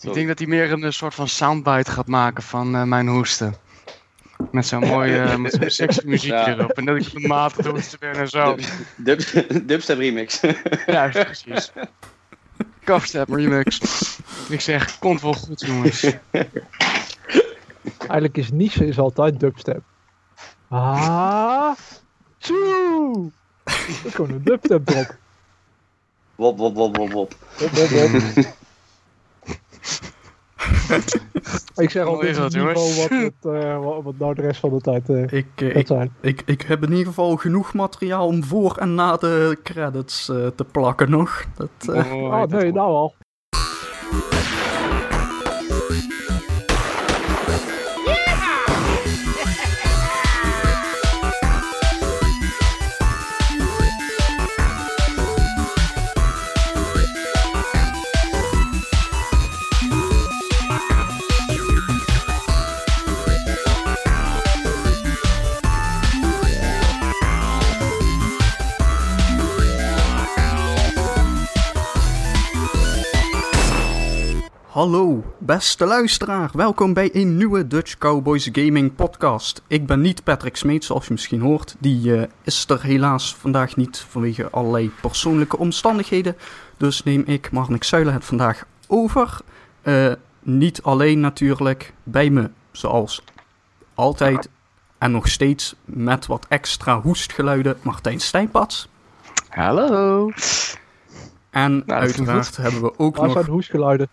Ik denk dat hij meer een, soort van soundbite gaat maken van uh, mijn hoesten. Met zo'n mooie, uh, met zo'n sexy muziekje ja. erop. En dat ik de maat hoesten ben en zo. Dub, dub, dubstep remix. ja, precies. Kafstep remix. Ik zeg, komt wel goed jongens. Eigenlijk is niche is altijd dubstep. Ah, tjoe! Dat is gewoon een dubstep drop. Wop, wop, wop, wop, wop. Wop, wop, wop. ik zeg al, dit is niveau wat, het, uh, wat, wat nou de rest van de tijd uh, ik, uh, ik, zijn. Ik, ik heb in ieder geval genoeg materiaal om voor en na de credits te plakken nog. Dat, oh, oh nee, nou al. Hallo, beste luisteraar. Welkom bij een nieuwe Dutch Cowboys Gaming podcast. Ik ben niet Patrick Smeet, zoals je misschien hoort. Die uh, is er helaas vandaag niet vanwege allerlei persoonlijke omstandigheden. Dus neem ik, Marnik Zuilen, het vandaag over. Uh, niet alleen natuurlijk, bij me zoals altijd en nog steeds met wat extra hoestgeluiden Martijn Stijnpats. Hallo. En nou, uiteraard hebben we ook Waar nog... zijn de hoestgeluiden?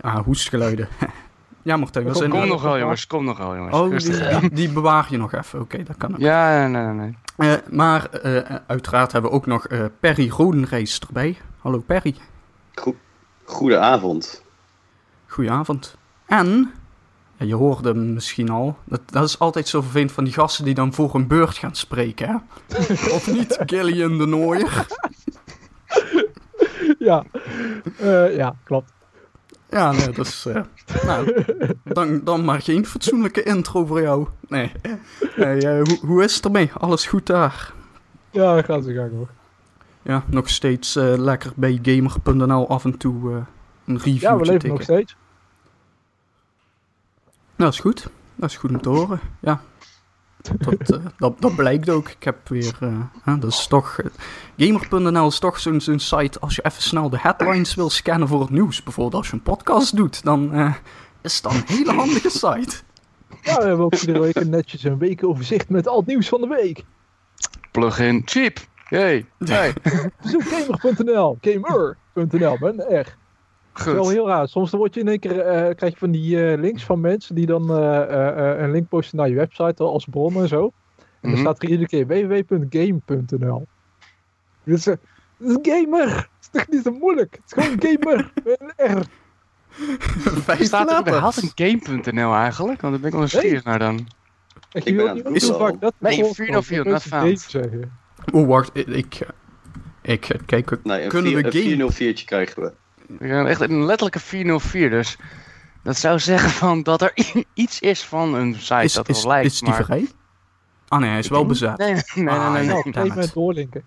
Ah, hoestgeluiden. ja, Martijn. Kom, zijn... kom nog wel, jongens. Kom nog wel, jongens. Oh, die, die, die, bewaar je nog even. Oké, dat kan ook. Ja, nee, nee, nee. Uh, maar uh, uiteraard hebben we ook nog uh, Perry Rodenreis erbij. Hallo Perry. Go Goedenavond. Goedenavond. En, ja, je hoorde hem misschien al, dat, dat is altijd zo vervelend van die gasten die dan voor een beurt gaan spreken, hè? of niet, Gillian de Nooier? ja. ja, klopt. Ja, nee, dat is. Uh, nou, dan, dan maar geen fatsoenlijke intro voor jou. Nee. uh, hoe, hoe is het ermee? Alles goed daar? Ja, dat gaat zo gang nog. Ja, nog steeds uh, lekker bij gamer.nl af en toe een review. Ja, we leven tikken. nog steeds. Dat is goed. Dat is goed om te horen. Ja. Dat, uh, dat, dat, blijkt ook. Ik heb weer. Uh, dat is toch. Uh, Gamer.nl is toch zo'n zo'n site. Als je even snel de headlines wil scannen voor het nieuws. Bijvoorbeeld als je een podcast doet. Dan is dat een hele handige site. Ja, we hebben ook iedere week een netjes een weekoverzicht met al het nieuws van de week. Plugin cheap. Yay. Hey. Bezoek gamer.nl. Gamer.nl. Ben echt. Goed. Wel heel raar. Soms dan word je in één keer, uh, krijg je van die uh, links van mensen die dan uh, een link posten naar je website als bron en zo. En mm -hmm. dan staat er iedere keer www.game.nl. Dus dat is gamer. Het is toch niet zo moeilijk. Het is gewoon gamer. Echt. Staat er überhaupt een game.nl eigenlijk? Want daar ben ik wel nieuwsgierig naar dan. Ik wil niet is vaak dat Nee, 404, not found. zeggen. Oeh, wacht. Ik, ik kijk, nee, een kunnen we game... 404'tje krijgen we. Ja, echt een letterlijke 404, dus dat zou zeggen van dat er iets is van een site is, dat is, wel lijkt. Is die maar... vrij? Ah nee, hij is wel bezet. Nee, nee, nee. Ah, nee, nee, it. met doorlinken.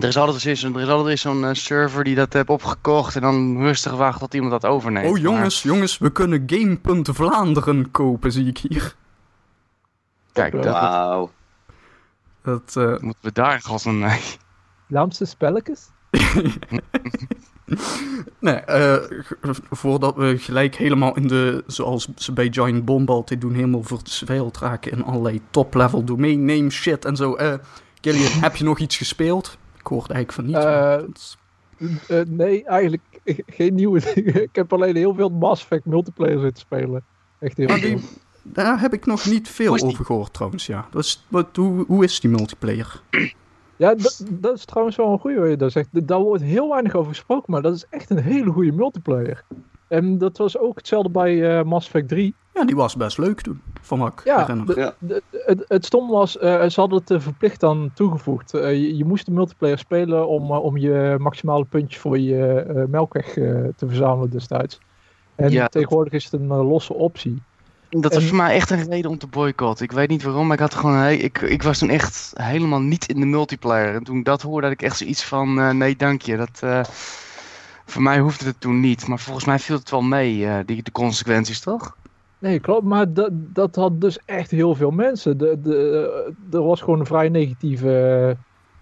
Er is altijd, eens- er is altijd weer zo'n eh, server die dat heeft opgekocht en dan rustig wacht tot iemand dat overneemt. Oh jongens, jongens, we kunnen Game.Vlaanderen kopen, zie ik hier. Kijk, dat, Wauw. Dat, eh, moeten we daar godsnaam mee. Vlaamse spelletjes? nee, eh, g- voordat we gelijk helemaal in de, zoals ze bij Giant Bomb altijd doen, helemaal verzweild raken in allerlei top-level domain name shit en zo. Eh Gillian, heb je nog iets gespeeld? Ik hoorde eigenlijk van niet. Eh, Uh, nee, eigenlijk geen nieuwe dingen. Ik heb alleen heel veel Mass Effect multiplayer zitten spelen. Echt heel veel. daar heb ik nog niet veel over gehoord trouwens, ja. Is, wat, hoe, hoe is die multiplayer? Ja, dat, dat is trouwens wel een goede wat je daar zegt. Daar wordt heel weinig over gesproken, maar dat is echt een hele goede multiplayer. En dat was ook hetzelfde bij eh, Mass Effect 3. Ja, die was best leuk toen, van wat ik Ja, het, het stom was, eh, ze hadden het er verplicht aan toegevoegd. Eh, je, je moest de multiplayer spelen om, eh, om je maximale puntje voor je eh, melkweg eh, te verzamelen destijds. En Ja, dat- tegenwoordig is het een eh, losse optie. Dat was voor mij echt een reden om te boycotten. Ik weet niet waarom, maar ik had gewoon. Ik, ik was toen echt helemaal niet in de multiplayer. En toen ik dat hoorde, had ik echt zoiets van: eh, nee, dank je. Dat, eh, Voor mij hoefde het toen niet, maar volgens mij viel het wel mee, eh, die, de consequenties, toch? Nee, klopt. Maar dat, dat had dus echt heel veel mensen. De, de, er was gewoon een vrij negatieve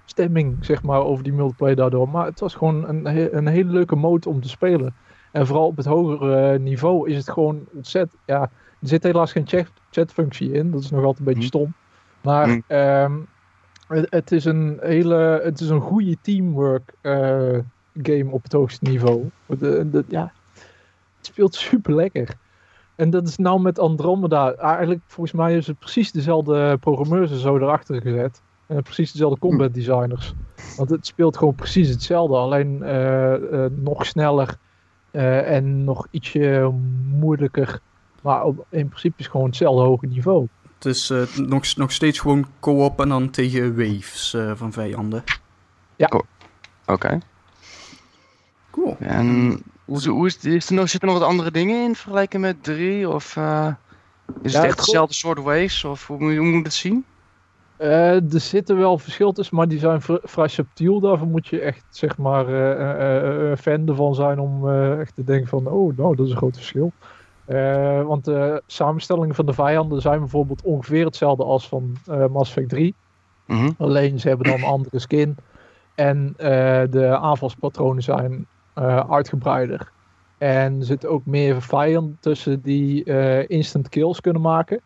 stemming, zeg maar, over die multiplayer daardoor. Maar het was gewoon een, een hele leuke mode om te spelen. En vooral op het hogere niveau is het gewoon ontzettend... Ja, er zit helaas geen chat, chatfunctie in. Dat is nog altijd een beetje Hm. stom. Maar Hm. ehm, het, het is een hele... Het is een goede teamwork eh, game op het hoogste niveau. De, de, ja, het speelt super lekker. En dat is nou met Andromeda. Eigenlijk, volgens mij is het precies dezelfde programmeurs en zo erachter gezet. En precies dezelfde combat designers. Want het speelt gewoon precies hetzelfde. Alleen eh, eh, nog sneller en nog ietsje moeilijker. Maar op, in principe is het gewoon hetzelfde hoge niveau. Het is eh, nog, nog steeds gewoon co-op en dan tegen waves eh, van vijanden. Oké. Cool. En hoe, is- hoe is, is er nog, zitten er nog wat andere dingen in vergelijken met 3? Of eh, is Ja, het echt hetzelfde soort waves? Of hoe, moet je- hoe moet je het zien? Eh, er zitten wel verschil tussen, maar die zijn vr- vrij subtiel. Daarvoor moet je echt, zeg maar, eh, eh, eh, fan ervan zijn om eh, echt te denken van, oh, nou, dat is een groot verschil. Eh, want de samenstellingen van de vijanden zijn bijvoorbeeld ongeveer hetzelfde als van eh Mass Effect 3. Mhm. Alleen ze hebben dan een andere skin. En eh, de aanvalspatronen zijn eh, uitgebreider. En er zitten ook meer vijanden tussen die eh, instant kills kunnen maken.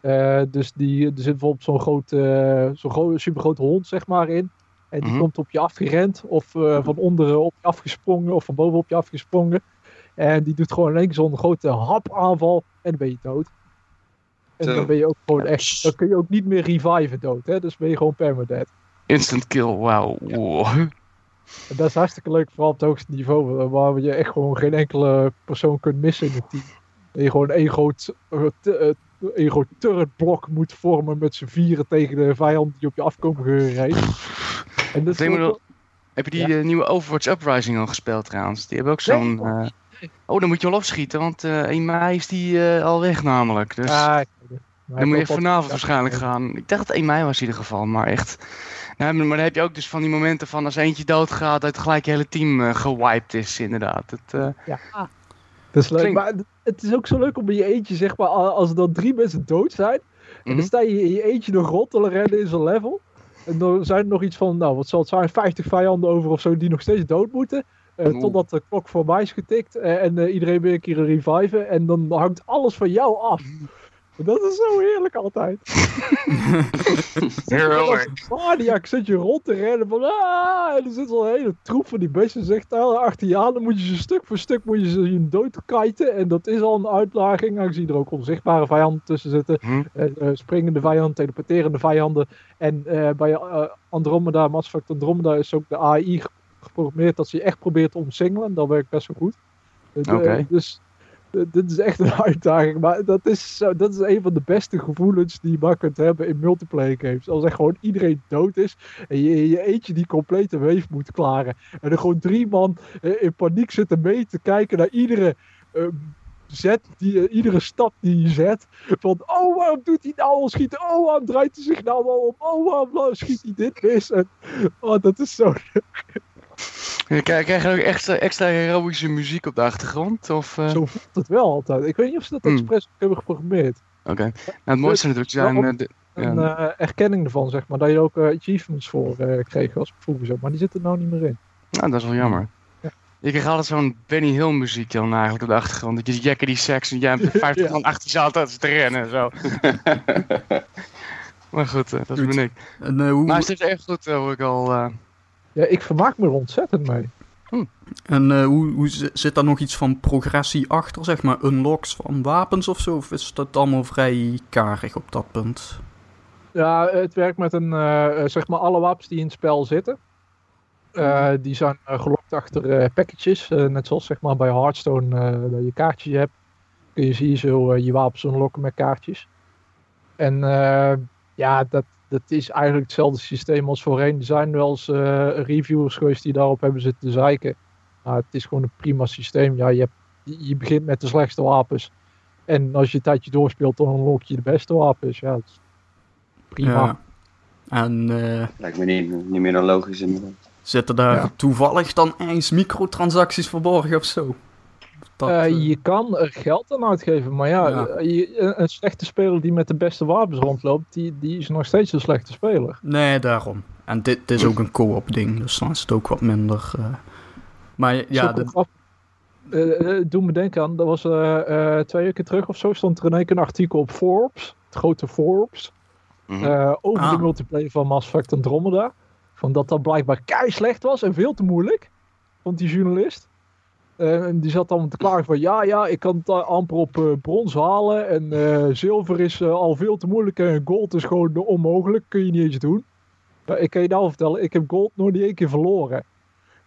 Eh, dus die, er zit bijvoorbeeld zo'n groot, eh, zo'n gro supergrote hond zeg maar in. En die Mhm. komt op je afgerend. Of eh, van onderen op je afgesprongen. Of van boven op je afgesprongen. En die doet gewoon keer zo'n grote hapaanval. En dan ben je dood. En dan ben je ook gewoon echt. Dan kun je ook niet meer reviven dood. Hè? Dus ben je gewoon permadead. Instant kill, wauw. Wow. En dat is hartstikke leuk, vooral op het hoogste niveau, wa- waar je echt gewoon geen enkele persoon kunt missen in het team. Dat je gewoon één groot, eh, t- eh, één groot turretblok moet vormen met z'n vieren tegen de vijand die op je afkomen gereden. En dat is ook Heb je die eh, nieuwe Overwatch Uprising al gespeeld trouwens? Die hebben ook zo'n... eh, Oh, dan moet je wel opschieten, want eh 1 mei is die eh, al weg namelijk. Dus Ah, ik weet het. Maar dan moet je vanavond waarschijnlijk gaan. Ik dacht dat 1 mei was in ieder geval, maar echt... Nou, maar dan heb je ook dus van die momenten van als eentje doodgaat, dat gelijk je hele team eh, gewiped is inderdaad. Het, eh, Ja, dat is leuk. Maar het- het is ook zo leuk om in je eentje, zeg maar, als er dan drie mensen dood zijn. En mhm. dan sta je in je eentje nog rond te rennen in zo'n level. En dan zijn er nog iets van, nou wat zal het zijn, 50 vijanden over of zo die nog steeds dood moeten. Eh, totdat de klok voorbij is getikt eh, en eh, iedereen weer een keer een reviven. En dan hangt alles van jou af. Dat is zo heerlijk altijd. Heerlijk. Maniac zit je rond te rennen van ah, en er zit zo'n hele troep van die beesten zegt daar achter je aan. Dan moet je ze stuk voor stuk moet je ze zien doodkijten. En dat is al een uitdaging, aangezien er ook onzichtbare vijanden tussen zitten. Eh, springende vijanden, teleporterende vijanden. En bij Andromeda, Mass Effect Andromeda is ook de AI geprogrammeerd dat ze je echt probeert te omsingelen. Dat werkt best wel goed. Eh, Oké. Dus dit is echt een uitdaging. Maar dat is, dat is een van de beste gevoelens die je maar kunt hebben in multiplayer games. Als echt gewoon iedereen dood is en je je eentje die complete wave moet klaren. En er gewoon drie man eh, in paniek zitten mee te kijken naar iedere... eh, zet die, eh, iedere stap die je zet. Van, oh, waarom doet hij nou al schieten? Oh, waarom draait hij zich nou al om? Oh, waarom schiet hij dit mis? En, oh, dat is zo... Je krijg krijg je ook extra, extra heroïsche muziek op de achtergrond? Of, eh, Zo voelt het wel altijd. Ik weet niet of ze dat Hmm. expres hebben geprogrammeerd. Oké. Nou, het mooiste natuurlijk zijn... Eh, de- Een Ja. eh, erkenning ervan, zeg maar. Dat je ook eh, achievements voor eh, kreeg als vroeger zo. Maar die zitten er nou niet meer in. Nou, dat is wel jammer. Ja. Je kreeg altijd zo'n Benny Hill muziek dan eigenlijk op de achtergrond. Dat je Jackety Sax en jij hebt 50 Ja. man achter je zat te rennen en zo. maar goed, eh, dat ben ik. En eh, hoe, Maar het is erg goed, eh, hoor ik al. Ja, ik vermaak me er ontzettend mee. en, eh, hoe, hoe zi- zit daar nog iets van progressie achter, zeg maar, unlocks van wapens of zo? Of is dat allemaal vrij karig op dat punt? Ja, het werkt met een, eh, eh, zeg maar, alle wapens die in het spel zitten. eh, die zijn gelokt achter packages. net zoals zeg maar bij Hearthstone dat je kaartjes hebt. Kun je hier zo je wapens unlocken met kaartjes. En ja, dat, dat is eigenlijk hetzelfde systeem als voorheen. Er zijn wel eens eh, reviewers geweest die daarop hebben zitten te zeiken. Maar het is gewoon een prima systeem. Ja, je, hebt, je begint met de slechtste wapens. En als je een tijdje doorspeelt, dan unlock je de beste wapens. Ja, dat is prima. Ja. En eh, Lijkt me niet, niet meer dan logisch inderdaad. Zitten daar Ja. toevallig dan eens microtransacties verborgen of zo? Dat, Eh, eh, je kan er geld aan uitgeven, maar ja, Ja. eh, je- een, een slechte speler die met de beste wapens rondloopt, die, die is nog steeds een slechte speler. Nee, daarom. En dit, dit is ook een co-op ding, dus dan is het ook wat minder... eh. Maar ja, doe me denken aan, dat was eh, eh, twee weken terug of zo, stond er in één keer een artikel op Forbes, het grote Forbes, Mhm. eh, over Ah. de multiplayer van Mass Effect Andromeda. Van dat dat blijkbaar kei slecht was en veel te moeilijk, vond die journalist. Eh, en die zat dan te klagen van ja, ja, ik kan het amper op eh, brons halen en eh, zilver is al veel te moeilijk en gold is gewoon onmogelijk, kun je niet eens doen. Maar ik kan je nou vertellen, ik heb gold nog niet één keer verloren.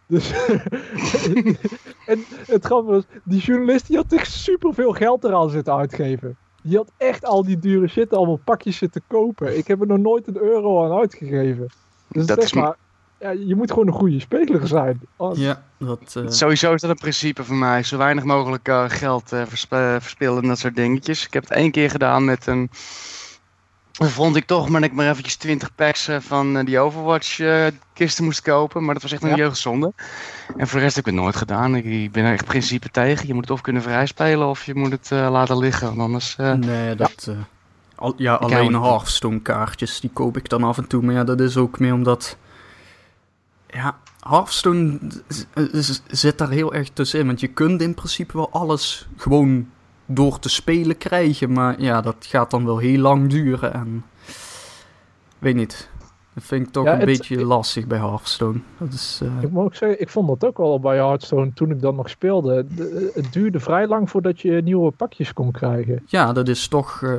Dus en het grappige was, die journalist die had echt superveel geld eraan zitten uitgeven. Die had echt al die dure shit, allemaal pakjes zitten kopen. Ik heb er nog nooit een euro aan uitgegeven. Dus Dat is maar, ja, je moet gewoon een goede speler zijn. Als- ja, dat... eh, Sowieso is dat een principe voor mij. Zo weinig mogelijk eh, geld eh, versp- eh, verspillen en dat soort dingetjes. Ik heb het één keer gedaan met een... Dan vond ik toch maar dat ik maar eventjes 20 packs van die Overwatch eh, kisten moest kopen. Maar dat was echt een Ja. jeugdzonde. En voor de rest heb ik het nooit gedaan. Ik, ik ben er echt principe tegen. Je moet het of kunnen vrijspelen of je moet het eh, laten liggen. Want anders... eh, Nee, dat... eh, al, ja, hou alleen niet. Hearthstone kaartjes, die koop ik dan af en toe. Maar ja, dat is ook meer omdat... Ja, Hearthstone zit daar heel erg tussenin. Want je kunt in principe wel alles gewoon door te spelen krijgen. Maar ja, dat gaat dan wel heel lang duren. En... Weet niet. Dat vind ik toch Ja, een beetje lastig bij Hearthstone. Dat is... eh, Ik moet ook zeggen, ik vond dat ook wel bij Hearthstone toen ik dan nog speelde. De- het duurde vrij lang voordat je nieuwe pakjes kon krijgen. Ja, dat is toch eh,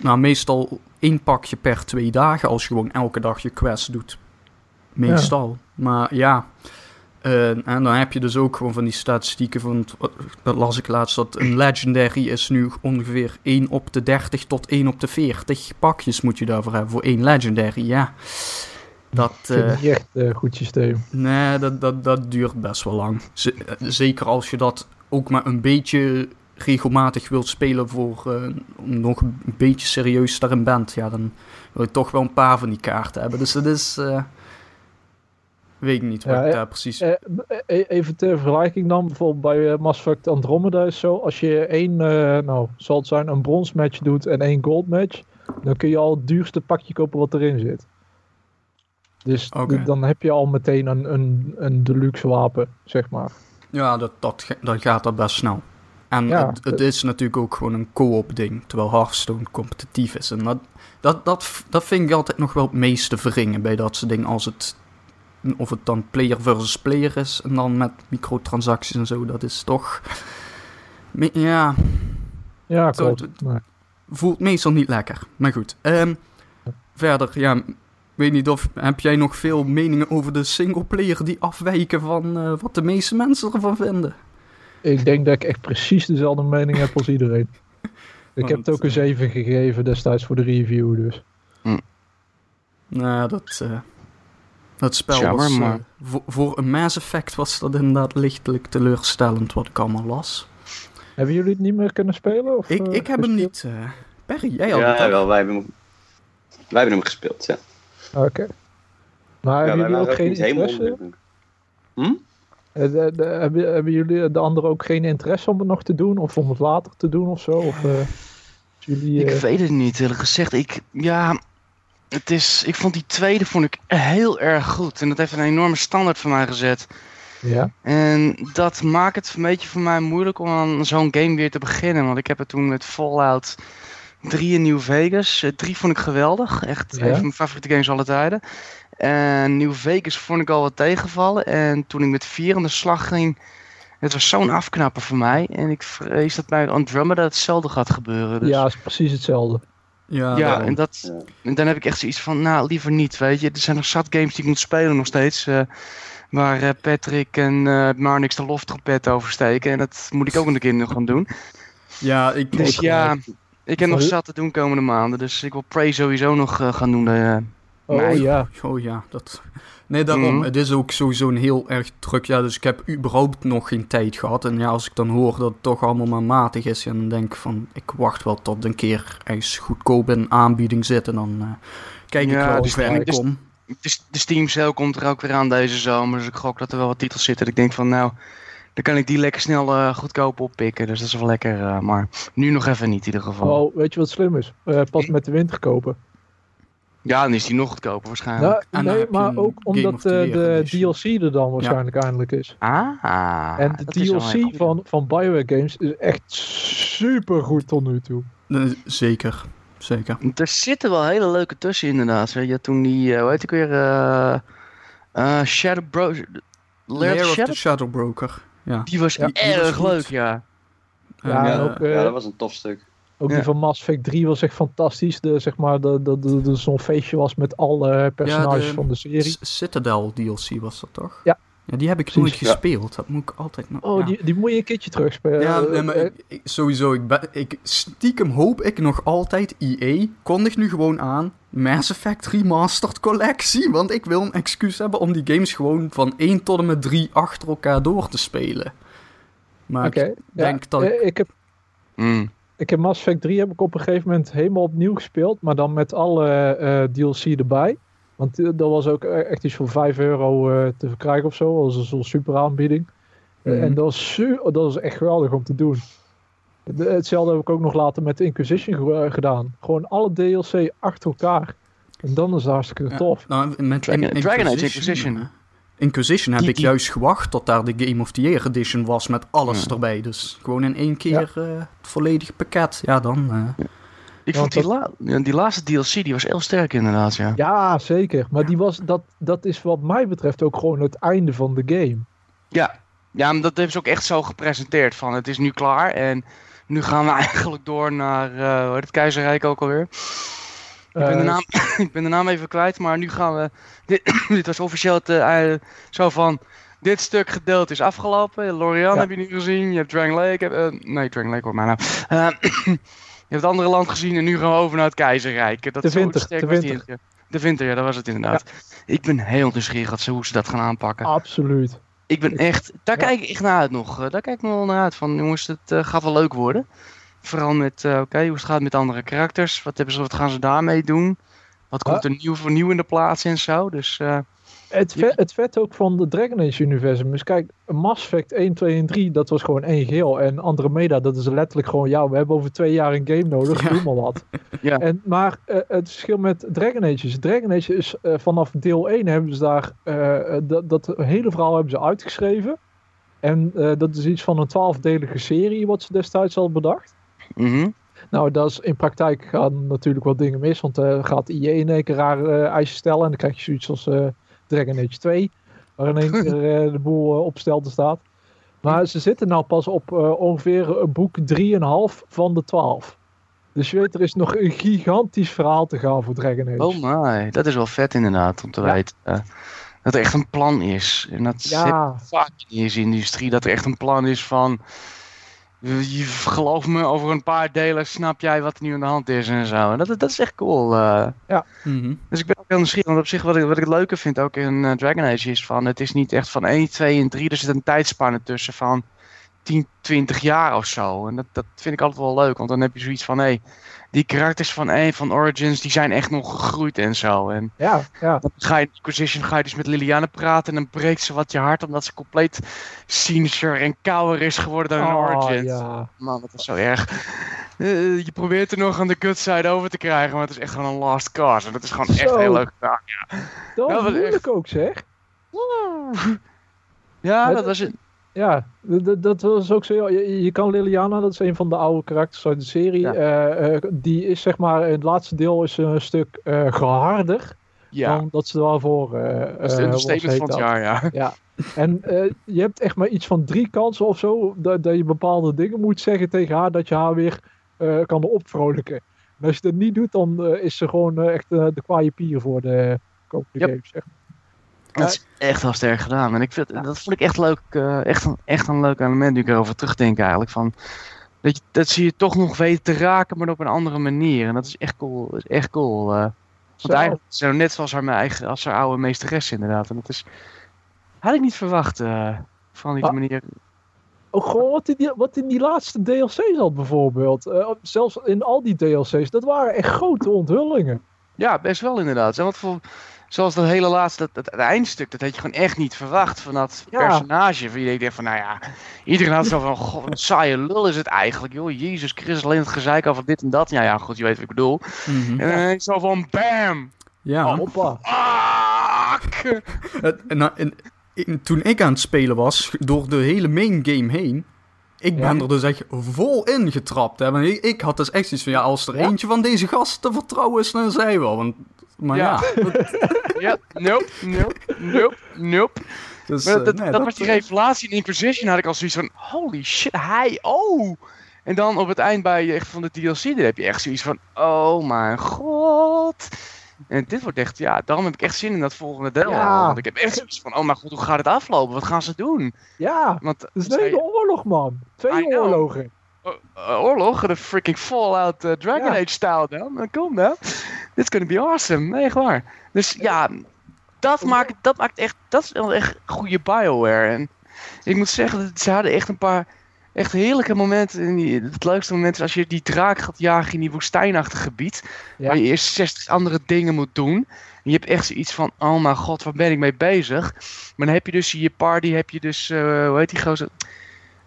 nou, meestal één pakje per twee dagen als je gewoon elke dag je quest doet. Meestal. Maar ja, eh, en dan heb je dus ook gewoon van die statistieken van, dat las ik laatst, dat een legendary is nu ongeveer 1 op de 30 tot 1 op de 40 pakjes moet je daarvoor hebben voor één legendary, ja. Dat, eh, het niet echt een goed systeem. Nee, dat, dat, dat duurt best wel lang. Z- eh, zeker als je dat ook maar een beetje regelmatig wilt spelen voor eh, om nog een beetje serieus daarin bent. Ja, dan wil je toch wel een paar van die kaarten hebben. Dus dat is... eh, weet ik niet wat Ja, ik eh, daar precies... Eh, e- even ter vergelijking dan, bijvoorbeeld bij eh, Mass Effect Andromeda is zo, als je één, eh, nou, zal het zijn, een brons match doet en één gold match, dan kun je al het duurste pakje kopen wat erin zit. Dus dan heb je al meteen een, een, een deluxe wapen, zeg maar. Ja, dat, dat, dan gaat dat best snel. En Ja, het, het is natuurlijk ook gewoon een co-op ding, terwijl Hearthstone competitief is. En dat, dat, dat, dat vind ik altijd nog wel het meeste verringen bij dat soort dingen. Als het, of het dan player versus player is en dan met microtransacties en zo, dat is toch... Ja, Ja, klopt. voelt meestal niet lekker. Maar goed. Ehm, verder, ja, ik weet niet of... Heb jij nog veel meningen over de singleplayer die afwijken van eh, wat de meeste mensen ervan vinden? Ik denk dat ik echt precies dezelfde mening heb als iedereen. Ik heb het ook een 7 gegeven destijds voor de review, dus. Nou, dat, eh, dat spel Jammer, was... eh, maar- voor, voor een Mass Effect was dat inderdaad lichtelijk teleurstellend wat ik allemaal las. Hebben jullie het niet meer kunnen spelen? Of, Ik, eh, ik heb hem niet... eh Perry, jij had Ja, het toch? wel, wij hebben hem, wij hebben hem gespeeld, ja. Oké. Maar ja hebben jullie ook geen interesse? de. Eh, de- de- hebben, hebben jullie de anderen ook geen interesse om het nog te doen? Of om het later te doen of zo? Of, eh, jullie, Ik eh, weet het niet, eerlijk gezegd. Ik, ja, het is, ik vond die tweede vond ik heel erg goed. En dat heeft een enorme standaard voor mij gezet. ja. En dat maakt het een beetje voor mij moeilijk om aan zo'n game weer te beginnen. Want ik heb het toen met Fallout 3 in New Vegas. Eh, 3 vond ik geweldig. Echt Ja. een van mijn favoriete games aller tijden. En New Vegas vond ik al wat tegenvallen. En toen ik met 4 aan de slag ging... Het was zo'n afknapper voor mij. En ik vrees dat bij Andromeda hetzelfde gaat gebeuren. Dus. ja, is precies hetzelfde. Ja, Ja, en, dat, en dan heb ik echt zoiets van, nou, liever niet, weet je. Er zijn nog zat games die ik moet spelen nog steeds. eh, waar eh, Patrick en eh Marnix de loftrompet over steken. En dat moet ik ook een keer nog gaan doen. ja, ik... Dus ik- ja, ik heb nog zat te doen komende maanden. Dus ik wil Prey sowieso nog eh, gaan doen. Oh Nee. ja. Oh ja, dat... Nee, daarom. Mhm. Het is ook sowieso een heel erg druk. Ja, dus ik heb überhaupt nog geen tijd gehad. En ja, als ik dan hoor dat het toch allemaal maar matig is... ja, dan denk ik van, ik wacht wel tot een keer ergens goedkoop in aanbieding zit. En dan eh, kijk ik wel dus- ver ik kom. het is- de Steam sale komt er ook weer aan deze zomer. Dus ik gok dat er wel wat titels zitten. Dat ik denk van nou, dan kan ik die lekker snel eh, goedkoop oppikken. Dus dat is wel lekker. eh, maar nu nog even niet in ieder geval. Oh, weet je wat slim is? Eh, pas met de winter kopen. Ja, dan is die nog goedkoper waarschijnlijk. Nou, En dan nee, heb je maar ook omdat eh, de. DLC er dan waarschijnlijk eindelijk is. Ah. en de DLC van, van Bioware Games is echt super goed tot nu toe. Eh, zeker, zeker. Er zitten wel hele leuke tussen inderdaad. Je, toen die, eh, hoe heet ik weer, eh eh, Shadow Bro... Lair Lair of Shadow? the Shadow Broker. Ja. Die was Ja, die was erg leuk, ja. Ja, ook, ja, dat was een tof stuk. Ook Ja. die van Mass Effect 3 was echt fantastisch. De, zeg maar, de, de, de, de- zo'n feestje was met alle personages de- van de serie. Citadel DLC was dat toch? Ja. Ja, die heb ik Precies. nooit Ja. gespeeld. Dat moet ik altijd nog... Oh, ja. die, die moet je een keertje terugspelen. Ja, Eh, nee, maar eh, ik, ik- sowieso, ik, ben, ik stiekem hoop ik nog altijd EA kondigt nu gewoon aan Mass Effect Remastered collectie, want ik wil een excuus hebben om die games gewoon van 1 tot en met 3 achter elkaar door te spelen. Maar Oké. ik denk ja, dat... eh, ik, heb, Mm. Ik heb Mass Effect 3 heb ik op een gegeven moment helemaal opnieuw gespeeld. Maar dan met alle eh, DLC erbij. Want eh, dat was ook eh, echt iets voor 5 euro eh, te verkrijgen of zo. Dat was een soort super aanbieding. Mhm. En dat was, su- dat was echt geweldig om te doen. De- hetzelfde heb ik ook nog later met Inquisition ge- gedaan. Gewoon alle DLC achter elkaar. En dan is het hartstikke Ja, tof. nou, met Dragon- In- Dragon Age Inquisition, Inquisition. heb Die- ik die- juist gewacht tot daar de Game of the Year edition was met alles Ja. erbij. Dus gewoon in één keer eh, het volledige pakket. Ja, dan... eh, Ik Ja, vond die, la- ja, die laatste DLC, die was heel sterk inderdaad, ja. Ja, zeker. Maar die was, dat, dat is wat mij betreft ook gewoon het einde van de game. Ja, ja maar dat hebben ze ook echt zo gepresenteerd. Van het is nu klaar en nu gaan we eigenlijk door naar eh, het keizerrijk ook alweer. Ik ben, de Eh, naam, ik ben de naam even kwijt, maar nu gaan we. Dit, dit was officieel het, eh, zo van. Dit stuk gedeelte is afgelopen. Lorian Ja. heb je nu gezien. Je hebt Dragon Lake. heb- eh, nee, Dragon Lake hoor maar nou. Eh, je hebt het andere land gezien en nu gaan we over naar het keizerrijk. Dat De winter, sterk de die winter. De winter, ja, dat was het inderdaad. Ik ben heel nieuwsgierig hoe ze dat gaan aanpakken. Absoluut. Ik ben echt, daar Ja. kijk ik echt naar uit nog. Daar kijk ik nog wel naar uit. Van jongens, het gaat wel leuk worden. Vooral met, eh, oké, hoe het gaat met andere karakters. Wat, hebben ze, wat gaan ze daarmee doen? Wat komt er nieuw voor nieuw in de plaats en zo. Dus eh, Het, vet, het vet ook van de Dragon Age universum is, kijk, Mass Effect 1, 2 en 3, dat was gewoon één geheel. En Andromeda, dat is letterlijk gewoon, ja, we hebben over twee jaar een game nodig, Ja. doe maar wat. Ja. En, maar eh, het verschil met Dragon Age is, Dragon Age is eh, vanaf deel 1 hebben ze daar, dat, dat hele verhaal hebben ze uitgeschreven. En eh, dat is iets van een twaalfdelige serie, wat ze destijds al bedacht. Mhm. Nou, dat is in praktijk gaan natuurlijk wat dingen mis. Want eh gaat IE in één keer raar eh, eisen stellen. En dan krijg je zoiets als eh, Dragon Age 2. Waar in één keer de boel op stelte staat. Maar ze zitten nou pas op ongeveer een boek 3,5 van de 12. Dus je weet, er is nog een gigantisch verhaal te gaan voor Dragon Age. Oh my, dat is wel vet inderdaad om te Ja. weten. dat er echt een plan is. En dat zit ja, vaak in deze industrie. Dat er echt een plan is van... Je, geloof me, over een paar delen snap jij wat er nu aan de hand is en zo. En dat, dat is echt cool. eh. mhm. Dus ik ben ook heel nieuwsgierig. Want op zich, wat ik, wat ik het leuke vind ook in eh, Dragon Age is van... Het is niet echt van 1, 2 en 3. Er zit een tijdspanne tussen van 10, 20 jaar of zo. En dat, dat vind ik altijd wel leuk. Want dan heb je zoiets van... Hé, die karakters van, één van Origins, die zijn echt nog gegroeid en zo. En ja, ja. dan ga je in Inquisition ga je dus met Liliana praten... en dan breekt ze wat je hart... omdat ze compleet cynischer en kouder is geworden dan in Oh, Origins. ja. Man, dat is zo erg. Eh, je probeert er nog aan de kutside over te krijgen, maar het is echt gewoon een lost cause. En dat is gewoon echt Zo. heel leuk gedaan. Dat Ja, was wat moeilijk ook, zeg. Ja, Maar dat was het. Ja, dat was ook zo. Je, je kan Liliana, dat is een van de oude karakters uit de serie. Ja. eh, eh, die is zeg maar, in het laatste deel is een stuk eh geharder Ja, dan dat ze daarvoor eh dat is eh, understatement van het jaar, ja. Ja. En je hebt echt maar iets van drie kansen of zo dat, dat je bepaalde dingen moet zeggen tegen haar dat je haar weer kan opvrolijken. En als je dat niet doet, dan is ze gewoon echt de kwaaie pier voor de komende Yep. games. Zeg. Dat is echt heel sterk gedaan. En ik vind, dat vond ik echt leuk. eh, echt, een, echt een leuk element nu ik erover terugdenk eigenlijk. Van, dat, je, dat ze je toch nog weten te raken, maar op een andere manier. En dat is echt cool. Dat is echt cool. eh. Zo. Want eigenlijk ze net zoals haar, mijn eigen, als haar oude meesteres inderdaad. En dat is, had ik niet verwacht eh, van die Ah. manier. Ook gewoon wat in, die, wat in die laatste DLC's had bijvoorbeeld. Zelfs in al die DLC's, dat waren echt grote onthullingen. Ja, best wel inderdaad. En wat voor, zoals dat hele laatste, dat, dat, eindstuk, dat had je gewoon echt niet verwacht van dat Ja. personage. Van je denkt van, nou ja, iedereen had zo van, god, wat een saaie lul is het eigenlijk, joh. Jezus Christus, alleen het gezeik over dit en dat. Ja, ja, goed, je weet wat ik bedoel. Mhm. En dan ik zo van, bam! Ja. Hoppa. Fuck! Het- en, en- toen ik aan het spelen was, door de hele main game heen, ik ben Ja. er dus echt vol in getrapt. Hè. Maar ik, ik had dus echt zoiets van, ja, als er Ja? eentje van deze gasten te vertrouwen is, dan zij wel. Want, maar ja, Ja. Nope, nope, nope, nope. dus, eh, dat, nee, dat, was die revelatie in Inquisition, had ik al zoiets van, holy shit, hij, oh! En dan op het eind bij echt van de DLC, dan heb je echt zoiets van, oh mijn god. En dit wordt echt, ja, daarom heb ik echt zin in dat volgende deel. Ja. Want ik heb echt zoiets van, oh mijn god, hoe gaat het aflopen? Wat gaan ze doen? Ja, Want het is een zij- hele oorlog, man. Twee oorlogen. Eh, oorlog, de freaking Fallout eh, Dragon Ja. Age style dan. Dan Kom nou. Dit is gonna be awesome. Nee, echt waar. Dus ja, dat maakt, dat maakt echt, dat is wel echt goede Bioware. En ik moet zeggen, dat ze hadden echt een paar echt heerlijke momenten. Het leukste moment is als je die draak gaat jagen in die woestijnachtig gebied. Ja. Waar je eerst 60 andere dingen moet doen. En je hebt echt zoiets van, oh mijn god, waar ben ik mee bezig? Maar dan heb je dus in je party, heb je dus, eh, hoe heet die gozer?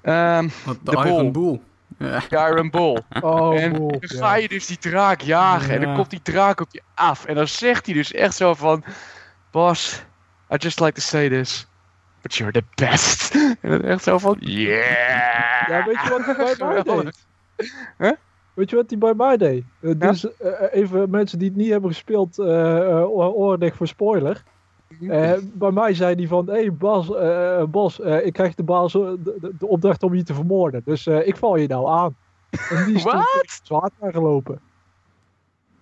Ehm Wat de, de Iron bol. Bull. Ja. Iron Bull. Oh, En dan ga je dus die draak jagen en dan komt die draak op je af. En dan zegt hij dus echt zo van... Boss, I just like to say this. But you're the best. En dan echt zo van... Yeah! Ja, weet je wat hij bij mij deed? Huh? Weet je wat hij bij mij deed? Eh, Ja? Dus eh, even mensen die het niet hebben gespeeld, oor- oordig voor spoiler. Eh, bij mij zei hij van, hé hey, Bas, eh, Bas eh, ik krijg de, baas, de, de- opdracht om je te vermoorden. Dus eh, ik val je nou aan. En die is zwaard aangelopen.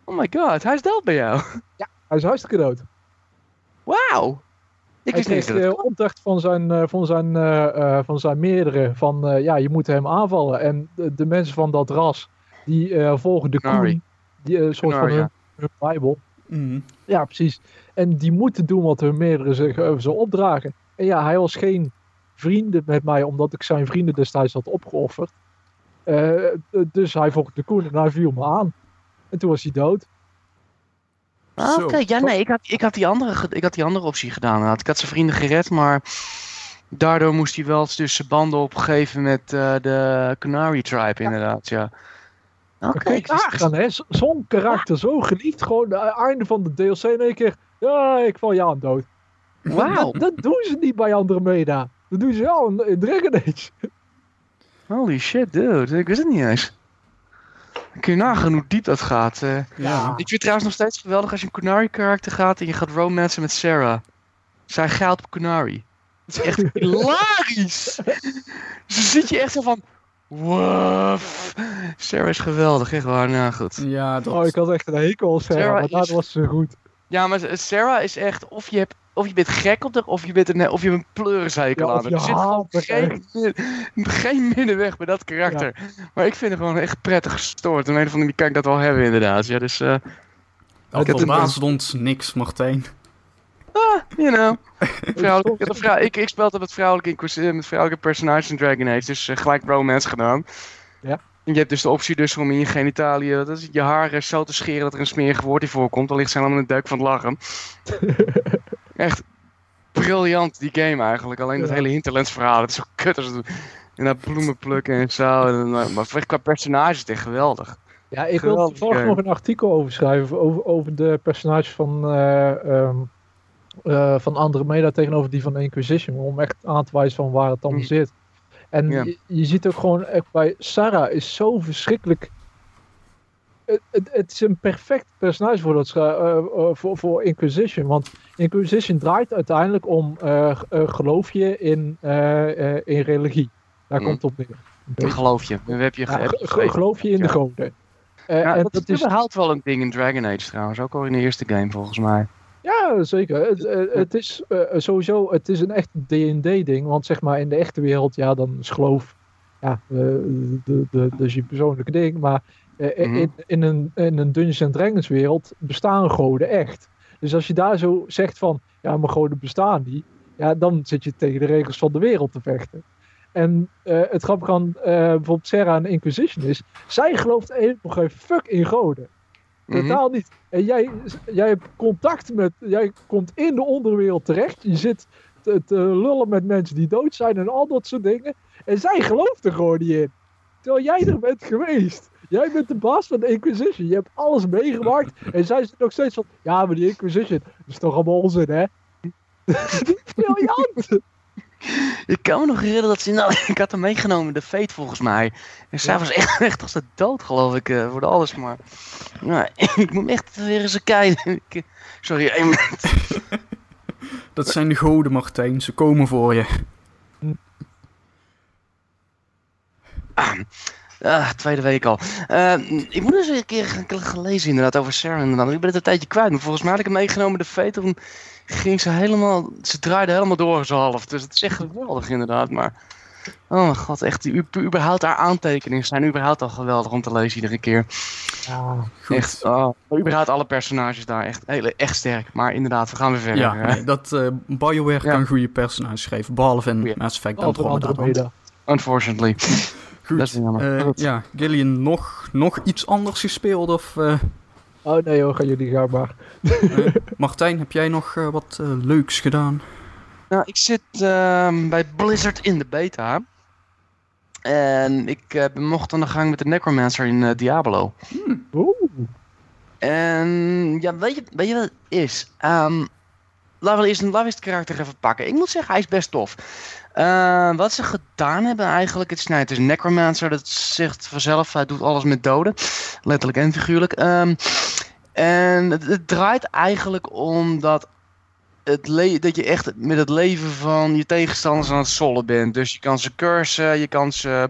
Oh my god, hij is dood bij jou. Hij is hartstikke dood. Wauw. Ik Hij niet kreeg de opdracht van zijn, eh, van zijn, eh, eh, van zijn meerdere van, eh, ja, je moet hem aanvallen. En de, de mensen van dat ras, die eh, volgen de Kunari. koen, die eh, soort van hun, hun bijbel. Mhm. Ja, precies. En die moeten doen wat hun meerdere zich eh, ze opdragen. En ja, hij was geen vrienden met mij, omdat ik zijn vrienden destijds had opgeofferd. Dus hij volgde de koen en hij viel me aan. En toen was hij dood. Ah, Oké, ja nee, ik had, ik, had die andere, ik had die andere optie gedaan. Ik had zijn vrienden gered, maar daardoor moest hij wel dus zijn banden opgeven met eh, de Canary Tribe inderdaad, ja. Oké. Z- Zo'n karakter, zo geliefd. Gewoon het einde van de DLC in één keer. Ja, ik val je aan dood. Wauw, Dat, dat doen ze niet bij Andromeda. Dat doen ze wel in, in Dragon Age. holy shit dude, ik wist het niet eens. Kun je nagaan hoe diep dat gaat. eh. Ja. Ik vind het trouwens nog steeds geweldig als je een Kunari karakter gaat en je gaat romancen met Sarah. Zij gaat op Kunari. Dat is echt hilarisch! Dus dan zit je echt zo van... Wof. Sarah is geweldig, echt waar. Nou goed. Ja, dat... Oh, ik had echt een hekel aan Sarah, Sarah maar daar is- was ze goed. Ja, maar Sarah is echt... Of je, hebt, of je bent gek op haar, of je bent een, of je een pleurenzekel Ja, aan Er zit gewoon geen, geen middenweg bij dat karakter. Maar ik vind het gewoon echt prettig gestoord. Om een of andere manier kan ik dat wel hebben inderdaad. Ja, dus... eh dat ik heb het- ons niks, Martijn. You know. Vrouwelijk, ik, vrou- ik, ik speelde met vrouwelijke, met vrouwelijke personages in Dragon Age, dus eh, gelijk romance gedaan. Ja. Je hebt dus de optie dus om in je genitalie, dat is, je haren zo te scheren dat er een smerig woord in voorkomt. Dan ligt ze helemaal in de duik van het lachen. Echt briljant die game eigenlijk. Alleen dat Ja. hele hinterlands verhaal, dat is zo kut als het. En dat bloemen plukken en zo. En, maar maar qua personages is het geweldig. Ja, ik wil toevallig nog een artikel over schrijven. Over, over de personages van, eh ehm eh, van Andromeda tegenover die van Inquisition. Om echt aan te wijzen van waar het allemaal Mm. zit. En Ja. je, je ziet ook gewoon echt bij Sarah is zo verschrikkelijk. Het, het, het is een perfect personage voor, dat, eh, eh, voor, voor Inquisition. Want Inquisition draait uiteindelijk om eh, eh, geloof je in, eh, eh, in religie. Daar Mm. komt het op neer. Een. Geloof je. We heb je Ja, ge- geloof je in de goden. Eh, Ja, en dat, dat is is überhaupt wel een ding in Dragon Age trouwens. Ook al in de eerste game volgens mij. Ja, zeker. Het, eh, het is eh, sowieso het is een echt D&D-ding. Want zeg maar in de echte wereld, ja, dan is geloof... Ja, eh, de, de, dat is je persoonlijke ding. Maar eh, Mhm. in, in, een, in een Dungeons and Dragons wereld bestaan goden echt. Dus als je daar zo zegt van... Ja, maar goden bestaan niet. Ja, dan zit je tegen de regels van de wereld te vechten. En eh, het grappige aan eh, bijvoorbeeld Sarah en Inquisition is... Zij gelooft even nog geen fuck in goden. Mhm. Totaal niet. En jij, jij hebt contact met, jij komt in de onderwereld terecht. Je zit te, lullen met mensen die dood zijn en al dat soort dingen. En zij gelooft er gewoon niet in. Terwijl jij er bent geweest. Jij bent de baas van de Inquisition. Je hebt alles meegemaakt. En zij zit nog steeds van, ja, maar die Inquisition, dat is toch allemaal onzin, hè? Briljant! Ik kan me nog herinneren dat ze... Nou, ik had hem meegenomen, de Fate volgens mij. En zij Ja. was echt, echt als de dood, geloof ik, eh, voor de alles. Maar nou, ik moet echt weer eens kijken. Eh, Sorry, één minuut. Dat zijn de goden, Martijn. Ze komen voor je. Ah, tweede week al. Eh, ik moet eens een keer gaan gelezen inderdaad over Sarah inderdaad. Ik ben het een tijdje kwijt, maar volgens mij had ik hem meegenomen de Fate. Toen ging ze helemaal... Ze draaide helemaal door zo half. Dus het is echt geweldig inderdaad, maar... Oh mijn god, echt, u- überhaupt haar aantekeningen zijn überhaupt al geweldig om te lezen iedere keer. Ja, Goed. Echt, oh, überhaupt alle personages daar, echt, hele, echt sterk. Maar inderdaad, we gaan weer verder. Ja, nee, dat eh BioWare Ja. kan goede personages schrijven. Behalve in Goeie. Mass Effect onder Andromeda. unfortunately. Goed. Dat is jammer. Eh, Goed. ja, Gillian, nog, nog iets anders gespeeld? Of, eh, Oh nee hoor, gaan jullie gaan maar. eh, Martijn, heb jij nog eh, wat eh, leuks gedaan? Nou, ik zit ehm, bij Blizzard in de beta. En ik eh, mocht aan de gang met de Necromancer in Diablo. Oeh. En ja, weet je, weet je wat het is? Ehm, laten we eerst een laten we eerst het karakter even pakken. Ik moet zeggen, hij is best tof. Eh, wat ze gedaan hebben eigenlijk, het is, nou, een necromancer, dat zegt vanzelf, hij doet alles met doden. Letterlijk en figuurlijk. Ehm, en het, het draait eigenlijk om dat, het dat je echt met het leven van je tegenstanders aan het sollen bent. Dus je kan ze cursen, je kan ze,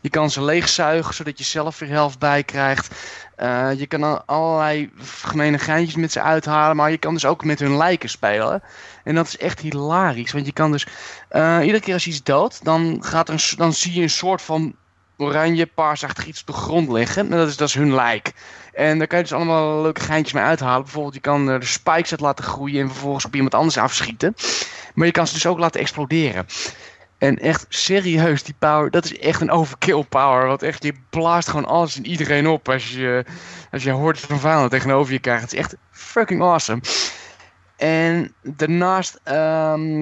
je kan ze leegzuigen, zodat je zelf weer helft bij krijgt. Eh, je kan al- allerlei gemene geintjes met ze uithalen, maar je kan dus ook met hun lijken spelen. En dat is echt hilarisch, want je kan dus... eh, iedere keer als je iets doodt, dan, gaat er dan zie je een soort van oranje, paarsachtig iets op de grond liggen. En dat is, dat is hun lijk. En daar kan je dus allemaal leuke geintjes mee uithalen. Bijvoorbeeld, je kan er de spikes uit laten groeien en vervolgens op iemand anders afschieten. Maar je kan ze dus ook laten exploderen. En echt serieus, die power, dat is echt een overkill power. Want echt, je blaast gewoon alles en iedereen op als je, als je hoort van vijanden tegenover je krijgt. Het is echt fucking awesome. En daarnaast,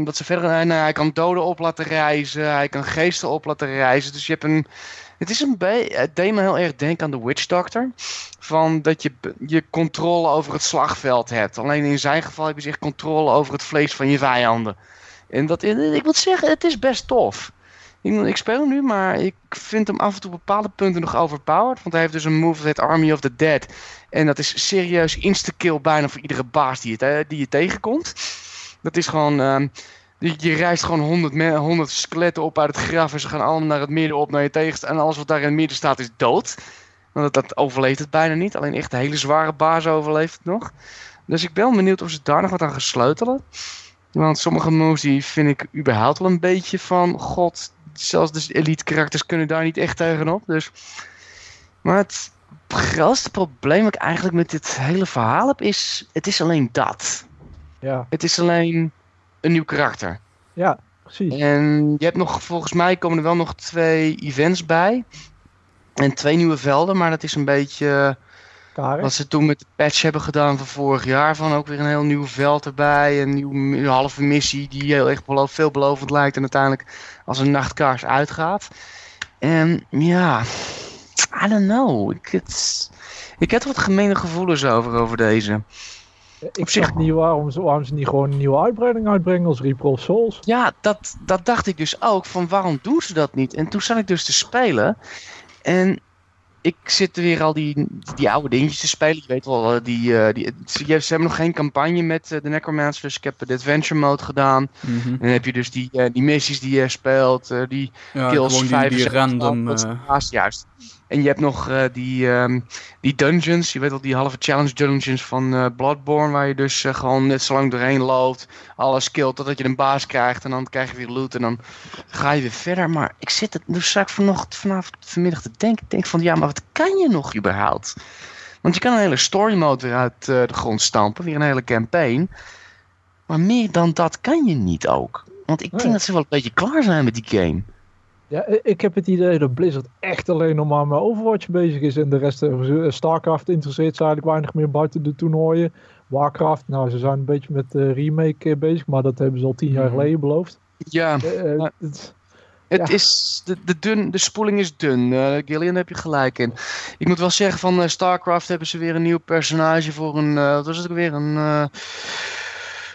wat ze verder, nou, hij kan doden op laten reizen, hij kan geesten op laten reizen. Dus je hebt een, het is een het deed me heel erg denken aan de Witch Doctor. Van dat je je controle over het slagveld hebt. Alleen in zijn geval heb je echt controle over het vlees van je vijanden. En dat, ik moet zeggen, het is best tof. Ik, ik speel nu, maar ik vind hem af en toe op bepaalde punten nog overpowered. Want hij heeft dus een move dat Army of the Dead. En dat is serieus insta-kill bijna voor iedere baas die je, die je tegenkomt. Dat is gewoon... ehm, je, reist gewoon 100, me- 100 skeletten op uit het graf en ze gaan allemaal naar het midden op naar je tegenstander. En alles wat daar in het midden staat is dood. Want dat, dat overleeft het bijna niet. Alleen echt de hele zware baas overleeft het nog. Dus ik ben benieuwd of ze daar nog wat aan gaan sleutelen. Want sommige moves die vind ik überhaupt wel een beetje van... God, zelfs de elite karakters kunnen daar niet echt tegenop. Dus... Maar het grootste probleem wat ik eigenlijk met dit hele verhaal heb is... Het is alleen dat. Ja, Het is alleen een nieuw karakter. ja, precies. En je hebt nog, volgens mij komen er wel nog twee events bij. En twee nieuwe velden, maar dat is een beetje Karin. wat ze toen met de patch hebben gedaan van vorig jaar. Van ook weer een heel nieuw veld erbij. Een nieuwe halve missie die heel erg belo- veelbelovend lijkt. En uiteindelijk als een nachtkaars uitgaat. En ja, I don't know. Ik, het, ik heb er wat gemene gevoelens over, over deze. Ik op zich- snap niet waarom ze, waarom ze niet gewoon een nieuwe uitbreiding uitbrengen als Reaper of Souls. Ja, dat, dat dacht ik dus ook. Van waarom doen ze dat niet? En toen zat ik dus te spelen. En ik zit er weer al die, die oude dingetjes te spelen. Je weet wel, eh, die, eh, die, ze, hebben nog geen campagne met eh, de Necromancer. Dus ik heb de Adventure Mode gedaan. Mhm. En dan heb je dus die, die missies die je speelt. die Ja, kills die, 5 die random... Haast juist. En je hebt nog eh, die, ehm, die dungeons. Je weet wel, die halve challenge dungeons van eh, Bloodborne. Waar je dus eh, gewoon net zo lang doorheen loopt. Alles killt totdat je een baas krijgt. En dan krijg je weer loot. En dan ga je weer verder. Maar ik zit het dus straks vanochtend, vanavond, vanmiddag te denken. Ik denk van, ja, maar wat kan je nog überhaupt? Want je kan een hele story mode weer uit de grond stampen. Weer een hele campaign. Maar meer dan dat kan je niet ook. Want ik denk dat ze wel een beetje klaar zijn met die game. Ja, ik heb het idee dat Blizzard echt alleen nog maar met Overwatch bezig is. En de rest, eh, Starcraft interesseert ze eigenlijk weinig meer buiten de toernooien. Warcraft, nou, ze zijn een beetje met de remake eh, bezig, maar dat hebben ze al tien jaar Mhm. geleden beloofd. Ja, Eh, eh, het- het Ja. is, de, de, dun, de spoeling is dun. Eh Gillian, daar heb je gelijk in. Ik moet wel zeggen, van eh, StarCraft hebben ze weer een nieuw personage voor een, eh wat was het ook weer, een, eh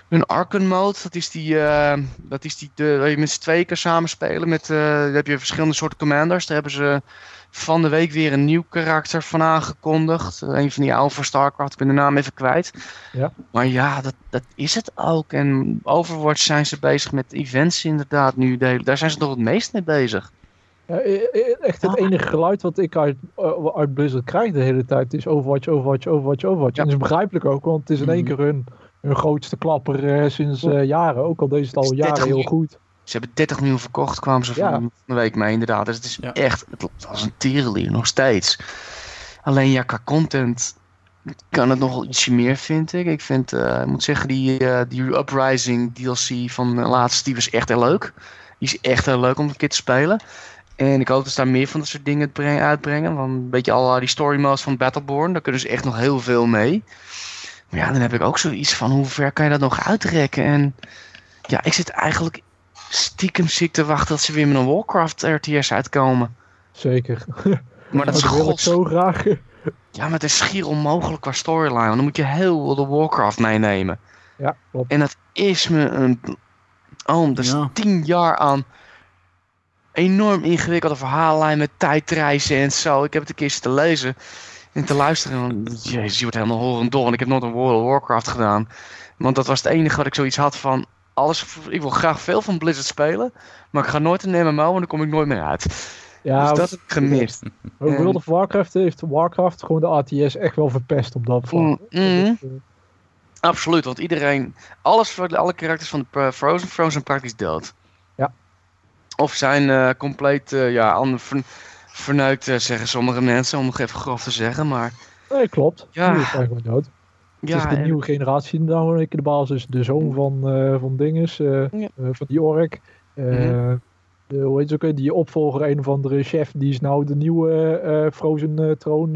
een Arken mode. Dat is die, eh, dat is die de, waar je met z'n tweeën kan samenspelen. Met, daar heb je verschillende soorten commanders. Daar hebben ze van de week weer een nieuw karakter van aangekondigd. Een van die oude van StarCraft, ik ben de naam even kwijt. Ja. Maar ja, dat, dat is het ook. En Overwatch zijn ze bezig met events inderdaad nu. De daar zijn ze toch het meest mee bezig. Ja, eh, eh, echt het Ah. enige geluid wat ik uit, eh, uit Blizzard krijg de hele tijd is Overwatch, Overwatch, Overwatch, Overwatch. Ja. En dat is begrijpelijk ook, want het is in één Mhm. keer hun, hun grootste klapper eh, sinds eh, jaren. Ook al deze het al Het is 30 jaren heel miljoen. goed. Ze hebben 30 miljoen verkocht, kwamen ze Ja. van een week mee inderdaad. Dus het is Ja. echt, het was een tierenlier nog steeds. Alleen ja, qua content kan het nog ietsje meer, vind ik. Ik vind, eh, ik moet zeggen, die, eh, die Uprising DLC van uh, laatst, die was echt heel leuk. Die is echt heel leuk om een keer te spelen. En ik hoop dat ze daar meer van dat soort dingen bre- uitbrengen. Want een beetje al die story modes van Battleborn, daar kunnen ze echt nog heel veel mee. Maar ja, dan heb ik ook zoiets van, hoe ver kan je dat nog uitrekken? En ja, ik zit eigenlijk stiekem ziek te wachten dat ze weer met een Warcraft RTS uitkomen. Zeker. Maar dat is dat wil ik zo graag. Ja, maar het is schier onmogelijk qua storyline. Want dan moet je heel de Warcraft meenemen. Ja, klopt. En dat is me een... Oh, dat is Ja. tien jaar aan enorm ingewikkelde verhaallijn met tijdreizen en zo. Ik heb het een keer zitten lezen te luisteren. En, jezus, je wordt helemaal horend dol. En ik heb nooit een World of Warcraft gedaan. Want dat was het enige wat ik zoiets had van... Alles, ik wil graag veel van Blizzard spelen. Maar ik ga nooit een MMO, want dan kom ik nooit meer uit. Ja, dus dat heb ik gemist. World of Warcraft heeft Warcraft gewoon de RTS echt wel verpest op dat vlak. Mm, mm. Is, eh, Absoluut, want iedereen... Alles voor alle karakters van de Frozen Frozen zijn praktisch dood. Ja. Of zijn eh, compleet eh, ja, verneukt, eh, zeggen sommige mensen. Om nog even grof te zeggen, maar... Nee, klopt. Ja. Die gewoon dood. Ja, het is de en- nieuwe generatie nou keer de baas is. De zoon van, eh van Dinges, eh, Ja. van die ork. Mhm. de, hoe heet ze ook, die opvolger, een of andere chef, die is nou de nieuwe Frozen troon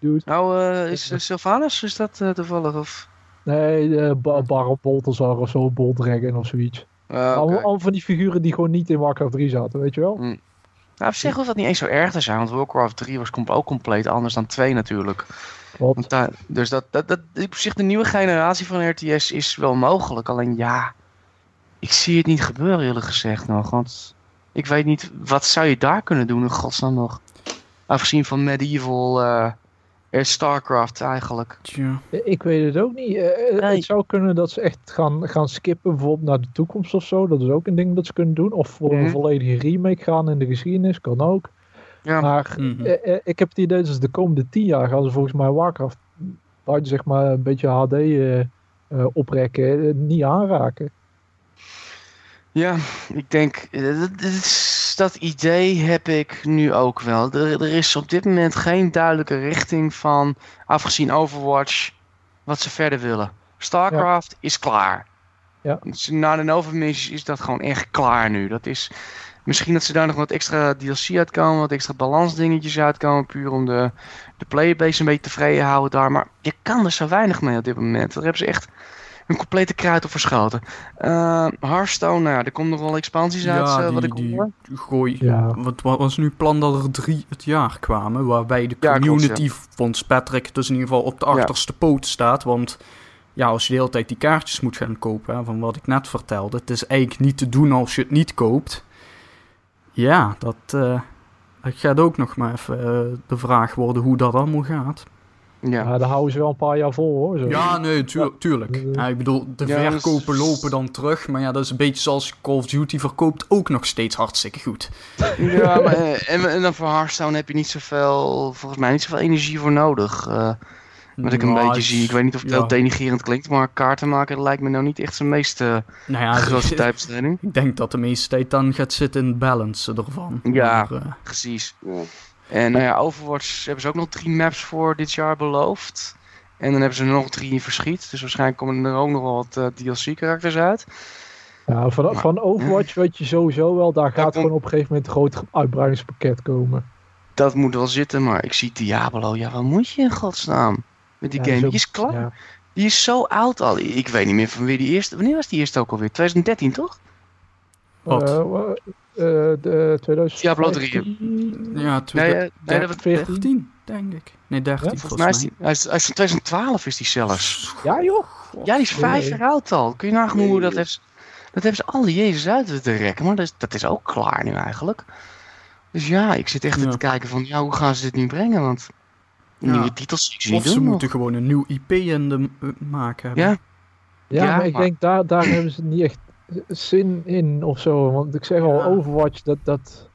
dude. Nou, is uh, Sylvanus, is dat toevallig? Of... Nee, ba Baron Boltazar of zo, Boldragon of zoiets. Ah, oké. Allemaal allemaal van die figuren die gewoon niet in Warcraft 3 zaten, weet je wel? Nou, op zich hoeft dat niet eens zo erg te zijn, want Warcraft 3 was ook compleet anders dan 2 natuurlijk. Klopt. Dus dat, dat, dat, op zich de nieuwe generatie van RTS is wel mogelijk. Alleen ja, ik zie het niet gebeuren eerlijk gezegd nog. Want ik weet niet, wat zou je daar kunnen doen in godsnaam nog? Afgezien van Medieval, eh eh, Starcraft eigenlijk. Tja. Ik weet het ook niet. Eh, Nee. Het zou kunnen dat ze echt gaan, gaan skippen, bijvoorbeeld naar de toekomst of zo. Dat is ook een ding dat ze kunnen doen. Of voor Mhm. een volledige remake gaan in de geschiedenis, kan ook. Ja. Maar Mhm. eh, eh, ik heb het idee dat ze de komende tien jaar gaan ze volgens mij Warcraft buiten zeg maar een beetje HD eh, eh, oprekken, eh, niet aanraken. Ja, ik denk, eh, dat, dat idee heb ik nu ook wel. Er, er is op dit moment geen duidelijke richting van, afgezien Overwatch, wat ze verder willen. StarCraft is klaar. Ja. Dus Na de Nova Missions is dat gewoon echt klaar nu. Dat is, misschien dat ze daar nog wat extra DLC uitkomen, wat extra balansdingetjes uitkomen, puur om de, de playerbase een beetje tevreden te houden daar. Maar je kan er zo weinig mee op dit moment. Daar hebben ze echt een complete kruid op verschoten. Eh, Hearthstone, nou ja, er komt nog wel expansies uit, Ja, eh, wat die, ik die hoor. gooi... Ja. Wat wat was nu het plan dat er drie het jaar kwamen? Waarbij de Ja, klopt, community volgens Patrick dus in ieder geval op de Ja. achterste poot staat. Want ja, als je de hele tijd die kaartjes moet gaan kopen, hè, van wat ik net vertelde. Het is eigenlijk niet te doen als je het niet koopt. Ja, dat, eh, dat gaat ook nog maar even de vraag worden hoe dat allemaal gaat. Ja. Ja, daar houden ze wel een paar jaar vol hoor. Zo. Ja, nee, tuur- tuurlijk. Ja. Ik bedoel, de Ja, dat is- verkopen lopen dan terug. Maar ja, dat is een beetje zoals Call of Duty verkoopt ook nog steeds hartstikke goed. Ja, maar, eh, en, en dan voor Hearthstone heb je niet zoveel, volgens mij niet zoveel energie voor nodig. eh, wat ik een Nou, beetje zie. Ik weet niet of het ja. heel denigerend klinkt, maar kaarten maken lijkt me nou niet echt zijn meest eh, Nou ja, grote ik, tijdbesteding. ik denk dat de meeste tijd dan gaat zitten in het balancen ervan. Ja. Maar, eh, Precies. Ja. En nou ja, Overwatch hebben ze ook nog drie maps voor dit jaar beloofd. En dan hebben ze er nog drie in verschiet. Dus waarschijnlijk komen er ook nog wel wat eh, DLC-karakters uit. Ja, van, Maar- van Overwatch weet je sowieso wel, daar gaat gewoon op een gegeven moment een groot uitbreidingspakket komen. Dat moet wel zitten, maar ik zie Diablo. Ja, wat moet je in godsnaam? Met die Ja, game, zo- die is klaar. Ja. Die is zo oud al. Ik weet niet meer van wie die eerste... Wanneer was die eerste ook alweer? 2013, toch? Wat? Wa- eh, de 2015. Diablo 3. Ja, Nee, eh, nee, dat was 14, denk ik. Nee, 13 Ja, volgens, mij is die, hij, is, hij is van 2012 is die zelfs. Ja joh. Ja, die is vijf Nee. jaar oud al. Kun je nagaan hoe Nee. dat heeft... Dat hebben ze alle Jezus uit te rekken, maar dat is, dat is ook klaar nu eigenlijk. Dus ja, ik zit echt Ja. te kijken van, ja, hoe gaan ze dit nu brengen? Want Ja. nieuwe titels zie Of ze doen moeten gewoon een nieuw IP in de eh, maken hebben. Ja, Ja, Ja, maar ik maar- denk daar, daar hebben ze niet echt zin in of zo. Want ik zeg al. Overwatch, dat. dat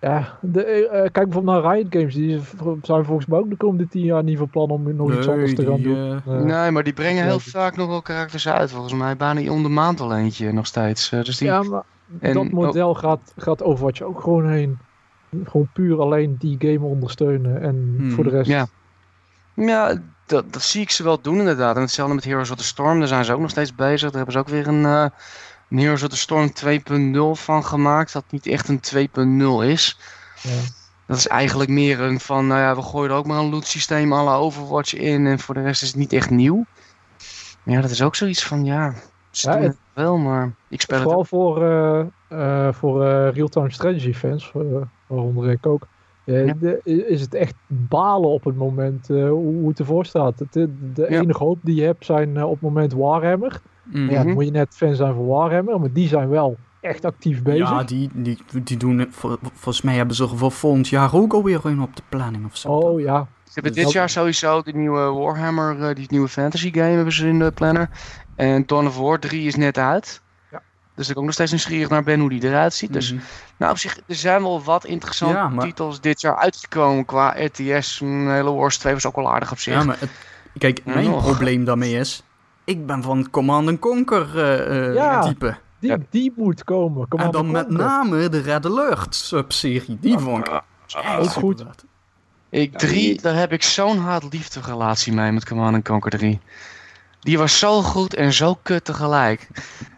ja, de, eh, kijk bijvoorbeeld naar Riot Games. Die zijn volgens mij ook de komende tien jaar niet van plan om nog iets anders te gaan die, doen. eh, Eh, nee, maar die brengen heel vaak nog wel karakters uit, volgens mij. Bijna om de maand al eentje nog steeds. Eh, dus die, ja, maar en- dat model gaat, gaat Overwatch ook gewoon heen. Gewoon puur alleen die game ondersteunen. En Hmm. voor de rest. Ja. Ja, dat, dat zie ik ze wel doen inderdaad. En hetzelfde met Heroes of the Storm, daar zijn ze ook nog steeds bezig. Daar hebben ze ook weer een, eh, een Heroes of the Storm 2.0 van gemaakt. Dat niet echt een 2.0 is. Ja. Dat is eigenlijk meer een van, nou ja, we gooien er ook maar een loot systeem alle Overwatch in. En voor de rest is het niet echt nieuw. Maar ja, dat is ook zoiets van, ja, ze Ja, het- wel, maar ik speel het Vooral voor, eh, voor real-time strategy fans, waaronder ik ook, Ja. de- is het echt balen op het moment eh, hoe het ervoor staat. Het, de de Ja. enige hoop die je hebt zijn eh, op het moment Warhammer. mhm. Ja, dan moet je net fan zijn van Warhammer, maar die zijn wel echt actief bezig. Ja, die, die, die doen vol- Volgens mij hebben ze voor volgend jaar ook alweer een op de planning of zo. oh ja, Ze hebben dit jaar sowieso de nieuwe Warhammer, eh, die nieuwe fantasy game hebben ze in de planner. En Dawn of War 3 is net uit. Dus ik ook nog steeds nieuwsgierig naar ben hoe die eruit ziet. Dus Mhm. nou, op zich, er zijn wel wat interessante Ja, maar- titels dit jaar uitgekomen qua RTS. Een hele Wars 2 was ook wel aardig op zich. Ja, maar het- kijk, Ja, mijn nog. probleem daarmee is. Ik ben van Command Conquer eh, eh, Ja. type. die, die moet komen. En Command dan met name de Red Alert subserie. Die vond ik echt ook goed. Ik Ja, 3, die- daar heb ik zo'n haat-liefde relatie mee met Command Conquer 3. Die was zo goed en zo kut tegelijk.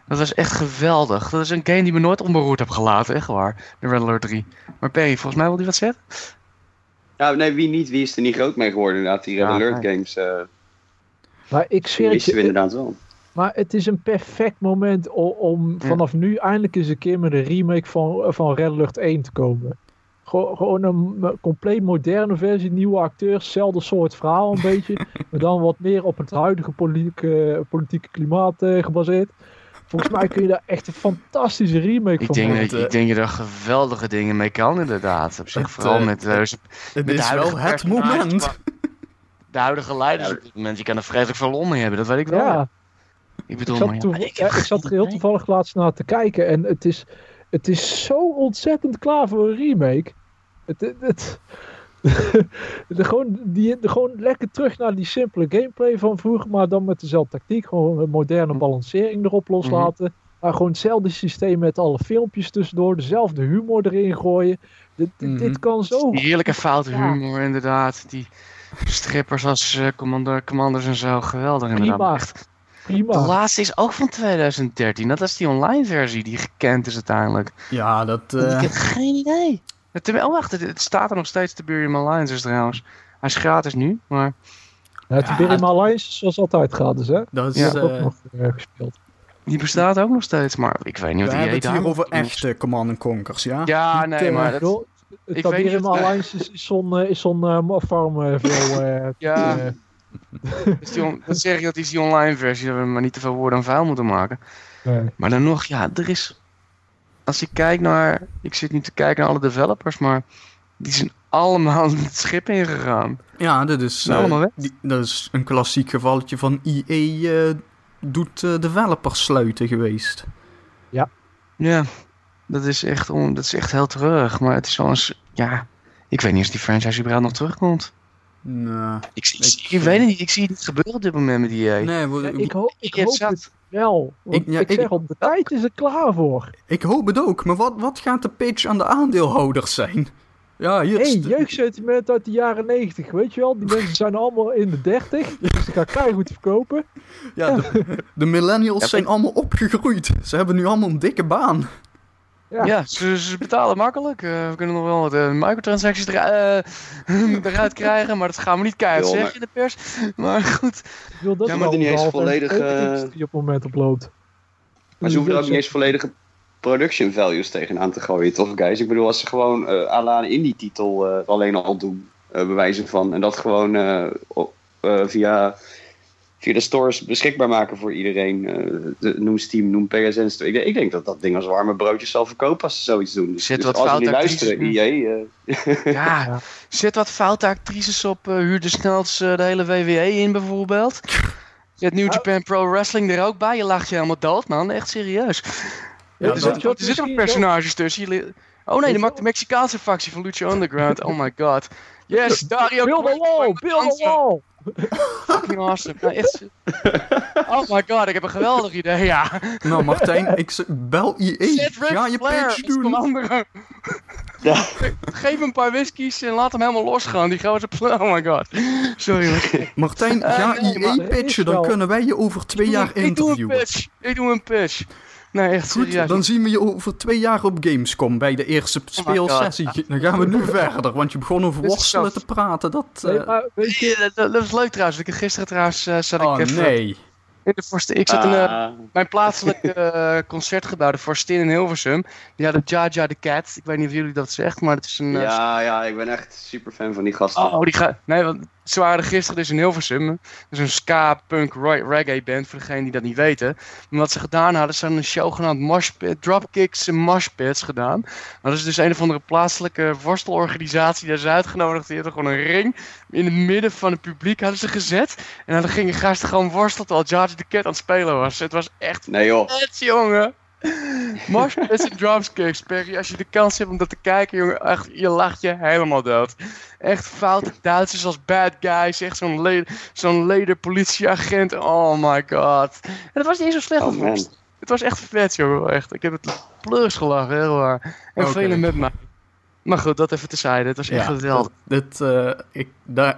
Dat was echt geweldig. Dat is een game die me nooit onberoerd heb gelaten, echt waar. De Red Alert 3. Maar Perry, volgens mij wil die wat zeggen? Ja, nee, wie niet? Wie is er niet groot mee geworden inderdaad? Die Red Ja, Alert nee. games, eh Maar ik zweer het je, inderdaad wel. Maar het is een perfect moment om, om Ja. vanaf nu eindelijk eens een keer met een remake van, van Red Alert 1 te komen. Gewoon, een compleet moderne versie, nieuwe acteurs, hetzelfde soort verhaal een beetje. Maar dan wat meer op het huidige politieke, politieke klimaat eh, gebaseerd. Volgens mij kun je daar echt een fantastische remake Ik van denk, maken. dat, ik denk dat je er geweldige dingen mee kan, inderdaad. Op zich, Het, vooral eh, met, eh, Het met de is huidige wel het personages, moment. De huidige leiders Ja. op dit moment, je kan er vreselijk veel lol mee hebben, dat weet ik wel. Ja, Ik ik bedoel, zat, maar ja, ik heb ik zat er heel toevallig laatst naar te kijken en het is, het is zo ontzettend klaar voor een remake. Het, het, het- de, gewoon, die, de, gewoon lekker terug naar die simpele gameplay van vroeger, maar dan met dezelfde tactiek. Gewoon een moderne balancering erop loslaten. Maar gewoon hetzelfde systeem met alle filmpjes tussendoor, dezelfde humor erin gooien. Dit, dit, Mhm. dit kan zo. Die heerlijke foute Ja. humor, inderdaad. Die strippers als eh, commander, commanders en zo, geweldig inderdaad. Prima. Echt. De Prima. laatste is ook van 2013. Dat is die online versie die gekend is uiteindelijk. Ja, dat... Ik eh, heb geen idee. Het, terwijl, oh, wacht, het, het staat er nog steeds, Tiberium Alliances trouwens. Hij is gratis nu, maar Het Ja, Tiberium Alliance is zoals altijd gratis, hè? dat is... Ja. Eh, ook nog eh, gespeeld. die bestaat ook nog steeds. Maar ik weet niet wat die hebben het heet hier daar. over echte Command Conkers, ja? Ja, nee, maar dat, Het ik weet niet Alliance is, is zo'n eh, is zo'n eh, farm veel. eh, Ja. is die dat zeg ik, dat is die online versie, dat we maar niet te veel woorden aan vuil moeten maken. nee. Maar dan nog, ja, er is. Als ik kijk naar. Ik zit niet te kijken naar alle developers, maar. Die zijn allemaal het schip ingegaan. Ja, dat is, weg. die- dat is een klassiek gevalletje van EA eh, doet eh, developers sluiten geweest. Ja, dat is echt, on, dat is echt heel terug. Maar het is wel eens. Ja, ik weet niet of die franchise überhaupt nog terugkomt. Nou, Ik, zie- Ik- ik, weet het niet. Ik zie het niet gebeuren op dit moment met EA. nee, Ja, ik, ik, ho ik hoop zat. het wel. Want Ik- ik, ja, ik- zeg al, de tijd is er klaar voor. hoop het ook. Maar wat, wat gaat de pitch aan de aandeelhouders zijn? Ja, hier hey, jeugdsentiment uit de jaren 90, weet je wel? Die mensen zijn allemaal in de 30, dus ze gaan keihard verkopen. ja, de, de millennials zijn allemaal opgegroeid. Ze hebben nu allemaal een dikke baan. Ja. Ja, ze, ze betalen makkelijk. Eh, we kunnen nog wel wat eh, microtransacties er, eh, eruit krijgen, maar dat gaan we niet keihard zeggen in de pers. Maar goed. Ik wil dat Ja, maar wel die niet eens volledig, industrie op het moment oploopt. Maar ze hoeven er ook niet eens volledige production values tegenaan te gooien, toch guys? Ik bedoel, als ze gewoon eh à la een indie-titel eh, alleen al doen, eh bewijzen van. En dat gewoon eh, eh, via, via de stores beschikbaar maken voor iedereen. eh, de- noem Steam, noem PSN. Ik, denk- ik denk dat dat ding als warme broodjes zal verkopen als ze zoiets doen. Dus, Zit dus wat als ze foute niet luisteren, actrices- EA... eh, Ja, Ja. zet wat foute actrices op. eh huur de snelst eh, de hele WWE in bijvoorbeeld. Zet New Japan Pro Wrestling er ook bij. Je lacht je helemaal dood, man. Echt serieus. Ja, er, zitten, zitten ook personages tussen. Jullie- Oh nee, de, Mexicaanse factie van Lucha Underground. Oh my god. Yes, Dario Build a Cueto, wall, build a dansen. wall! Fucking awesome. Nou, echt... Oh my god, ik heb een geweldig idee, ja. Nou, Martijn, ik bel IE. Ga je Flair pitch doen. commander. Ja. Geef hem een paar whiskies en laat hem helemaal losgaan. Die gaan ze... Oh my god. Sorry. Martijn, Eh, ga nee, IE er pitchen. is Dan kunnen wij je over twee jaar Ik doe een interviewen. pitch. Ik doe een pitch. Nee, echt Goed, serieus. dan zien we je over twee jaar op Gamescom bij de eerste speelsessie. Dan gaan we nu verder, want je begon over worstelen te praten. Dat, Nee, eh, maar weet je, dat, dat was leuk trouwens. Ik, gisteren trouwens eh, zat oh ik even nee. in de Forst- Ik zat in eh, ah, mijn plaatselijke concertgebouw, de Forstin in Hilversum. Die hadden Jaja the Cat. Ik weet niet of jullie dat zegt, maar het is een... ja, ja, ik ben echt super fan van die gasten. Oh, die gaat. Nee, want ze waren er gisteren dus in Hilversum. Dus een ska, punk, reggae band, voor degenen die dat niet weten. Maar wat ze gedaan hadden, ze hadden een show genaamd Moshpit, Dropkicks en Moshpits gedaan. Maar dat is dus een of andere plaatselijke worstelorganisatie. Daar is uitgenodigd. Die hadden gewoon een ring in het midden van het publiek hadden ze gezet. En dan gingen gasten gewoon worstelen terwijl George the Cat aan het spelen was. Het was echt Nee joh. vet, jongen. Moshpits en drumsticks, Perry. Als je de kans hebt om dat te kijken, jongen, echt, je lacht je helemaal dood. Echt foute Duitsers als bad guys. Echt zo'n le zo'n leder politieagent. Oh my god. En het was niet eens zo slecht Oh als man. Het was echt vet, jongen. Echt. Ik heb het pleurs gelachen, heel waar. En Oké. velen met mij. Maar goed, dat even tezijde. Het was echt Ja, geweldig. Dit, eh, ik, daar,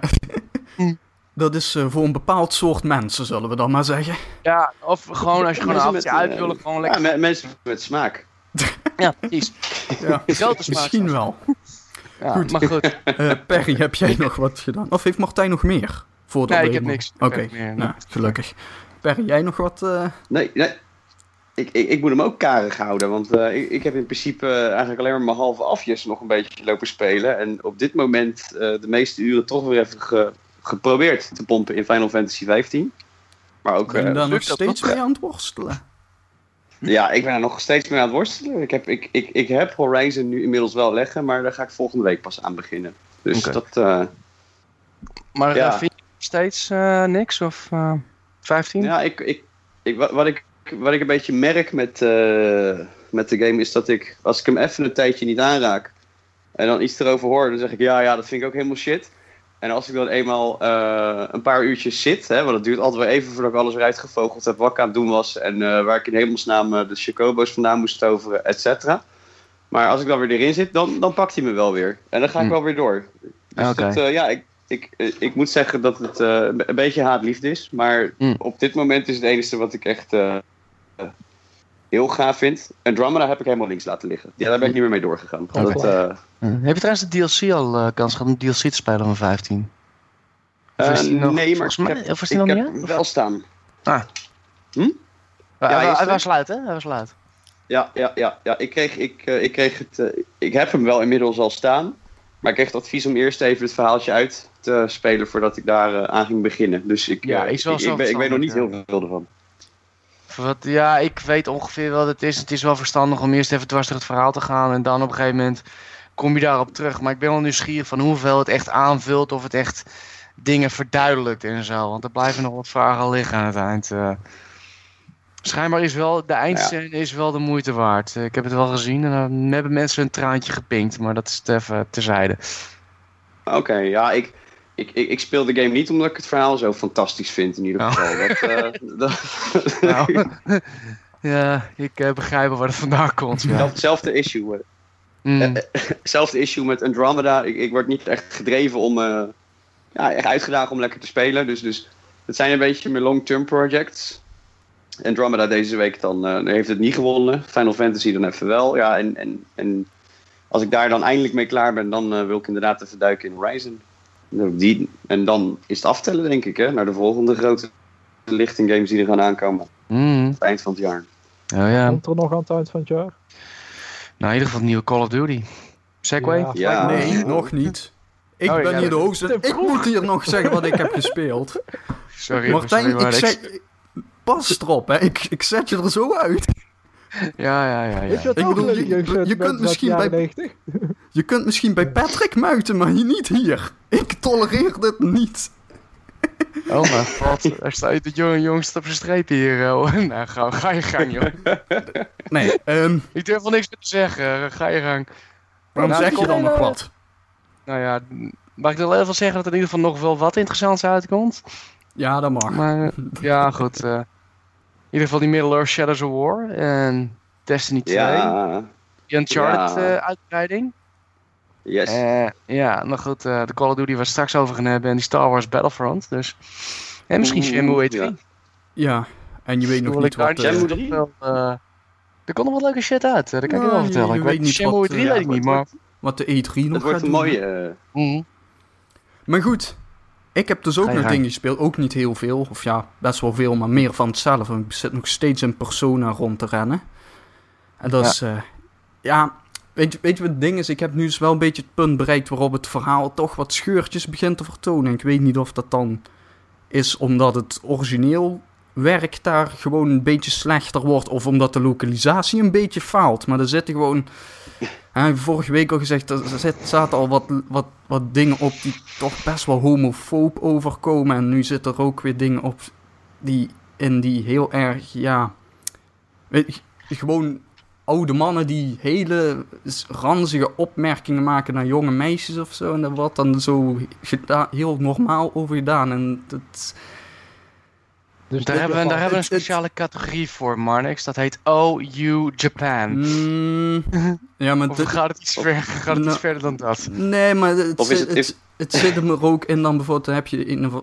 Hm. dat is eh, voor een bepaald soort mensen, zullen we dan maar zeggen. Ja, of gewoon als je gewoon een avondje uit eh, wil, gewoon Ja, lekker. me- mensen met smaak. Ja, precies. Ja, smaak. misschien wel. Ja, Goed. maar goed. Eh, Perry, heb jij nog wat gedaan? Of heeft Martijn nog meer? Voordat Nee, ik heb niks. Ik Oké, nee. nou, gelukkig. Perry, jij nog wat? eh, Nee, nee. Ik, ik, ik moet hem ook karig houden, want eh, ik, ik heb in principe eigenlijk alleen maar mijn halve afjes nog een beetje lopen spelen. En op dit moment eh, de meeste uren toch weer even ge- geprobeerd te pompen in Final Fantasy 15. Maar ook, ben je eh, daar nog steeds mee aan het worstelen? ja, ik ben er nog steeds mee aan het worstelen. Ik heb, ik, ik, ik heb Horizon nu inmiddels wel leggen, maar daar ga ik volgende week pas aan beginnen. Dus dat, eh, Maar Ja. eh, vind je nog steeds eh, niks? Of eh 15? Ja, ik, ik, ik, wat, wat ik, wat ik een beetje merk met, eh, met de game is dat ik, als ik hem even een tijdje niet aanraak en dan iets erover hoor, dan zeg ik ja, ja, dat vind ik ook helemaal shit. En als ik dan eenmaal eh, een paar uurtjes zit, hè, want het duurt altijd wel even voordat ik alles weer uitgevogeld heb wat ik aan het doen was en eh, waar ik in hemelsnaam eh, de Chocobo's vandaan moest toveren, et cetera. Maar als ik dan weer erin zit, dan, dan pakt hij me wel weer. En dan ga ik Hm. wel weer door. Dus dat, ja, ik, ik, ik moet zeggen dat het een beetje haat-liefde is. Maar Hm. op dit moment is het enige wat ik echt heel gaaf vind. En Drummer heb ik helemaal links laten liggen. Ja, daar ben ik niet meer mee doorgegaan. Dat, eh, Hm. Heb je trouwens de DLC al eh, kans gehad om DLC te spelen van 15? Of is eh, nog- nee, maar volgens mij- ik heb, ik nog niet wel staan. hij, hij is hij was luid, hè? Hij was luid. Ja, ja, ja, ja. Ik, kreeg, ik, eh, ik, kreeg het, ik heb hem wel inmiddels al staan. Maar ik kreeg het advies om eerst even het verhaaltje uit te spelen voordat ik daar aan ging beginnen. Dus ik, Ja, is wel ik, ik, ben- ik weet nog niet heel veel ervan. Wat, ja, ik weet ongeveer wat het is. Het is wel verstandig om eerst even dwars door het verhaal te gaan. En dan op een gegeven moment kom je daarop terug. Maar ik ben wel nieuwsgierig van hoeveel het echt aanvult. Of het echt dingen verduidelijkt en zo. Want er blijven nog wat vragen liggen aan het eind. eh. Schijnbaar is wel, de eindscène is wel de moeite waard. Eh, Ik heb het wel gezien en dan hebben mensen een traantje gepinkt. Maar dat is even terzijde. Oké, ja, ik, ik, ik, ik speel de game niet omdat ik het verhaal zo fantastisch vind in ieder Oh. geval. Dat, eh, dat, Nou, ja, ik eh, begrijp wel waar het vandaan komt. Ja. Zelf- Hetzelfde issue. eh. Mm. Issue met Andromeda. Ik, ik word niet echt gedreven om... eh, ja, echt uitgedaagd om lekker te spelen. Dus, dus het zijn een beetje mijn long-term projects. Andromeda deze week dan eh, heeft het niet gewonnen. Final Fantasy dan even wel. Ja, en, en, en als ik daar dan eindelijk mee klaar ben, dan eh, wil ik inderdaad even duiken in Horizon. Die, en dan is het aftellen, denk ik, hè, naar de volgende grote lichting games die er gaan aankomen. Mm. Aan het eind van het jaar. Oh ja. Komt er nog aan het eind van het jaar? Nou, in ieder geval een nieuwe Call of Duty. Segway? Ja. Ja. Nee, nog niet. Ik Oh, ben ja, hier de hoogste. Ik moet hier nog zeggen wat ik heb gespeeld. Sorry, Martijn, sorry, maar ik zeg... Pas erop, hè. Ik, ik zet je er zo uit. Ja, ja, ja. Weet je ja. wat Ik ook bedoel, je- je kunt misschien bij- 90? Je kunt misschien bij Patrick muiten, maar hier niet hier. Ik tolereer dit niet. Oh mijn god, er staat de jonge jongste op zijn streep hier. Oh. Nou, ga, ga je gang, joh. Nee, ehm, Ik durf wel niks meer te zeggen. Ga je gang. waarom Nou, zeg je dan nog wat? Nou ja, mag ik wel even zeggen dat er in ieder geval nog wel wat interessants uitkomt? Ja, dat mag. Maar ja, goed. eh, in ieder geval die Middle-earth Shadows of War en Destiny 2. Ja, Die Uncharted Ja. eh, uitbreiding. yes. Eh, ja, nou goed, eh, de Call of Duty waar we straks over gaan hebben en die Star Wars Battlefront. Dus. En misschien Oeh, Shenmue E3. ja. Ja, en je weet nog niet wat... eh, Shenmue toch 3? wel, eh, er komt nog wat leuke shit uit, dat kan ik je wel je- vertellen. je ik weet weet niet Shenmue wat, E3 eh, weet ik niet, maar... wat de E3 nog Het wordt gaat een doen. mooie... Mhm. Maar goed, ik heb dus ook nog gang. dingen gespeeld. Ook niet heel veel. Of ja, best wel veel, maar meer van hetzelfde. Ik zit nog steeds in Persona rond te rennen. En dat Ja. is... eh, ja, weet je, weet je wat het ding is? Ik heb nu dus wel een beetje het punt bereikt waarop het verhaal toch wat scheurtjes begint te vertonen. En ik weet niet of dat dan is omdat het origineel werk daar gewoon een beetje slechter wordt. Of omdat de lokalisatie een beetje faalt. Maar er zitten gewoon... Ja, vorige week al gezegd, er zaten al wat, wat, wat dingen op die toch best wel homofoob overkomen. En nu zitten er ook weer dingen op die in die heel erg, ja... Weet gewoon oude mannen die hele ranzige opmerkingen maken naar jonge meisjes of zo. En daar wordt dan zo heel normaal over gedaan. En dat... Dus Daar hebben, we, daar hebben we een speciale categorie voor, Marnix. Dat heet OU Japan. Mm, ja, maar Of dit- gaat het iets, ver, gaat het Nou, iets verder dan dat? Nee, maar het, Of is zit- het- het, is- het zit hem er ook in dan bijvoorbeeld, dan heb je in een,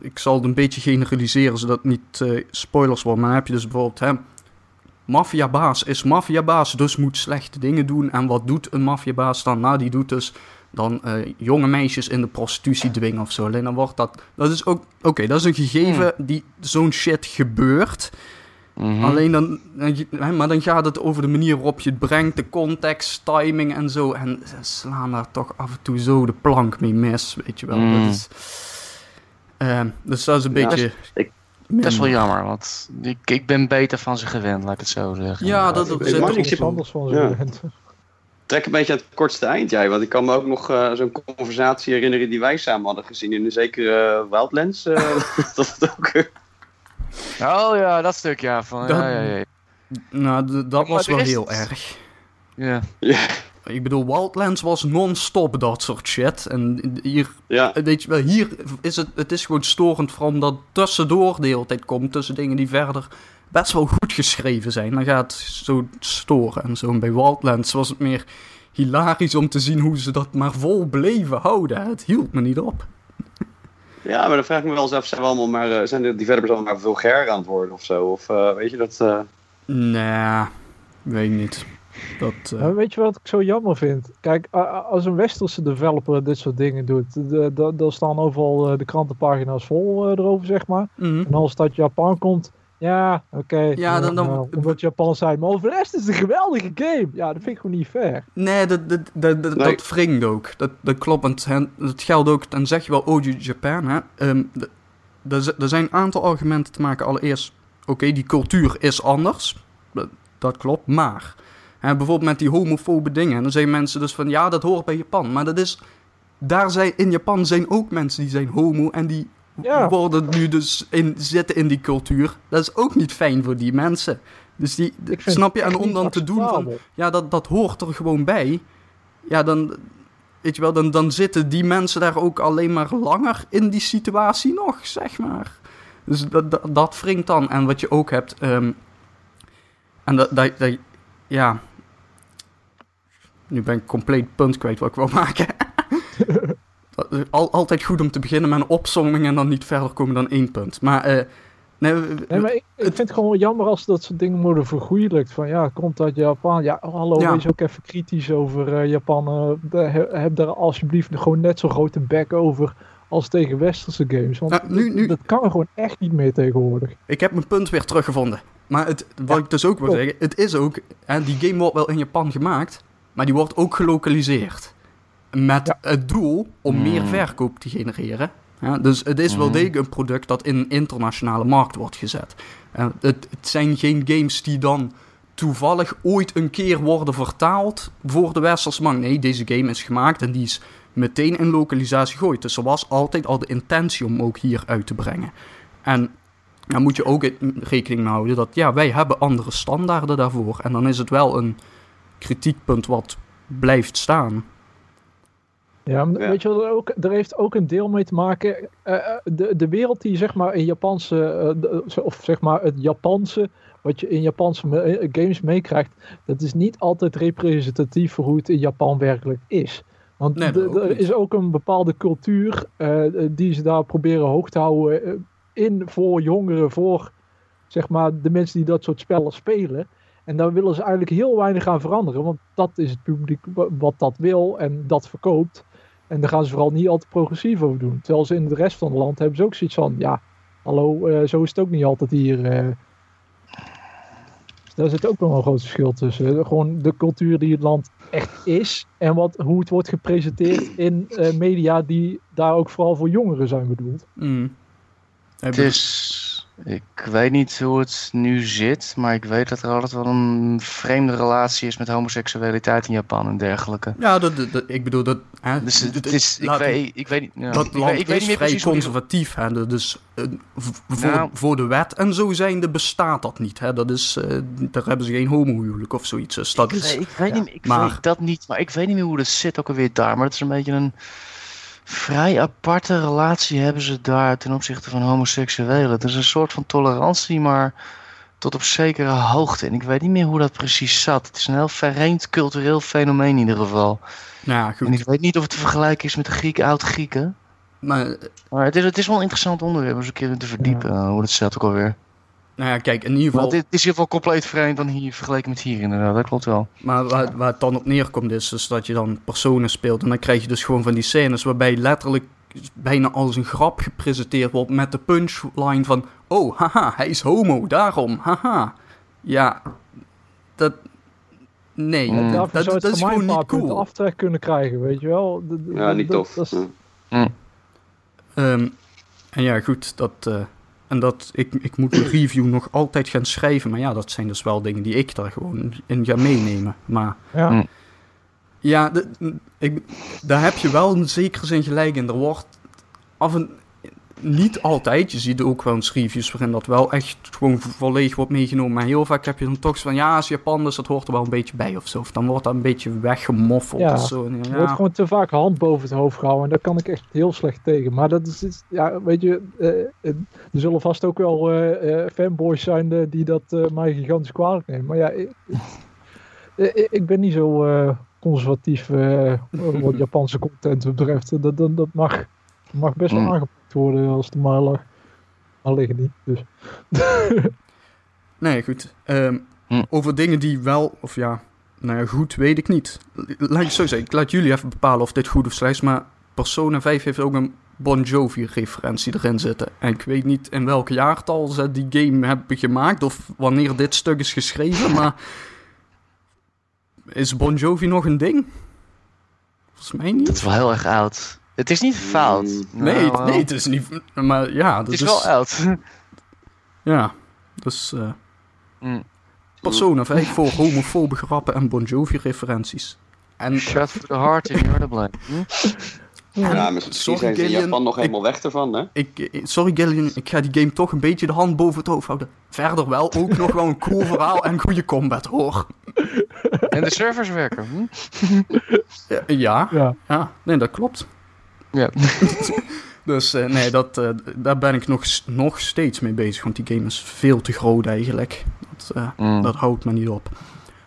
ik zal het een beetje generaliseren zodat het niet eh, spoilers worden, maar dan heb je dus bijvoorbeeld, hè, maffiabaas is maffiabaas, dus moet slechte dingen doen. En wat doet een maffiabaas dan? Nou, die doet dus dan eh, jonge meisjes in de prostitutie dwingen of zo. Alleen dan wordt dat, dat is ook, oké, dat is een gegeven die zo'n shit gebeurt. Mhm. Alleen dan, maar dan gaat het over de manier waarop je het brengt, de context, timing en zo. En ze slaan daar toch af en toe zo de plank mee mis, weet je wel. Mm. Dat is, eh, dus dat is een Ja, beetje... ik- Dat is wel jammer, want ik, ik ben beter van ze gewend, laat ik het zo zeggen. Ja, dat, Ik zit er niks ook iets zo. anders van Ja. zo gewend. Trek een beetje aan het kortste eind, jij. Want ik kan me ook nog eh, zo'n conversatie herinneren die wij samen hadden gezien in een zekere uh, Wildlands. eh, dat het ook... eh, Oh ja, dat stuk ja. Van, Dat- ja, ja, ja. Nou, dat was wel heel erg. ja. ja, Ik bedoel, Wildlands was non-stop dat soort shit. En hier ja, Weet je wel, hier is het, het is gewoon storend vooral omdat tussendoor de hele tijd komt tussen dingen die verder best wel goed geschreven zijn. Dan gaat het zo storen en zo. En bij Wildlands was het meer hilarisch om te zien hoe ze dat maar vol bleven houden. Het hield me niet op. ja, maar dan vraag ik me wel eens af, zijn, we allemaal maar, eh, zijn de developers allemaal maar vulgair aan het worden of zo? Of eh, weet je dat... eh, Nee, weet ik niet. Dat, eh, Maar weet je wat ik zo jammer vind? Kijk, als een westerse developer dit soort dingen doet, dan staan overal de krantenpagina's vol eh, erover, zeg maar. mhm. En als dat Japan komt, ja, oké. Ja, dan- dan- nou, omdat Japan zijn, maar over de rest is het een geweldige game. Ja, dat vind ik gewoon niet fair. Nee, dat, dat, dat, dat, Nee. dat wringt ook. Dat, dat klopt. hen- Dat geldt ook, dan zeg je wel OG Japan. Hè? Ehm, d- er er zijn een aantal argumenten te maken. Allereerst, oké, die cultuur is anders. Dat, dat klopt. Maar, hè, bijvoorbeeld met die homofobe dingen. Dan zeggen mensen dus van, ja, dat hoort bij Japan. Maar dat is, daar zijn, in Japan zijn ook mensen die zijn homo. En die Ja. worden nu dus in, zitten in die cultuur. Dat is ook niet fijn voor die mensen. Dus die, snap je? En om dan te doen van, ja, dat, dat hoort er gewoon bij. Ja, dan, weet je wel, dan, dan zitten die mensen daar ook alleen maar langer in die situatie nog, zeg maar. Dus dat, dat, dat wringt dan. En wat je ook hebt, ehm, en dat, dat, dat, ja, nu ben ik compleet punt kwijt wat ik wil maken. Al, altijd goed om te beginnen met een opzomming en dan niet verder komen dan één punt. Maar, eh, nee, nee, maar ik, ik, vind het gewoon jammer als dat soort dingen worden vergoeilijkt. Van ja, komt uit Japan. Ja, hallo, Ja. wees ook even kritisch over eh, Japan. Eh, he- heb daar alsjeblieft gewoon net zo grote bek over als tegen westerse games. Want nu- nu- dat kan gewoon echt niet meer tegenwoordig. Ik heb mijn punt weer teruggevonden. Maar het, wat Ja, ik dus ook wil zeggen, het is ook, hè, die game wordt wel in Japan gemaakt, maar die wordt ook gelokaliseerd. Met Ja. het doel om Hmm. meer verkoop te genereren. Ja, dus het is wel Mhm. degelijk een product dat in een internationale markt wordt gezet. Het, het zijn geen games die dan toevallig ooit een keer worden vertaald voor de westerse markt. Nee, deze game is gemaakt en die is meteen in lokalisatie gegooid. Dus er was altijd al de intentie om ook hier uit te brengen. En daar moet je ook in rekening mee houden dat ja, wij hebben andere standaarden daarvoor. En dan is het wel een kritiekpunt wat blijft staan. Ja, weet je wat er ook, er heeft ook een deel mee te maken. eh, eh, de, de wereld die zeg maar in Japanse, eh, of zeg maar het Japanse, wat je in Japanse me- games meekrijgt, dat is niet altijd representatief voor hoe het in Japan werkelijk is. Want Nee, er is ook een bepaalde cultuur die ze daar proberen hoog te houden in voor jongeren, voor zeg maar de mensen die dat soort spellen spelen. En daar willen ze eigenlijk heel weinig aan veranderen, want dat is het publiek wa- wat dat wil en dat verkoopt. En daar gaan ze vooral niet altijd progressief over doen. Terwijl ze in de rest van het land hebben ze ook zoiets van, ja, hallo, eh, zo is het ook niet altijd hier. eh. Dus daar zit ook wel een groot verschil tussen. Gewoon de cultuur die het land echt is en wat, hoe het wordt gepresenteerd in eh, media die daar ook vooral voor jongeren zijn bedoeld. Mm. Het is... Ik weet niet hoe het nu zit, maar ik weet dat er altijd wel een vreemde relatie is met homoseksualiteit in Japan en dergelijke. Ja, dat, dat- dat- ik bedoel dat. Hè, Dus het, is, ik, weet, ik weet niet. Ja. dat ik land weet, ik weet is niet meer vrij precies hoe die- conservatief. Hè, dus voor, Nou. voor de wet en zo zijnde bestaat dat niet. Hè, dat is, eh, daar hebben ze geen homohuwelijk of zoiets. Dus dat Ik is. weet, ik weet niet, ik Maar- weet dat niet, maar ik weet niet meer hoe dat zit ook alweer daar. Maar het is een beetje een vrij aparte relatie hebben ze daar ten opzichte van homoseksuelen. Het is een soort van tolerantie, maar tot op zekere hoogte. En ik weet niet meer hoe dat precies zat. Het is een heel vreemd cultureel fenomeen in ieder geval. Nou ja, En goed. ik weet niet of het te vergelijken is met de Grieken, oud-Grieken. Maar Maar het is, het is wel een interessant onderwerp om eens een keer in te verdiepen. eh, hoe dat zit ook alweer. Nou ja, kijk, in ieder geval. Want dit is in ieder geval compleet vreemd dan hier vergeleken met hier inderdaad. Dat klopt wel. Maar waar, waar het dan op neerkomt is, is dat je dan personen speelt. En dan krijg je dus gewoon van die scènes waarbij letterlijk bijna als een grap gepresenteerd wordt met de punchline van... Oh, haha, hij is homo, daarom, haha. Ja, dat... Nee, Mm. Daarvoor dat, zou het dat is voor mij gewoon een niet cool. aftrek kunnen krijgen, weet je wel. Ja, niet tof. is- Ja. Ehm, en ja, goed, dat... eh, en dat, ik, ik moet een review nog altijd gaan schrijven. Maar ja, dat zijn dus wel dingen die ik daar gewoon in ga meenemen. Maar... ja. Mm. Ja, de- ik, daar heb je wel in zekere zin gelijk in. Er wordt af en niet altijd. Je ziet ook wel eens reviews waarin dat wel echt gewoon volledig wordt meegenomen. Maar heel vaak heb je dan toch zo van ja, als Japan dus dat hoort er wel een beetje bij of zo. Of dan wordt dat een beetje weggemoffeld Ja, of zo. En Er wordt Ja, gewoon te vaak hand boven het hoofd gehouden. En daar kan ik echt heel slecht tegen. Maar dat is, is- ja, weet je, eh, eh, er zullen vast ook wel eh, eh, fanboys zijn die dat eh, mij gigantisch kwalijk nemen. Maar ja, ik, ik ben niet zo eh, conservatief eh, wat Japanse content betreft. Dat, dat, dat mag, mag best wel Mm. aangepakt worden als maar lag. Maar liggen niet. Dus. nee, goed. Ehm, Hm. Over dingen die wel, of ja, nou ja, goed, weet ik niet. Laat ik zo zeggen, ik laat jullie even bepalen of dit goed of slecht is. Maar Persona 5 heeft ook een Bon Jovi-referentie erin zitten. En ik weet niet in welk jaartal ze die game hebben gemaakt of wanneer dit stuk is geschreven, maar is Bon Jovi nog een ding? Volgens mij Het niet. is wel heel erg oud. Het is niet fout. Mm. Nee, Nou, het, nee, het is niet. Maar ja, Het dat is wel oud. Ja, dus eh Mm. Persona 5 voor homofobe grappen en Bon Jovi-referenties. En Shot for the heart in you're the blame. Hm? Ja, misschien Sorry, zijn ze in Japan nog ik- helemaal weg ervan, hè? Ik, sorry Gillian, ik ga die game toch een beetje de hand boven het hoofd houden. Verder wel ook nog wel een cool verhaal en goede combat hoor. En de servers werken. Hm? Ja, ja, Ja. ja, nee dat klopt. Ja. Dus eh, nee, dat, eh, daar ben ik nog, nog steeds mee bezig, want die game is veel te groot eigenlijk. Dat, eh, Mm. dat houdt me niet op.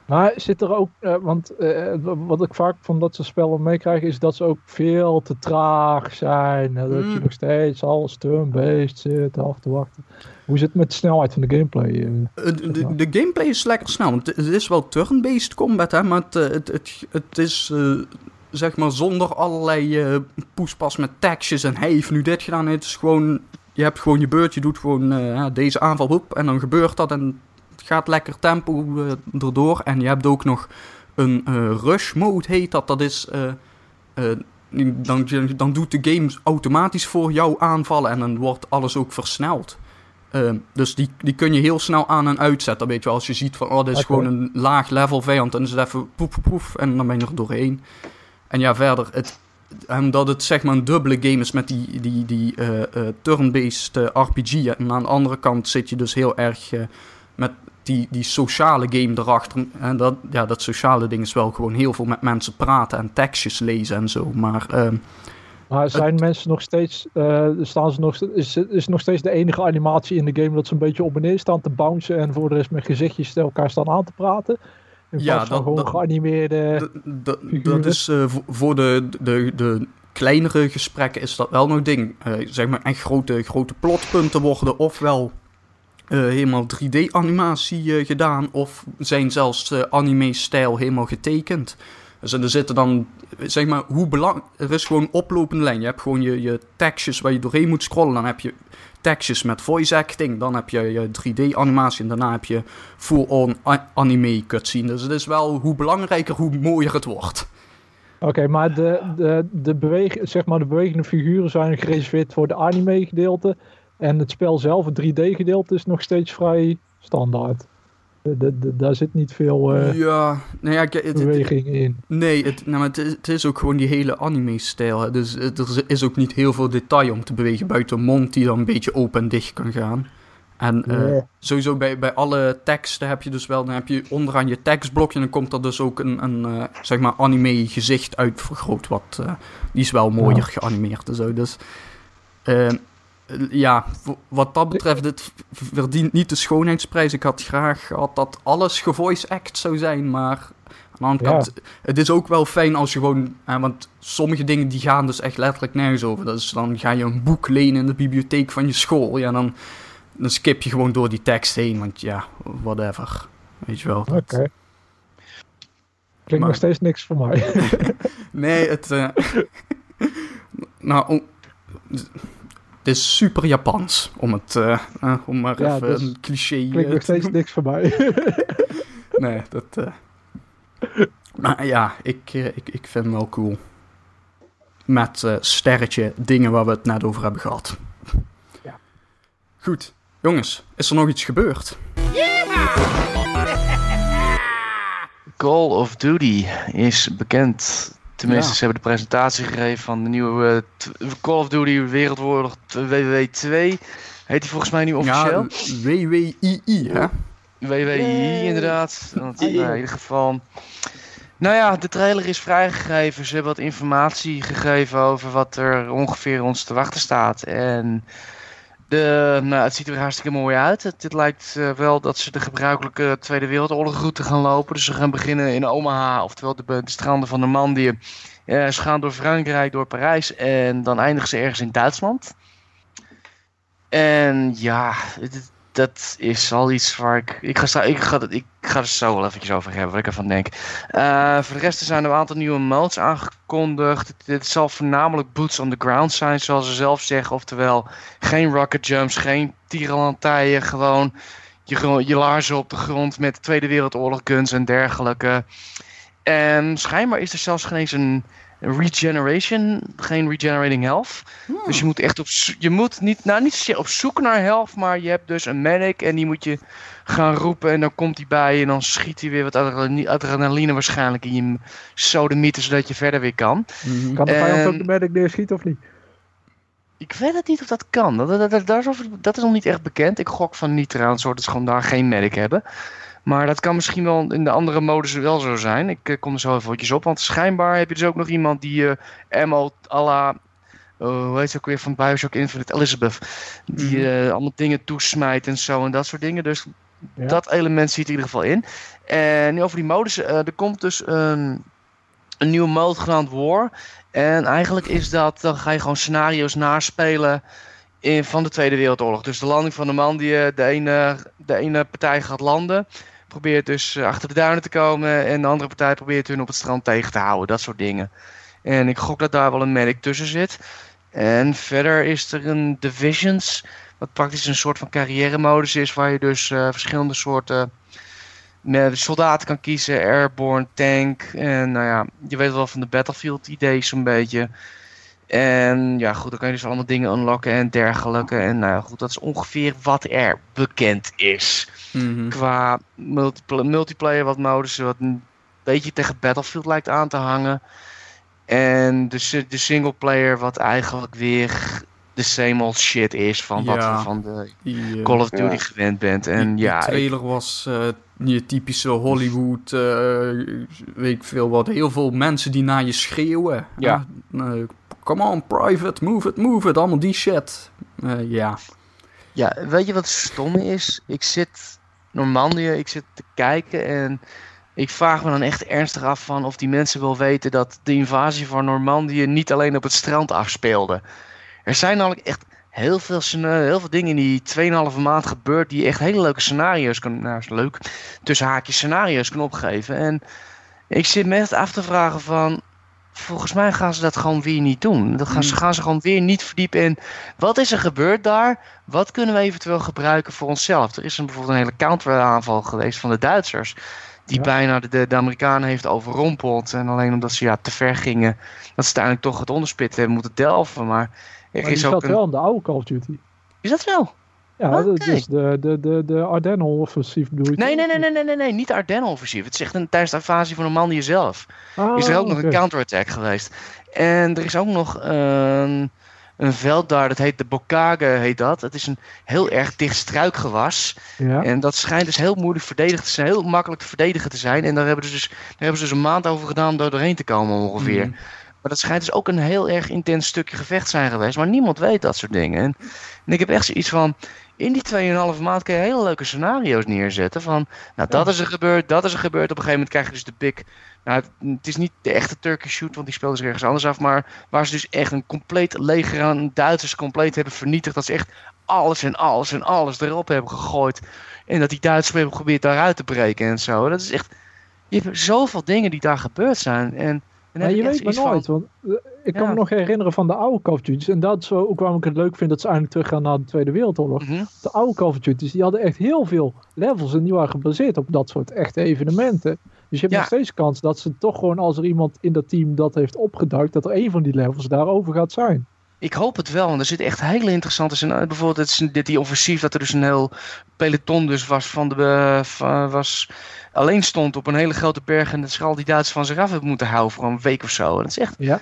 Maar zit er ook, uh, want uh, wat ik vaak van dat soort spellen meekrijg, is dat ze ook veel te traag zijn. Dat mm. je nog steeds alles turn-based zit af te wachten. Hoe zit het met de snelheid van de gameplay? Uh, de, de, gameplay is lekker snel. Het, het is wel turn-based combat, hè, maar het, het, het, het is zeg maar zonder allerlei poespas met taxes en hij heeft nu dit gedaan. Het is gewoon, je hebt gewoon je beurt, je doet gewoon deze aanval op en dan gebeurt dat en gaat lekker tempo uh, erdoor. En je hebt ook nog een rush mode, heet dat. Dat is. Dan, dan doet de game automatisch voor jou aanvallen en dan wordt alles ook versneld. dus die, die kun je heel snel aan en uitzetten. Weet je wel, als je ziet van, oh, dit is gewoon een laag level vijand. Dan is het even poef, poef, poef en dan ben je er doorheen. En ja, verder, het, en dat het zeg maar een dubbele game is met die, die, die uh, uh, turn-based RPG. En aan de andere kant zit je dus heel erg met die, die sociale game erachter. En dat, ja, dat sociale ding is wel gewoon heel veel met mensen praten en tekstjes lezen en zo. Maar, uh, maar zijn mensen nog steeds, staan ze nog, is, is nog steeds de enige animatie in de game dat ze een beetje op en neer staan te bouncen en voor de rest met gezichtjes elkaar staan aan te praten? In ja, dat, gewoon dat, geanimeerde. Dat is uh, voor de, de, de kleinere gesprekken is dat wel nog ding. Uh, zeg maar echt grote, grote plotpunten worden ofwel uh, helemaal 3D-animatie uh, gedaan of zijn zelfs anime-stijl helemaal getekend. Dus er zitten dan, zeg maar, hoe belang... Er is gewoon oplopende lijn. Je hebt gewoon je, je tekstjes waar je doorheen moet scrollen. Dan heb je tekstjes met voice acting. Dan heb je je 3D-animatie. En daarna heb je full-on anime cutscene. Dus het is wel hoe belangrijker, hoe mooier het wordt. Oké, maar de, de, de, beweg, zeg maar de bewegende figuren zijn gereserveerd voor de anime-gedeelte. En het spel zelf, het 3D-gedeelte, is nog steeds vrij standaard. De, daar zit niet veel uh, ja, nou ja, het, beweging in. Nee, het, nou, het, het, is ook gewoon die hele anime-stijl. Dus er is ook niet heel veel detail om te bewegen buiten een mond die dan een beetje open en dicht kan gaan. En uh, sowieso bij, bij alle teksten heb je dus wel, dan heb je onderaan je tekstblokje dan komt er dus ook een, een uh, zeg maar anime gezicht uit vergroot. Wat, die is wel mooier geanimeerd en zo. Dus ja, wat dat betreft, het verdient niet de schoonheidsprijs. Ik had graag gehad dat alles gevoice act zou zijn, maar aan de andere kant, het is ook wel fijn als je gewoon, want sommige dingen die gaan dus echt letterlijk nergens over. Dus dan ga je een boek lenen in de bibliotheek van je school, ja, dan, dan skip je gewoon door die tekst heen, want ja, whatever. Weet je wel. Oké. Okay. Klinkt nog steeds niks voor mij. nee, het... Uh, nou, is super Japans, om, het, uh, uh, om maar ja, even dus een cliché... Klinkt uh, nog steeds niks voor mij. nee, dat... maar ja, ik, ik, ik vind hem wel cool. Met sterretje dingen waar we het net over hebben gehad. Ja. Goed. Jongens, is er nog iets gebeurd? Call of Duty is bekend Tenminste, ze hebben de presentatie gegeven van de nieuwe uh, Call of Duty Wereldoorlog WW 2. Heet die volgens mij nu officieel? Ja, WWII, hè? WWII, inderdaad. Want, nou, in ieder geval... Nou ja, de trailer is vrijgegeven. Ze hebben wat informatie gegeven over wat er ongeveer ons te wachten staat. En de, nou, het ziet er hartstikke mooi uit. Het lijkt uh, wel dat ze de gebruikelijke Tweede Wereldoorlogroute gaan lopen. Dus ze gaan beginnen in Omaha, oftewel de, de stranden van Normandië. Uh, ze gaan door Frankrijk, door Parijs en dan eindigen ze ergens in Duitsland. En ja, het, dat is al iets waar ik. Ik ga, ik, ga, ik ga er zo wel eventjes over hebben, wat ik ervan denk. Uh, voor de rest zijn er een aantal nieuwe modes aangekondigd. Dit zal voornamelijk boots on the ground zijn, zoals ze zelf zeggen. Oftewel, geen rocket jumps, geen tierenlantijen. Gewoon je, je laarzen op de grond met Tweede Wereldoorlog guns en dergelijke. En schijnbaar is er zelfs geen eens een regeneration, geen regenerating health. Hmm. Dus je moet echt op je moet niet, nou niet op zoek naar health, maar je hebt dus een medic en die moet je gaan roepen en dan komt hij bij je en dan schiet hij weer wat adrenaline waarschijnlijk in je sodemieten zodat je verder weer kan. Mm Kan de vijand ook de medic neerschieten of niet? Ik weet het niet of dat kan. Dat, dat, dat, dat, is, dat is nog niet echt bekend. Ik gok van niet trouwens, dat ze gewoon daar geen medic hebben. Maar dat kan misschien wel in de andere modus wel zo zijn. Ik uh, kom er zo even op. Want schijnbaar heb je dus ook nog iemand die uh, ammo à la... Uh, hoe heet ze ook weer van Bioshock Infinite? Elizabeth. Die uh, allemaal dingen toesmijt en zo en dat soort dingen. Dus Ja. dat element zit in ieder geval in. En nu over die modus, eh, er komt dus een, een nieuwe mode genaamd War. En eigenlijk is dat, dan ga je gewoon scenario's naspelen in, van de Tweede Wereldoorlog. Dus de landing van Normandië, de ene, de ene partij gaat landen, probeert dus eh, achter de duinen te komen en de andere partij probeert hun op het strand tegen te houden, dat soort dingen. En ik gok dat daar wel een medic tussen zit. En verder is er een Divisions, wat praktisch een soort van carrière modus is, waar je dus eh, verschillende soorten soldaten kan kiezen, airborne, tank. En nou ja, je weet wel van de Battlefield idee zo'n beetje. En ja, goed, dan kan je dus allemaal dingen unlocken en dergelijke. En nou ja, goed, dat is ongeveer wat er bekend is. Mhm. Qua multipl- multiplayer, wat modus, wat een beetje tegen Battlefield lijkt aan te hangen. En de, de singleplayer, wat eigenlijk weer de same old shit is van wat Ja. we van de Die, eh, Call of Duty Ja. gewend bent. En die ja, ik- trailer was eh je typische Hollywood, eh, weet ik veel wat. Heel veel mensen die naar je schreeuwen. Ja. Eh, come on, private, move it, move it. Allemaal die shit. Eh, ja. Ja, weet je wat stom is? Ik zit Normandië, ik zit te kijken en ik vraag me dan echt ernstig af van of die mensen wel weten dat de invasie van Normandië niet alleen op het strand afspeelde. Er zijn namelijk echt heel veel, heel veel dingen in die 2,5 maand gebeurd die echt hele leuke scenario's kunnen, nou leuk, tussen haakjes scenario's kunnen opgeven. En ik zit me echt af te vragen van, volgens mij gaan ze dat gewoon weer niet doen. Gaan, ze, gaan ze gewoon weer niet verdiepen in wat is er gebeurd daar? Wat kunnen we eventueel gebruiken voor onszelf? Er is een, bijvoorbeeld een hele counteraanval geweest van de Duitsers. Die Ja. bijna de, de, Amerikanen heeft overrompeld. En alleen omdat ze ja, te ver gingen, dat ze uiteindelijk toch het onderspit hebben moeten delven. Maar er Maar is ook een... wel in de oude Call of Duty. Is dat zo? Ja, Oké. dat is de, de, de, de Ardennen-offensief bedoel je Nee, nee, nee, nee, nee, nee, nee, niet de Ardennen-offensief. Het is echt een, tijdens de invasie van Normandië zelf. Ah, is er ook nog een counterattack geweest. En er is ook nog een, een veld daar, dat heet de Bokage, heet dat. Het is een heel erg dicht struikgewas. Ja. En dat schijnt dus heel moeilijk verdedigd te zijn, heel makkelijk te verdedigen te zijn. En daar hebben ze dus, daar hebben ze dus een maand over gedaan om door doorheen te komen ongeveer. Mhm. Maar dat schijnt dus ook een heel erg intens stukje gevecht zijn geweest. Maar niemand weet dat soort dingen. En, en ik heb echt zoiets van. In die 2,5 maand kun je hele leuke scenario's neerzetten. Van, nou dat is er gebeurd, dat is er gebeurd. Op een gegeven moment krijg je dus de big... Nou, het, is niet de echte Turkish shoot, want die speelt zich ergens anders af. Maar waar ze dus echt een compleet leger aan Duitsers compleet hebben vernietigd. Dat ze echt alles en alles en alles erop hebben gegooid. En dat die Duitsers hebben geprobeerd daaruit te breken en zo. Dat is echt... Je hebt zoveel dingen die daar gebeurd zijn. En Maar je weet maar nooit, want eh, ik kan Ja. me nog herinneren van de oude Call of Duty's. En dat is zo ook waarom ik het leuk vind dat ze eindelijk teruggaan naar de Tweede Wereldoorlog. Mhm. De oude Call of Duty's, die hadden echt heel veel levels en die waren gebaseerd op dat soort echte evenementen. Dus je hebt Ja. nog steeds kans dat ze toch gewoon als er iemand in dat team dat heeft opgeduikt, dat er een van die levels daarover gaat zijn. Ik hoop het wel, want er zitten echt hele interessante scenario's. Bijvoorbeeld dit, die offensief, dat er dus een heel peloton dus was van de... eh, was, alleen stond op een hele grote berg en dat ze al die Duitsers van zich af hebben moeten houden voor een week of zo. En dat is echt... Ja.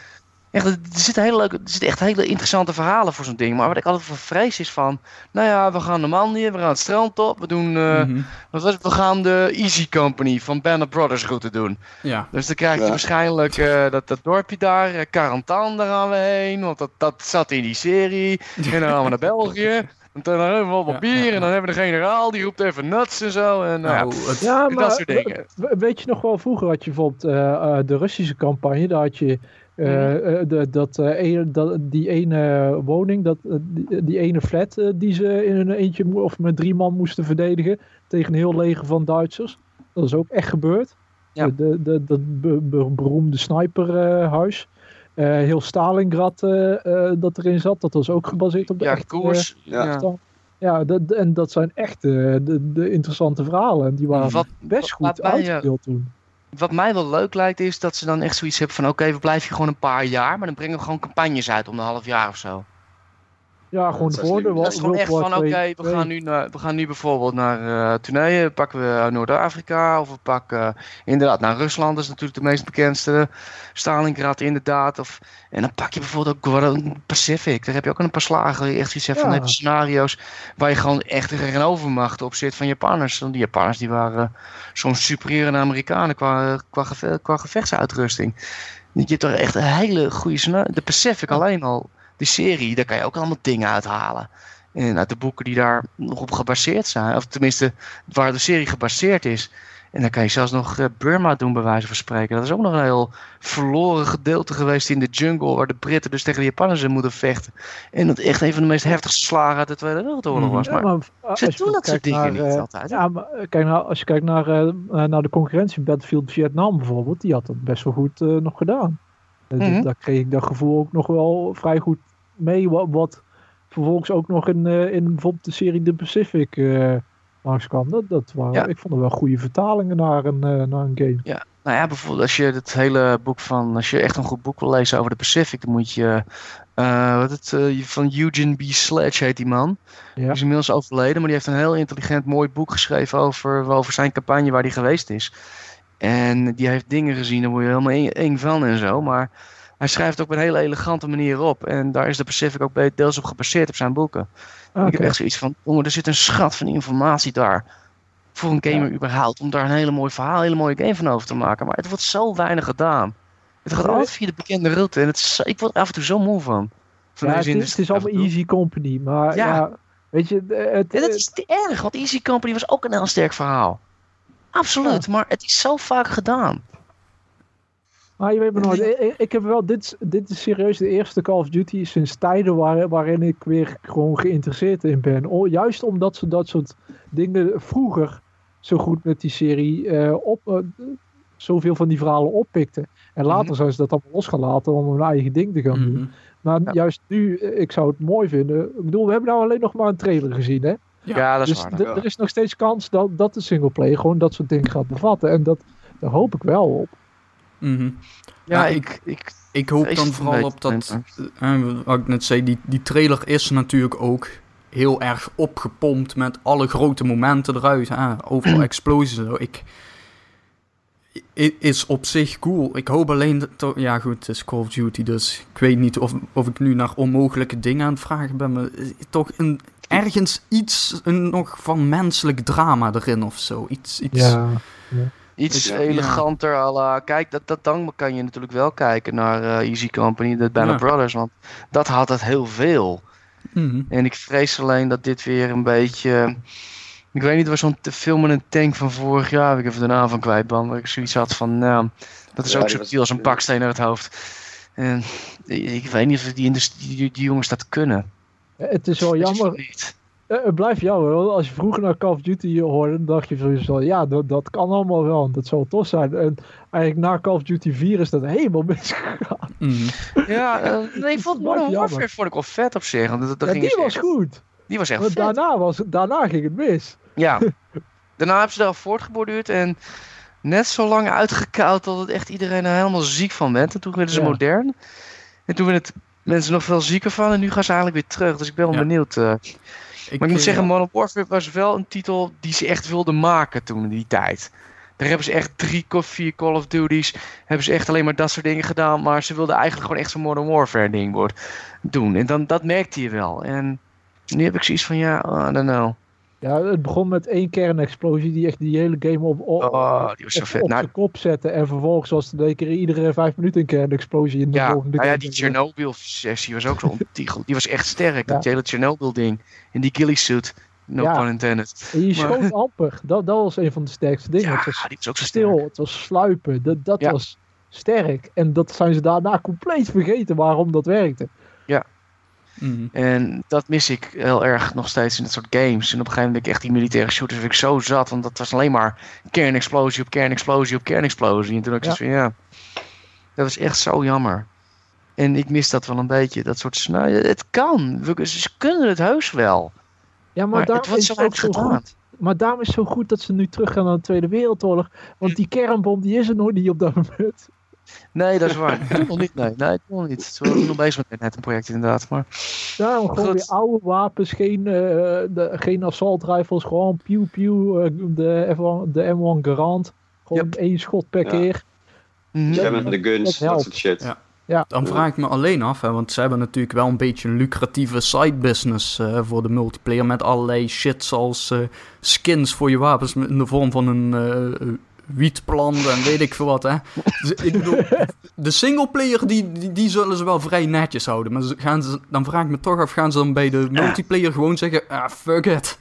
Echt er, zitten hele leuke, er zitten echt hele interessante verhalen voor zo'n ding. Maar wat ik altijd voor vrees is van... Nou ja, we gaan de Normandië, we gaan het strand op. We doen... eh, Mhm. wat was het? We gaan de Easy Company van Band Brothers route doen. Ja. Dus dan krijg je Ja. waarschijnlijk eh, dat, dat dorpje daar, uh, Carantan, daar gaan we heen. Want dat, dat zat in die serie. En dan gaan we naar België. En dan hebben we wat Ja, bier. ja, En dan hebben we de generaal, die roept even nuts en zo. En, nou, Nou, ja, het, Ja, dat soort dingen. we- weet je nog wel, vroeger had je bijvoorbeeld eh, eh, de Russische campagne, daar had je eh, Mhm. eh, de, dat, ene- dat, die ene woning, dat, die, die ene flat die ze in een eentje of met drie man moesten verdedigen tegen een heel leger van Duitsers. Dat is ook echt gebeurd. Ja. De, de, de- dat be- be- beroemde sniperhuis. Heel Stalingrad dat erin zat, dat was ook gebaseerd op de ja, echte, koers. ja. ja. Ja, dat, en dat zijn echt de, de interessante verhalen. En die waren Wat, best goed uitgespeeld toen. Wat mij wel leuk lijkt is dat ze dan echt zoiets hebben van... Oké, we blijven hier gewoon een paar jaar. Maar dan brengen we gewoon campagnes uit om de half jaar of zo. Ja, gewoon dat de slim. Dat is gewoon echt van, oké, we, gaan nu naar- we gaan nu bijvoorbeeld naar eh Tunesië, pakken we Noord-Afrika, of we pakken eh, inderdaad naar Rusland, dat is natuurlijk de meest bekendste, Stalingrad inderdaad, of, en dan pak je bijvoorbeeld ook Guadalajara Pacific, daar heb je ook een paar slagen, waar je echt zoiets hebt van heb scenario's waar je gewoon echt een overmacht op zit van Japanners, want die Japanners die waren eh, soms superieur aan de Amerikanen qua, qua, geve- qua gevechtsuitrusting. Je hebt toch echt een hele goede scenario, de Pacific alleen al, die serie, daar kan je ook allemaal dingen uithalen. En uit de boeken die daar nog op gebaseerd zijn. Of tenminste, waar de serie gebaseerd is. En dan kan je zelfs nog eh, Burma doen, bij wijze van spreken. Dat is ook nog een heel verloren gedeelte geweest in de jungle. Waar de Britten dus tegen de Japanners moeten vechten. En dat echt een van de meest heftigste slagen uit de Tweede Wereldoorlog was. Ja, Maar ze doen dat soort dingen naar, niet eh, altijd. Ja, maar eh, kijk nou, als je kijkt naar, eh, eh, naar de concurrentie Battlefield Vietnam bijvoorbeeld, die had dat best wel goed eh, nog gedaan. Eh, Mhm. Daar kreeg ik dat gevoel ook nog wel vrij goed mee, wat, wat vervolgens ook nog in, eh, in bijvoorbeeld de serie The Pacific eh langskwam. Dat, dat waren, Ja. Ik vond er wel goede vertalingen naar een, eh, naar een game. Nou ja, bijvoorbeeld als je het hele boek van, als je echt een goed boek wil lezen over de Pacific, dan moet je, wat het, van Eugene B. Sledge heet die man. Ja. Die is inmiddels overleden, maar die heeft een heel intelligent, mooi boek geschreven over, over zijn campagne waar hij geweest is. En die heeft dingen gezien, daar word je helemaal eng van en zo. Maar hij schrijft ook op een hele elegante manier op. En daar is de Pacific ook deels op gebaseerd op zijn boeken. Ik heb echt zoiets van, jongen, er zit een schat van informatie daar. Voor een gamer überhaupt. Om daar een hele mooi verhaal, een hele mooie game van over te maken. Maar het wordt zo weinig gedaan. Het gaat altijd via de bekende route. En het is, ik word er af en toe zo moe van. van Ja, het, is, het is allemaal easy company, maar ja, Ja. weet je, eh, het, dat is te erg, want Easy Company was ook een heel sterk verhaal. Absoluut, maar het is zo vaak gedaan. Maar je weet maar nooit. Ik, heb wel, dit, is- dit is serieus de eerste Call of Duty sinds tijden waar, waarin ik weer gewoon geïnteresseerd in ben. O- juist omdat ze dat soort dingen vroeger zo goed met die serie eh, op, eh, zoveel van die verhalen oppikten. En later Mhm. zijn ze dat allemaal losgelaten om hun eigen ding te gaan doen. Mhm. Maar Ja. juist nu, eh, ik zou het mooi vinden. Ik bedoel, we hebben nou alleen nog maar een trailer gezien, hè? Ja, dat is dus waar. er is nog steeds kans dat, dat de singleplayer gewoon dat soort dingen gaat bevatten. En dat, daar hoop ik wel op. Mhm. Ja, Ja, ik, ik, Ik hoop dan vooral op dat, eh, wat ik net zei, die, die trailer is natuurlijk ook heel erg opgepompt met alle grote momenten eruit. Hè? Overal explosies. en zo. Ik, is op zich cool. Ik hoop alleen dat, to- ja goed, het is Call of Duty, dus ik weet niet of, of ik nu naar onmogelijke dingen aan het vragen ben, maar eh, toch een, ergens iets een, nog van menselijk drama erin of zo. Iets, iets, iets Ja. eleganter à la... Kijk, dat, dat dan kan je natuurlijk wel kijken naar eh, Easy Company, de Ja. of Brothers. Want dat had het heel veel. Mhm. En ik vrees alleen dat dit weer een beetje... Ik weet niet, er was zo'n te- film met een tank van vorig jaar, waar ik even de naam van kwijt ben, waar ik zoiets had van, nou, dat is Ja, ook was- viel als een baksteen naar het hoofd. En ik weet niet of die, industrie, die, die jongens dat kunnen. Het is wel jammer. Eh, Het blijft jammer. hoor. Als je vroeger naar Call of Duty hoorde, dan dacht je sowieso van, ja, dat, dat kan allemaal wel. en Dat zou tof zijn. En eigenlijk na Call of Duty 4 is dat helemaal misgegaan. Mhm. Ja, eh, nee, ik vond Dat Modern. Warfare vond ik wel vet op zich. Want dat, dat Ja, ging die was echt- goed. Die was echt Want vet. daarna, was, daarna ging het mis. Ja. Daarna hebben ze daar voortgeborduurd en net zo lang uitgekoud tot het echt iedereen er helemaal ziek van werd. En toen werden ze Ja. modern. En toen werden het mensen nog veel zieker van en nu gaan ze eigenlijk weer terug. Dus ik ben wel Ja. benieuwd. eh. Ik, Maar ik moet eh, zeggen, Modern Warfare was wel een titel die ze echt wilden maken toen in die tijd. Daar hebben ze echt drie, of vier Call of Duties. Hebben ze echt alleen maar dat soort dingen gedaan. Maar ze wilden eigenlijk gewoon echt zo'n Modern Warfare ding doen. En dan, dat merkte je wel. En nu heb ik zoiets van, ja, I don't know. Ja, het begon met één kernexplosie die echt die hele game op, op, Oh, die was zo vet. op Nou, zijn kop zette. En vervolgens was het keer iedere vijf minuten een kernexplosie in de Ja, volgende nou ja, die Chernobyl-sessie was ook zo ontiegel. Die was echt sterk, Ja. dat hele Chernobyl-ding. In die ghillie suit. No Ja. pun intended. En je Maar- schoot amper. Dat, dat was een van de sterkste dingen. Ja, het was die was ook zo stil, sterk. het was sluipen. Dat, dat Ja. was sterk. En dat zijn ze daarna compleet vergeten waarom dat werkte. Mhm. En dat mis ik heel erg nog steeds in dat soort games. En op een gegeven moment echt die militaire shooters vind ik zo zat. Want dat was alleen maar kernexplosie op kernexplosie op kernexplosie. En toen had ik Ja. zoiets van, ja, dat was echt zo jammer. En ik mis dat wel een beetje. Dat soort, nou, het kan. We- Ze kunnen het heus wel. Ja, maar, Maar daar het wordt is zo het ook weinig zo gedaan. goed. Maar daarom is het zo goed dat ze nu teruggaan naar de Tweede Wereldoorlog. Want die kernbom die is er nog niet op dat moment. Nee, dat is waar. Toen nog niet, nee. Nee, toen nog niet. Toen ik nog bezig met net een project inderdaad. Maar Daarom gewoon weer oude wapens, geen, eh, de, geen assault rifles, gewoon pew pew, eh, de, F1, de M1 Garand. Gewoon één schot per Ja. keer. mhm. Ja, Seven de guns, dat soort shit. Ja. Ja. Dan vraag ik me alleen af, hè, want ze hebben natuurlijk wel een beetje een lucratieve side business eh, voor de multiplayer. Met allerlei shit zoals eh, skins voor je wapens in de vorm van een wietplanten en weet ik veel wat, hè. Dus ik bedoel, de singleplayer, die, die, die zullen ze wel vrij netjes houden. Maar gaan ze, dan vraag ik me toch af, gaan ze dan bij de multiplayer gewoon zeggen, ah, fuck it.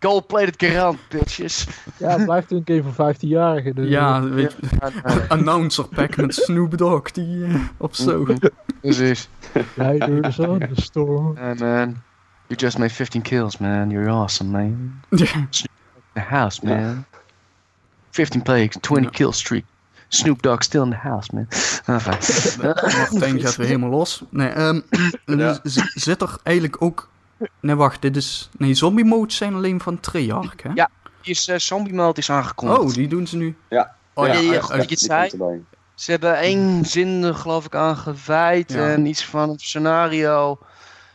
Gold-plated garant, bitches. Ja, het blijft een game voor 15-jarigen. Dus Ja, weet je, Ja, nou, announcer pack met Snoop Dogg, die eh, op zo. Precies. Riders on the storm. Hey man, you just made 15 kills, man. You're awesome, man. The house, man. 15 plays, 20 Ja. kill streak. Snoop Dogg still in the house, man. Ah, fijn. Martijn gaat weer helemaal los. Nee, ehm, Ja. z- zit er eigenlijk ook... Nee, wacht, dit is... Nee, zombie modes zijn alleen van Treyarch, hè? Ja. Die is, eh, zombie mode is aangekondigd. Oh, die doen ze nu? Ja. Oh, ja, ja, dat je zei. Ze hebben één zin er geloof ik aan gewijd. Ja. En iets van het scenario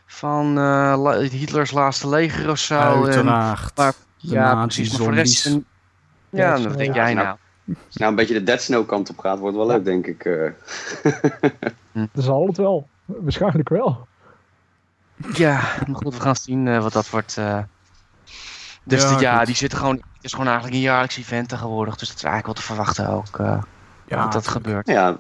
van eh, Hitlers laatste leger of zo. En, Uiteraard. maar- De ja, precies. Maar voor de rest... Ja, wat zo. denk jij nou? Als nou een beetje de Dead Snow kant op gaat, wordt wel leuk, denk ik. eh. Dat zal het wel. Waarschijnlijk wel. Ja, maar goed, we gaan zien eh, wat dat wordt. eh. Dus Ja, die zit gewoon. Het is gewoon eigenlijk een jaarlijks event tegenwoordig. Dus dat is eigenlijk wel te verwachten ook. eh, Ja, dat dat gebeurt. Ja,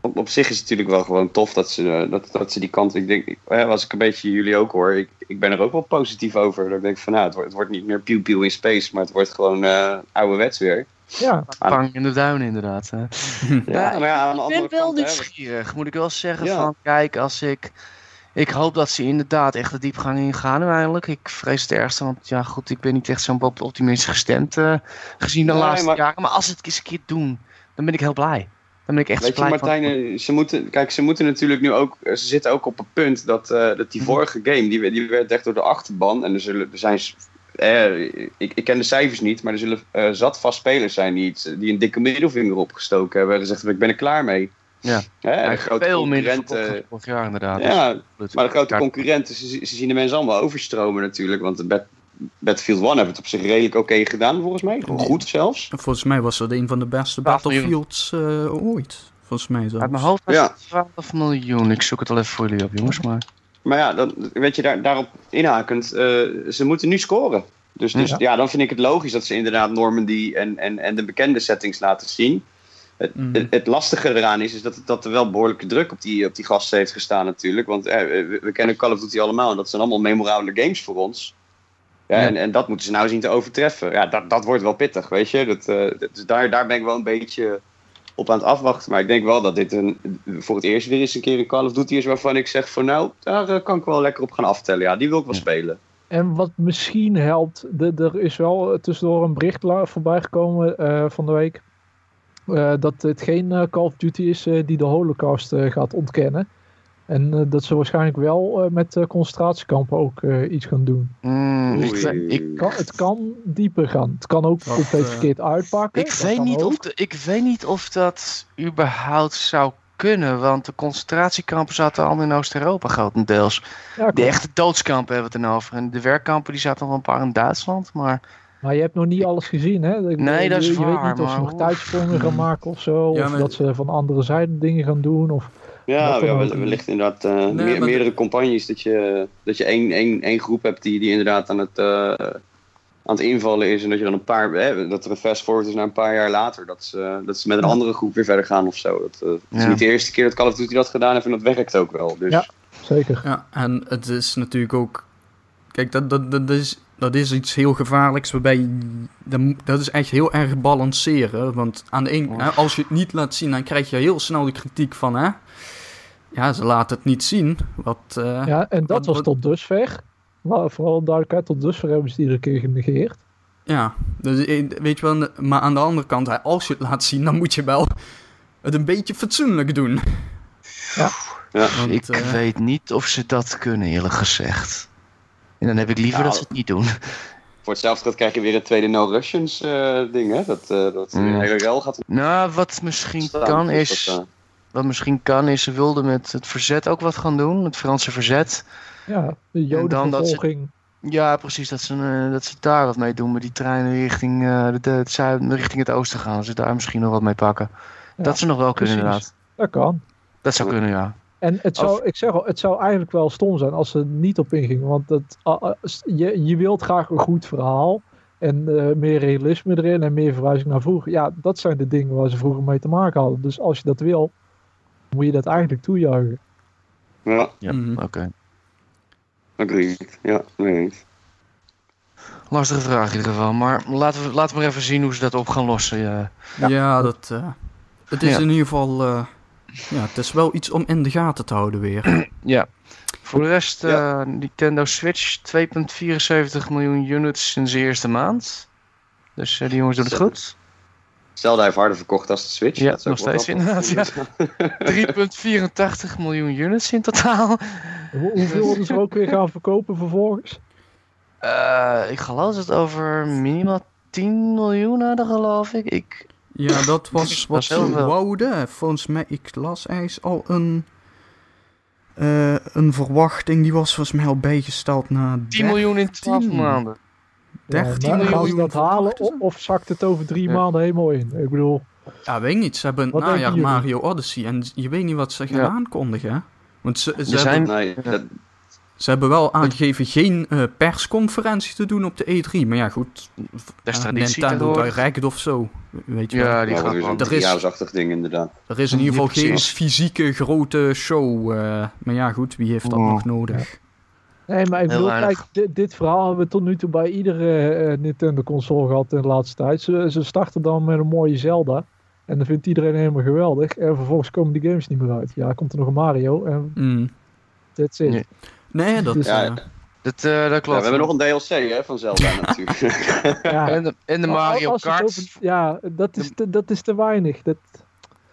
op, op zich is het natuurlijk wel gewoon tof dat ze, eh, dat, dat ze die kant. Ik denk, ik- als ik een beetje jullie ook hoor, ik, ik ben er ook wel positief over. Dat ik denk van nou, het wordt, het wordt niet meer pew pew in space, maar het wordt gewoon eh ouderwets weer. Ja, Bang in de duinen, inderdaad. hè. Ja, maar ja, aan de Ik ben wel kant, hè, nieuwsgierig, moet ik wel zeggen. Ja. Van, kijk, als ik. Ik hoop dat ze inderdaad echt de diepgang ingaan uiteindelijk. Ik vrees het ergste, want ja goed, ik ben niet echt zo'n op- optimistisch gestemd eh, gezien de Nee, laatste maar- jaren. Maar als ze het eens een keer doen, dan ben ik heel blij. Dan ben ik echt Weet je, van- Martijn, eh, ze moeten, kijk, ze moeten natuurlijk nu ook, eh, ze zitten ook op een punt dat, eh, dat die Mhm. vorige game, die, die werd echt door de achterban. En er, zullen, er zijn, eh, ik, ik ken de cijfers niet, maar er zullen eh, zat vast spelers zijn die, iets, die een dikke middelvinger opgestoken hebben en gezegd hebben, ik ben er klaar mee. Ja. Hè, Ja, grote veel minder vorig jaar inderdaad. Ja, Dus- maar de grote Ja. concurrenten, ze, ze zien de mensen allemaal overstromen natuurlijk. Want de Bat- Battlefield 1 hebben het op zich redelijk oké gedaan, volgens mij. Goed zelfs. Volgens mij was dat een van de beste 12 miljoen. Battlefields eh, ooit. Volgens mij zelfs. Uit mijn hoofd was Ja. het 12 miljoen. Ik zoek het al even voor jullie op, jongens. Maar... Maar ja, dan, weet je, daar, daarop inhakend, eh, ze moeten nu scoren. Dus, dus Ja. ja. dan vind ik het logisch dat ze inderdaad Normandy en, en, en de bekende settings laten zien. Het, Mhm. het, het lastige eraan is, is dat, dat er wel behoorlijke druk op die, op die gasten heeft gestaan natuurlijk. Want eh, we, we kennen Call of Duty allemaal en dat zijn allemaal memorabele games voor ons. Ja. En, en dat moeten ze nou zien te overtreffen. Ja, dat, dat wordt wel pittig, weet je. Dat, eh, dus daar, daar ben ik wel een beetje op aan het afwachten. Maar ik denk wel dat dit een, voor het eerst weer eens een keer een Call of Duty is waarvan ik zeg van nou, daar eh, kan ik wel lekker op gaan aftellen. Ja, die wil ik wel spelen. En wat misschien helpt, de, er is wel tussendoor een bericht voorbij gekomen eh, van de week. dat het geen Call of Duty is die de Holocaust gaat ontkennen. En eh, dat ze waarschijnlijk wel eh, met eh, concentratiekampen ook eh, iets gaan doen. Mm, ik, ik, Kan, het kan dieper gaan. Het kan ook compleet verkeerd uitpakken. ik, weet niet ook. of de, ik weet niet of dat überhaupt zou kunnen. Want de concentratiekampen zaten allemaal in Oost-Europa grotendeels. Ja, De echte doodskampen hebben we het dan over. En de werkkampen die zaten nog een paar in Duitsland. Maar Maar je hebt nog niet alles gezien, hè? Ik Nee, dat is je, je waar, weet niet of ze nog tijdsprongen gaan maken of zo. Ja, of maar- dat ze van andere zijden dingen gaan doen. Of... Ja, ja wellicht inderdaad eh, Nee, meer- maar- meerdere campagnes. Dat je, dat je één, één, één groep hebt die, die inderdaad aan het, eh, aan het invallen is. En dat je dan een paar, hè, dat er een fast forward is naar een paar jaar later. Dat ze, dat ze met een andere groep weer verder gaan of zo. Dat, eh, het is niet de eerste keer dat Call of Duty dat gedaan heeft en dat werkt ook wel. Dus Ja. Zeker. Ja, en het is natuurlijk ook... Kijk, dat, dat, dat, is, dat is iets heel gevaarlijks waarbij... Dat is echt heel erg balanceren. Want aan de een, Oh. hè, als je het niet laat zien, dan krijg je heel snel de kritiek van... Hè, ja, ze laten het niet zien. Wat, eh, Ja, en dat wat- was tot dusver. Maar vooral duidelijkheid, tot dusver hebben ze die iedere keer genegeerd. Ja, dus, eh, weet je wel, maar aan de andere kant, als je het laat zien, dan moet je wel het een beetje fatsoenlijk doen. Ja. Ja. Want, ik eh, weet niet of ze dat kunnen, eerlijk gezegd. En dan heb ik liever Nou, dat ze het niet doen. voor hetzelfde geld krijg je weer een tweede No Russians eh, ding. Hè? Dat, eh, dat Mm. een hele rel gaat Nou, wat misschien kan is... dat, Wat misschien kan is, ze wilden met het verzet ook wat gaan doen. Het Franse verzet. Ja, de dat jodenvervolging. Ja, precies. Dat ze, eh, dat ze daar wat mee doen met die treinen richting, eh, de, het zuiden, richting het oosten gaan. Dat ze daar misschien nog wat mee pakken. Ja, dat ze nog wel kunnen, inderdaad. Dat kan. Dat zou kunnen, ja. En het zou, Of- ik zeg al, het zou eigenlijk wel stom zijn als ze er niet op ingingen. Want het, ah, je, je wilt graag een goed verhaal. En eh, meer realisme erin en meer verwijzing naar vroeger. Ja, dat zijn de dingen waar ze vroeger mee te maken hadden. Dus als je dat wil, moet je dat eigenlijk toejuichen. Ja, Ja, Mhm. oké. agreed. Ja, nee eens. Lastige vraag in ieder geval. Maar laten we, laten we maar even zien hoe ze dat op gaan lossen. Ja. Ja, dat... eh, het is Ja. in ieder geval... eh, ja, het is wel iets om in de gaten te houden weer. ja. Voor de rest, Ja. eh, Nintendo Switch 2,74 miljoen units sinds de eerste maand. Dus eh, die jongens doen het goed. Zelda heeft harder verkocht als de Switch. Ja, Dat is nog steeds grappig. 3,84 miljoen units in totaal. Hoe- hoeveel worden ze ook weer gaan verkopen vervolgens? Eh, ik geloof dat het over minimaal 10 miljoen hadden, geloof ik. ik Ja, dat was wat ze wouden. Volgens mij, ik las eens al een... eh, een verwachting, die was volgens mij al bijgesteld naar 10 miljoen in 12 13. maanden. 13 ja, maar gaan ze miljoen dat halen of, of zakt het over drie Ja. maanden helemaal in? Ik bedoel, Ja, weet ik niet. Ze hebben een najaar? Mario Odyssey en je weet niet wat ze gaan Ja. aankondigen. hè? Want ze, ze, zijn- hebben, Nee, dat, ze hebben wel aangegeven geen eh, persconferentie te doen op de E3. Maar ja, goed. Eh, traditie Nintendo. Direct of zo. Weet je Ja, wel. die ja, gaat dat is wel. een Er is- driejaarachtig ding inderdaad. Er is in ieder geval geen fysieke grote show. eh, maar ja, goed, wie heeft dat Oh. nog nodig? Nee, maar ik bedoel, kijk, dit, dit verhaal hebben we tot nu toe bij iedere eh, Nintendo-console gehad in de laatste tijd. Ze, ze starten dan met een mooie Zelda. En dan vindt iedereen helemaal geweldig. En vervolgens komen die games niet meer uit. Ja, komt er nog een Mario en Mm. that's it. Nee. Nee, dat... Dus, Ja, eh, Dat, eh, dat Ja, klopt. we hebben nog een DLC hè, van Zelda natuurlijk. Ja. En de, en de Mario Kart. over- ja, dat is, te, dat is te weinig. Dat,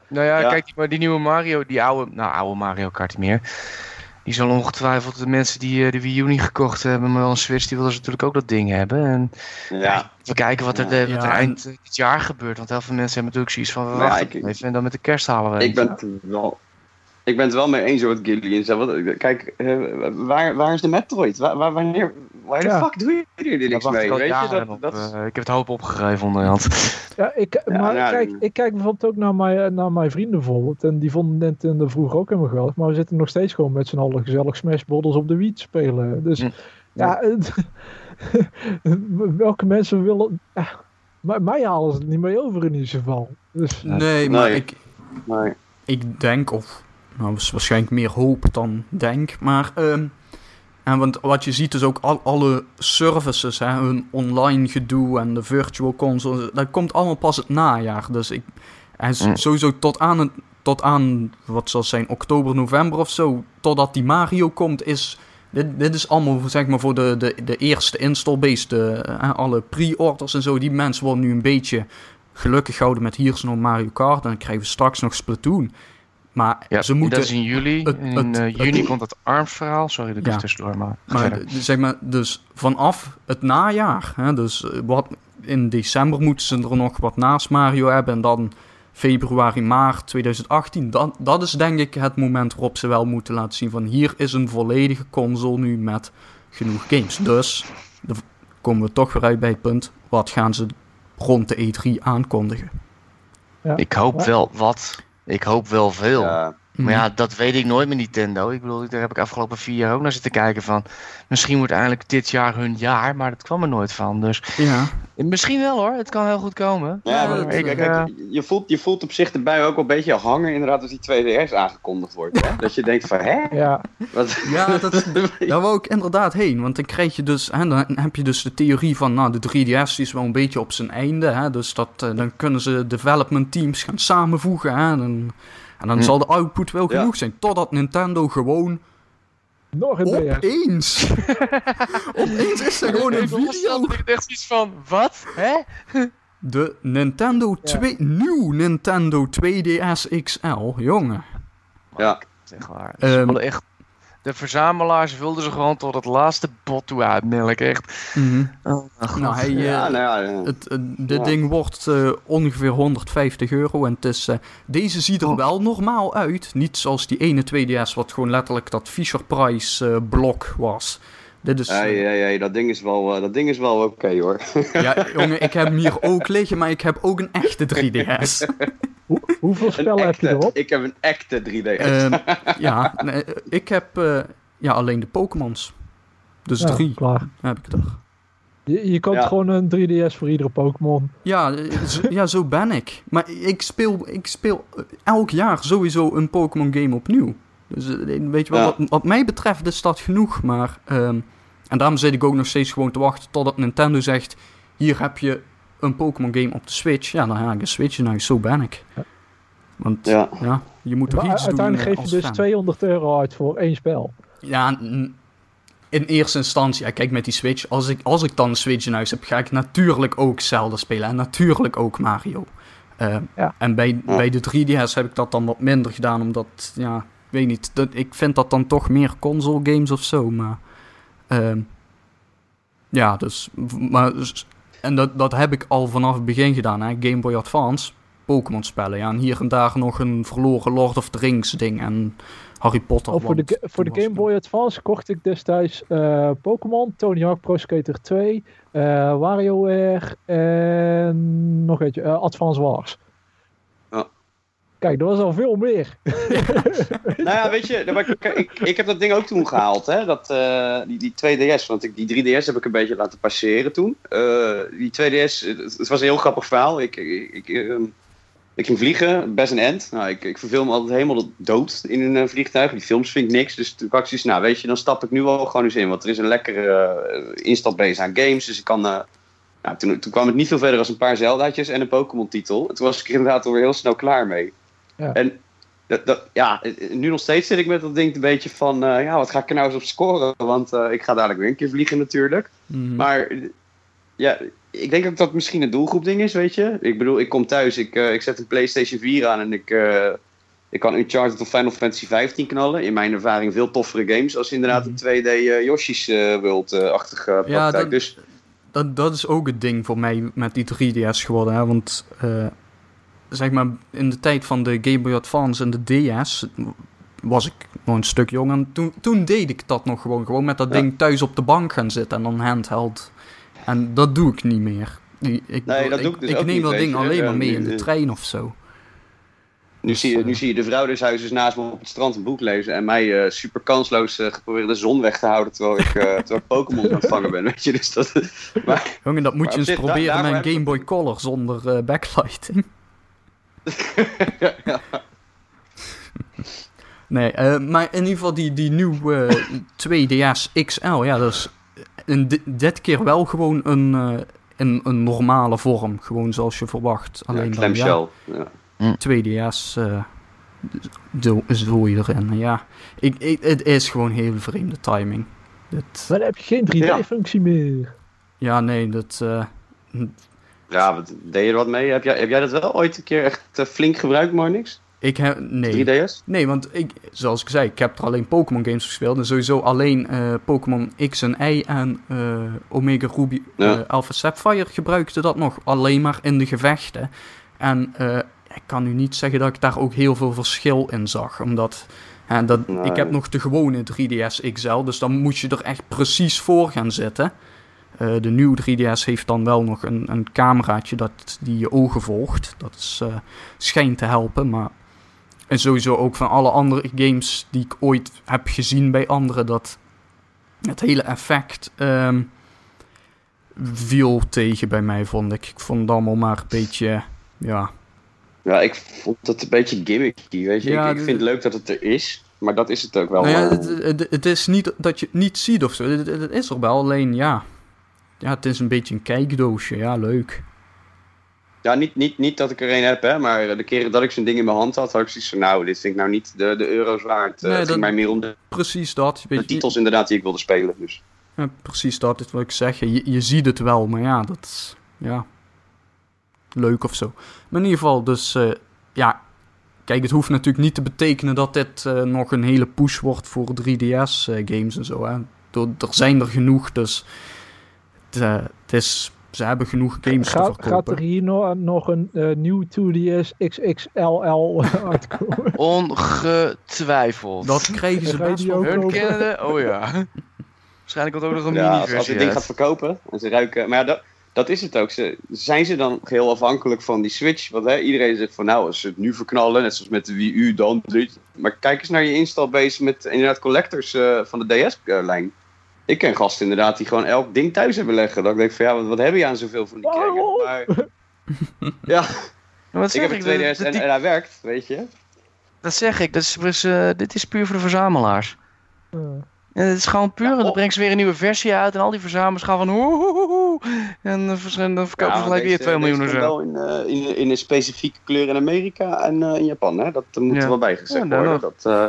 Nou ja, Ja. kijk, maar die nieuwe Mario, die oude, nou oude Mario Kart meer. Die zal ongetwijfeld de mensen die eh, de Wii U niet gekocht hebben, maar wel een Switch, die willen ze natuurlijk ook dat ding hebben. En ja, we kijken wat er, Ja. de- wat er en- eind eh, dit jaar gebeurt. Want heel veel mensen hebben natuurlijk zoiets van, we Ja, wachten ik- even en dan met de kerst halen we ik ben het wel... Ik ben het wel mee eens met Gillian. Kijk, eh, waar, waar is de Metroid? Waar, waar, wanneer, waar de Ja. fuck doe je er Daar niks mee? Weet je, dat, op, dat is- eh, ik heb het hoop opgegeven onderhand. Ja, ik, Ja, maar ja, kijk, ik kijk bijvoorbeeld ook naar mijn, naar mijn vrienden bijvoorbeeld. En die vonden Nintendo vroeger ook helemaal geweldig. Maar we zitten nog steeds gewoon met z'n allen gezellig Smash op de Wii te spelen. Dus Hm. ja, welke mensen willen... ja, maar mij halen ze het niet mee over in ieder geval. Dus nee, maar Nee. ik, Nee. ik denk, of nou, is waarschijnlijk meer hoop dan denk, maar. ehm, en want wat je ziet is ook al, alle services, hè, hun online gedoe en de virtual console, dat komt allemaal pas het najaar. Dus ik, en Mm. sowieso tot aan, het, tot aan, wat zal zijn, oktober, november of zo, totdat die Mario komt, is. Dit, dit is allemaal zeg maar voor de, de, de eerste install-base, de, alle pre-orders en zo. Die mensen worden nu een beetje gelukkig gehouden met hier is nog Mario Kart en dan krijgen we straks nog Splatoon. Maar Ja, ze moeten, dat is in juli. het- in eh, het- juni komt het ARMS verhaal. Sorry dat ik Ja. er tussendoor, maar, maar, zeg maar, dus vanaf het najaar, hè, dus eh, wat, in december moeten ze er nog wat naast Mario hebben en dan februari, maart 2018, dat, dat is denk ik het moment waarop ze wel moeten laten zien van hier is een volledige console nu met genoeg games. Dus, dan komen we toch weer uit bij het punt, wat gaan ze rond de E3 aankondigen? ja. Ik hoop Ja. wel wat. Ik hoop wel veel. Maar ja, dat weet ik nooit met Nintendo. Ik bedoel, daar heb ik afgelopen vier jaar ook naar zitten kijken van... Misschien wordt eindelijk dit jaar hun jaar, maar dat kwam er nooit van. Dus Ja, misschien wel hoor, het kan heel goed komen. ja Maar ik, kijk, eh, je, voelt, je voelt op zich erbij ook wel een beetje hangen inderdaad als die 2DS aangekondigd wordt. Hè? Dat je denkt van, hè? ja, Wat? Ja, dat, daar wou ik inderdaad heen. Want dan krijg je dus, hè, dan heb je dus de theorie van, nou, de 3DS die is wel een beetje op zijn einde. Hè, dus dat, eh, dan kunnen ze development teams gaan samenvoegen. Hè, en, en dan Hm. zal de output wel Ja. genoeg zijn. Totdat Nintendo gewoon nog een opeens, opeens is er gewoon een video. ik echt iets van, wat? Hè? De Nintendo 2, nieuw Nintendo 2DS XL, jongen. Ja. Zeg maar. Ehm. Ze wilden echt, de verzamelaars wilden ze gewoon tot het laatste bot toe uitmelken. Echt. Oh, mijn god. Nou, hij, eh, Ja, nou ja, ja. Het, eh, dit Ja. ding wordt eh, ongeveer 150 euro. En het is, eh, deze ziet er Oh. wel normaal uit. Niet zoals die ene 2DS, wat gewoon letterlijk dat Fisher Price eh, blok was. Dit is. Hey, hey, hey, dat ding is wel, eh, dat ding is wel oké hoor. Ja, jongen, ik heb hem hier ook liggen, maar ik heb ook een echte 3DS. Hoe, hoeveel spellen heb je erop? Ik heb een echte 3DS. Ehm, ja, nee, ik heb eh, ja, alleen de Pokémons. Dus Ja, drie klaar. heb ik er. Je, je koopt Ja. gewoon een 3DS voor iedere Pokémon. Ja, eh, zo, ja, zo ben ik. Maar ik speel, ik speel elk jaar sowieso een Pokémon game opnieuw. Dus eh, weet je wel, Ja. wat, wat mij betreft is dat genoeg. Maar, ehm, en daarom zit ik ook nog steeds gewoon te wachten totdat Nintendo zegt... Hier heb je een Pokémon game op de Switch. Ja, dan ga ik een Switch nou, zo ben ik. Want ja, Ja. je moet toch Maar iets doen uiteindelijk eh, geef je dus fan. 200 euro uit voor één spel. Ja, in eerste instantie, ja, kijk met die Switch, als ik, als ik dan een Switch in huis heb, ga ik natuurlijk ook Zelda spelen en natuurlijk ook Mario. Eh, Ja. En bij, Ja. bij de 3DS heb ik dat dan wat minder gedaan, omdat, ja, ik weet niet, dat, ik vind dat dan toch meer console games of zo, maar... ehm, ja, dus, maar, dus- en dat, dat heb ik al vanaf het begin gedaan, hè, Game Boy Advance, Pokémon spellen, ja, en hier en daar nog een verloren Lord of the Rings ding en Harry Potter. Oh, voor de, voor de Game Boy Advance kocht ik destijds eh, Pokémon, Tony Hawk Pro Skater 2, eh WarioWare en nog eentje, eh, Advance Wars. Kijk, dat was al veel meer. Nou ja, weet je, ik, ik, ik heb dat ding ook toen gehaald, hè? Dat, eh, die, die 2DS. Want ik, die 3DS heb ik een beetje laten passeren toen. Eh, die 2DS, het, was een heel grappig verhaal. Ik, ik, ik, ehm, ging vliegen, best een end. Nou, ik, ik verveel me altijd helemaal dood in een eh, vliegtuig. Die films vind ik niks. Dus toen had ik zoiets, nou weet je, dan stap ik nu al gewoon eens in. Want er is een lekkere instapbase aan games. Dus ik kan... nou, toen, toen kwam het niet veel verder als een paar Zeldaatjes en een Pokémon-titel. En toen was ik er inderdaad alweer heel snel klaar mee. Ja. En dat, dat, ja, nu nog steeds zit ik met dat ding een beetje van... eh, ja, wat ga ik er nou eens op scoren? Want eh, ik ga dadelijk weer een keer vliegen natuurlijk. Mhm. Maar ja, ik denk ook dat het misschien een doelgroepding is, weet je. Ik bedoel, ik kom thuis, ik, eh, ik zet een PlayStation 4 aan en ik, ik kan Uncharted of Final Fantasy 15 knallen. In mijn ervaring veel toffere games als inderdaad een 2D eh, Yoshi's World-achtige Ja, praktijk. dat- Dus Dat, dat is ook het ding voor mij met die 3DS geworden. Hè? Want zeg maar, in de tijd van de Game Boy Advance en de DS was ik nog een stuk jong. En toen, toen deed ik dat nog gewoon. Gewoon met dat Ja. ding thuis op de bank gaan zitten en dan handheld. En dat doe ik niet meer. Ik, ik, Nee, dat ik, doe ik dus ik neem niet, dat ding je. alleen maar mee in de trein of zo. nu, Dus, zie je, eh, nu zie je de vrouw des huizes naast me op het strand een boek lezen en mij eh, super kansloos eh, geprobeerd de zon weg te houden terwijl ik, eh, terwijl ik Pokémon aan het vangen ben, weet je. Dus dat, maar, Jongen, dat moet je eens proberen met een Game ik- Boy Color zonder eh, Nee, eh, maar in ieder geval die, die nieuwe eh, 2DS XL, ja, dat is in dit keer wel gewoon een, eh, een, een normale vorm. Gewoon zoals je verwacht. ja, Alleen dan, clamshell. Ja. ja, 2DS eh zo, zo je erin. Ja, ik, ik, het is gewoon heel vreemde timing. Dit, Dan heb je geen 3D-functie meer. ja, nee, dat... Ja, wat, deed je er wat mee? Heb jij, heb jij dat wel ooit een keer echt eh, flink gebruikt, maar niks? ik heb... Nee. 3DS? Nee, want ik, zoals ik zei, ik heb er alleen Pokémon games gespeeld. En sowieso alleen eh, Pokémon X en Y en eh, Omega Ruby Ja. Alpha Sapphire gebruikte dat nog alleen maar in de gevechten. En ik kan nu niet zeggen dat ik daar ook heel veel verschil in zag. Omdat dat, Nee. ik heb nog de gewone 3DS XL, dus dan moet je er echt precies voor gaan zitten. Eh, de nieuwe 3DS heeft dan wel nog een, een cameraatje dat die je ogen volgt. Dat is, eh, schijnt te helpen, maar... En sowieso ook van alle andere games die ik ooit heb gezien bij anderen, dat het hele effect ehm, viel tegen bij mij, vond ik. Ik vond het allemaal maar een beetje, ja... Ja, ik vond het een beetje gimmicky, weet je. Ja, ik, ik vind het leuk dat het er is, maar dat is het ook wel. Nou ja, het, het, het is niet dat je het niet ziet of zo. Het, het- het is er wel, alleen ja... Ja, het is een beetje een kijkdoosje. Ja, leuk. Ja, niet, niet, niet dat ik er een heb, hè, maar de keren dat ik zo'n ding in mijn hand had, had ik zoiets van, nou, dit vind ik nou niet de, de euro's waard. Eh, het ging dat- mij meer om de, Precies dat. de titels inderdaad die ik wilde spelen. Dus. Ja, precies dat is wat ik zeg. Je, je ziet het wel, maar ja, dat is ja, leuk of zo. Maar in ieder geval, dus eh, ja, kijk, het hoeft natuurlijk niet te betekenen dat dit eh, nog een hele push wordt voor 3DS-games en zo. Hè. Er, er zijn er genoeg, dus het, eh, is, ze hebben genoeg games te Gaat, verkopen. gaat er hier nog, nog een eh, nieuw 2DS XXLL uitkomen? Ongetwijfeld. Dat krijgen ze je best wel. Hun kennen Oh ja. Waarschijnlijk komt ook nog een Ja, als, als mini-versie dit ding gaat verkopen en ze ruiken. Maar ja, dat, dat is het ook. Ze, zijn ze dan heel afhankelijk van die Switch? Want hè, iedereen zegt van nou, als ze het nu verknallen, net zoals met de Wii U, dan dit. Maar kijk eens naar je installbase met inderdaad collectors eh, van de DS-lijn. Ik ken gasten inderdaad die gewoon elk ding thuis hebben leggen. Dat ik denk van ja, wat, wat heb je aan zoveel van die? Waarom? Maar, ja, wat ik heb een de- 2DS de- en, die- en hij werkt, weet je. Dat zeg ik, dat is, dus, eh, dit is puur voor de verzamelaars. Eh, En het is gewoon puur, Ja, dan brengen ze weer een nieuwe versie uit en al die verzamelaars gaan van hoe, hoe, hoe, hoe. En dan verkopen Ja, ze gelijk weer deze- 2 miljoen of zo. komt wel in, eh, in, in een specifieke kleur in Amerika en eh, in Japan. Hè? Dat moet Ja. er wel bijgezegd worden. Dat, eh,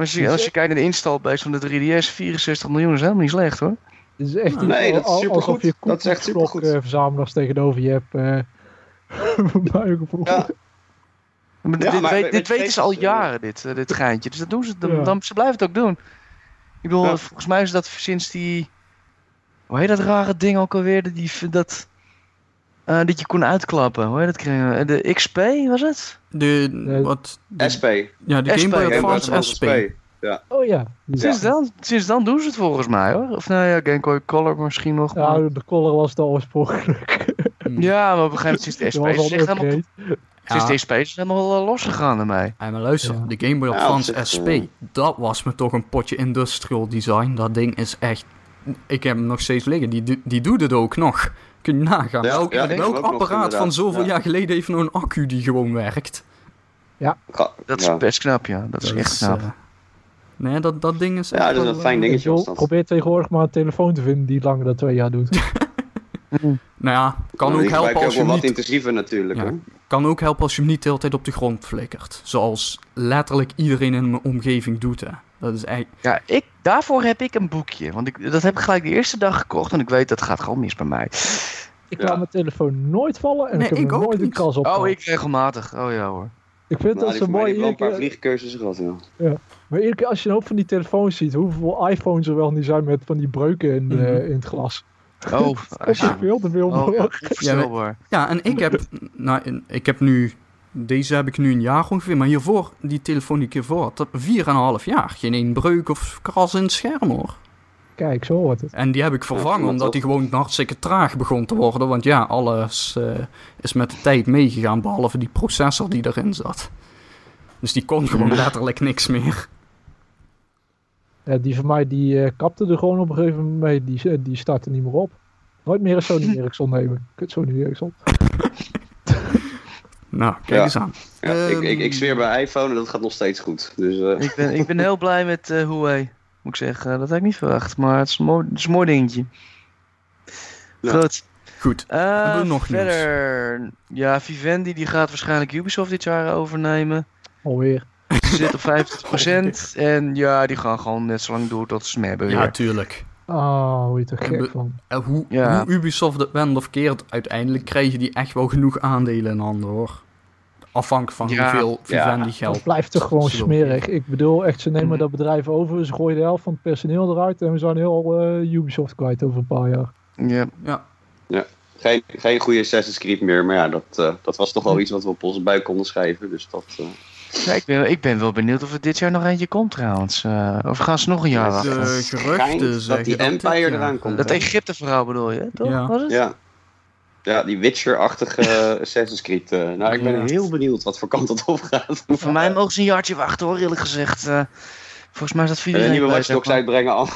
Maar als je, als je kijkt naar de installbase van de 3DS, 64 miljoen is helemaal niet slecht hoor. Het is echt Nee, iets dat is supergoed. alsof je Dat is echt supergoed. eh, verzamelaars tegenover je hebt. eh gevoel. Ja. Maar Ja, dit, maar weet- dit weten ze al eh, jaren, dit, eh, dit geintje. Dus dat doen ze, dan, Ja. dan, ze blijven het ook doen. Ik bedoel, Ja. volgens mij is dat sinds die... Hoe heet dat rare ding ook alweer? Dat, die, dat, eh, dat je kon uitklappen. Hoe heet dat? kregen we? De XP was het? De, wat, de- SP. ja, de SP, Game Boy Advance SP. Oh ja. Sinds, dan, sinds dan doen ze het volgens mij hoor. Of nou ja, Game Boy Color misschien nog. Ja, maar- de color was het al oorspronkelijk. Ja, maar op een gegeven moment sinds de SP is echt helemaal, sinds Ja. de SP is helemaal losgegaan ermee. Hey, maar luister, Ja. de Game Boy Ja, Advance SP, eh. dat was me toch een potje industrial design. Dat ding is echt... Ik heb hem nog steeds liggen, die, die doet het ook nog. Kun je nagaan. Ja, welk ja, nog, apparaat van zoveel Ja. jaar geleden heeft nou een accu die gewoon werkt? Ga- Dat is ja. best knap, ja. Dat is echt knap. eh, nee, dat, dat ding is Ja, dat is wel, een fijn eh, dingetje. Dat. probeer tegenwoordig maar een telefoon te vinden die langer dan twee jaar doet. Nou ja, kan Ja, ook helpen als je hem wel wat niet intensiever natuurlijk. Ja. Kan ook helpen als je hem niet de hele tijd op de grond flikkert. Zoals letterlijk iedereen in mijn omgeving doet. Hè. Dat is echt... Ja, ik, daarvoor heb ik een boekje. Want ik, dat heb ik gelijk de eerste dag gekocht. En ik weet dat gaat gewoon mis bij mij. Ik Ja. laat mijn telefoon nooit vallen en Nee, ik heb ik ook nooit een kas op. Oh, ik regelmatig. Oh ja hoor. Ik vind Nou, dat zo mooi. heeft wel een paar keer- vliegcursussen gehad. Ja. Maar iedere keer als je een hoop van die telefoons ziet, hoeveel iPhones er wel niet zijn met van die breuken in, Mhm. eh, in het glas. Oh, Dat is veel te veel oh ja. Ja, en ik heb, nou, ik heb nu, deze heb ik nu een jaar ongeveer, maar hiervoor, die telefoon die ik hiervoor had, dat 4,5 jaar. Geen één breuk of kras in het scherm hoor. Kijk, zo wordt het. En die heb ik vervangen Ja, omdat die gewoon hartstikke traag begon te worden. Want ja, alles eh, is met de tijd meegegaan, behalve die processor die erin zat. Dus die kon gewoon letterlijk niks meer. Ja, die van mij die eh, kapte er gewoon op een gegeven moment mee. Die, eh, die startte niet meer op. Nooit meer een Sony Ericsson nemen. Kut Sony Ericsson. Nou, kijk Ja. eens aan. Ja, ik, ik, Ehm. ik zweer bij iPhone en dat gaat nog steeds goed. Dus, eh, Ik ben, ik ben heel blij met eh Huawei. Moet ik zeggen. Dat had ik niet verwacht. Maar het is een mooi, het is een mooi dingetje. Ja. Goed. Goed. Eh, Hebben we nog verder. Ja, Vivendi die gaat waarschijnlijk Ubisoft dit jaar overnemen. Alweer. Ze zit op 50%. en ja, die gaan gewoon net zo lang door tot ze hebben weer. Ja, tuurlijk. Ah, hoe je er En gek van. En hoe, Ja. hoe Ubisoft het wend of keert, uiteindelijk krijgen die echt wel genoeg aandelen in handen hoor. Afhankelijk van Ja. hoeveel Vivendi Dat geld. blijft toch gewoon smerig. Ik bedoel, echt, ze nemen Mhm. dat bedrijf over. Ze gooien de helft van het personeel eruit. En we zijn heel eh, Ubisoft kwijt over een paar jaar. Ja. Ja, geen, geen goede Assassin's Creed meer. Maar ja, dat, eh, dat was toch wel iets wat we op onze buik konden schrijven. Dus dat, eh, Ja, ik, ben, ik ben wel benieuwd of er dit jaar nog eentje komt trouwens. Eh, of gaan ze nog een jaar Ja, wachten? Schijnt geruchten dat zeggen die Empire eraan eh, komt, Dat Egypte verhaal bedoel je, toch? Ja. Was het? ja. Ja, die Witcher-achtige eh, Assassin's Creed. eh, nou, ik ben Ja. heel benieuwd wat voor kant dat op gaat. Voor mij mogen ze een jaartje wachten hoor, eerlijk gezegd. Eh, volgens mij is dat En video. een nieuwe Watch Dogs uitbrengen al.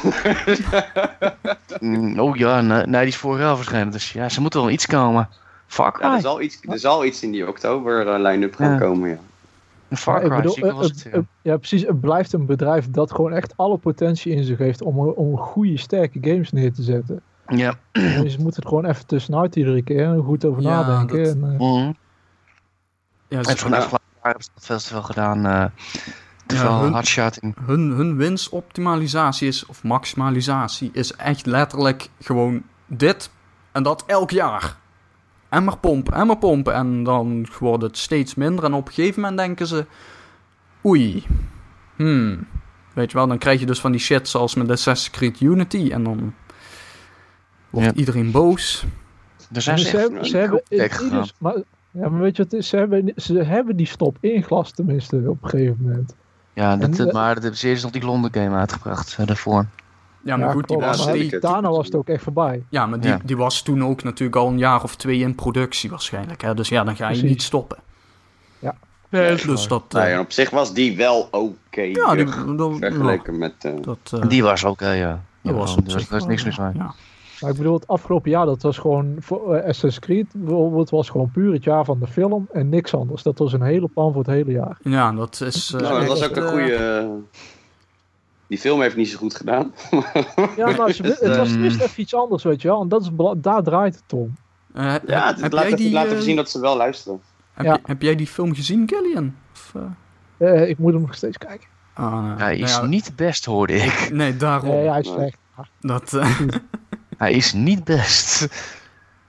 Mm, Oh ja, nee, nee, die is vorig jaar verschenen. Dus ja, ze moeten wel iets komen. Far Ja, er, zal iets, er zal iets in die oktober eh, line-up gaan Ja. komen, ja. Een Far Maar ik Cry, bedoel, was eh, het. eh, ja. eh, ja, precies. Het blijft een bedrijf dat gewoon echt alle potentie in zich heeft om, om goede, sterke games neer te zetten. Ja. En ze moeten er gewoon even tussenuit iedere keer en goed over Ja, nadenken. dat- En, eh, Mhm. Ja, En ze- van de afgelopen jaar hebben ze dat veel te veel gedaan. eh te Ja, veel hun- hardshotting. hun, hun winstoptimalisatie is, of maximalisatie, is echt letterlijk gewoon dit en dat elk jaar. En maar pompen, en maar pompen. En dan wordt het steeds minder. En op een gegeven moment denken ze... Oei. Hmm. Weet je wel, dan krijg je dus van die shit zoals met Assassin's Creed Unity. En dan wordt Ja. iedereen boos. Er zijn ze hebben, ze hebben maar, ja, maar weet je wat het is? Ze hebben, ze hebben die stop ingelast tenminste op een gegeven moment. Ja, dat, En, eh, maar dat hebben ze eerst nog die Londen game uitgebracht daarvoor. Ja, maar goed, die was, maar steeds- die, daarna was het ook echt voorbij. ja, maar die, Ja. die was toen ook natuurlijk al een jaar of twee in productie waarschijnlijk. Hè? Dus ja, dan ga je Precies. niet stoppen. Ja. Dus dat... Nou, eh, en op zich was die wel oké. ja, die, dat, vergeleken met... eh, dat, eh, Die was oké, ja. Dat was Ja, op zich niks mis mee. Ja. Maar ik bedoel, het afgelopen jaar, dat was gewoon, voor eh, Assassin's Creed bijvoorbeeld, was gewoon puur het jaar van de film en niks anders. Dat was een hele plan voor het hele jaar. ja, dat is... eh, nou, dat was ook een goede. Die film heeft niet zo goed gedaan. Ja, maar ze, het was eerst even iets anders, weet je wel. En dat is, daar draait het om. Ja, heb, het heb laat, jij even- die, laat eh, even zien dat ze wel luisteren. heb, Ja. je- heb jij die film gezien, Gillian? Of, eh, Eh, ik moet hem nog steeds kijken. ah, nou, Hij is nou ja, niet best, hoorde ik. Nee, daarom. Nee, hij is slecht. Dat, eh, Hij is niet best.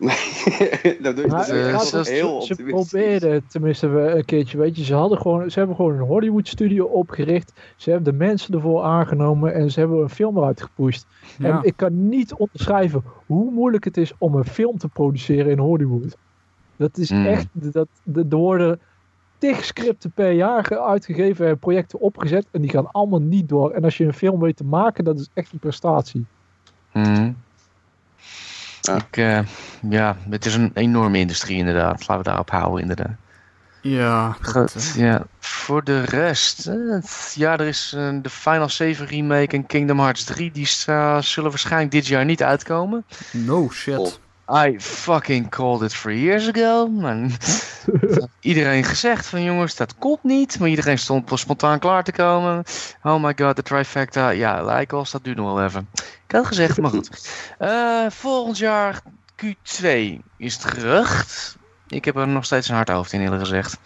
dat doe je eh, ons- heel ze probeerden tenminste we- een keertje, weet je, ze, hadden gewoon, ze hebben gewoon een Hollywood studio opgericht. Ze hebben de mensen ervoor aangenomen en ze hebben een film eruit gepusht. ja. En ik kan niet onderschrijven hoe moeilijk het is om een film te produceren in Hollywood. Dat is Hmm. echt, dat, de- er worden tig scripten per jaar ge- uitgegeven en projecten opgezet en die gaan allemaal niet door. En als je een film weet te maken, dat is echt een prestatie. Mhm. Ja. Ik, eh, ja, het is een enorme industrie inderdaad. Laten we daarop houden inderdaad. ja, dat, Goed, eh, ja. Voor de rest, eh, ja, er is de Final 7 remake en Kingdom Hearts 3. Die zullen waarschijnlijk dit jaar niet uitkomen. no shit. I fucking called it three years ago. Man. iedereen gezegd van jongens, dat komt niet. Maar iedereen stond spontaan klaar te komen. Oh my god, de trifecta. Ja, Lycos, dat duurt nog wel even. Ik had gezegd, maar goed. Eh, volgend jaar Q2 is het gerucht. Ik heb er nog steeds een hard hoofd in, eerlijk gezegd.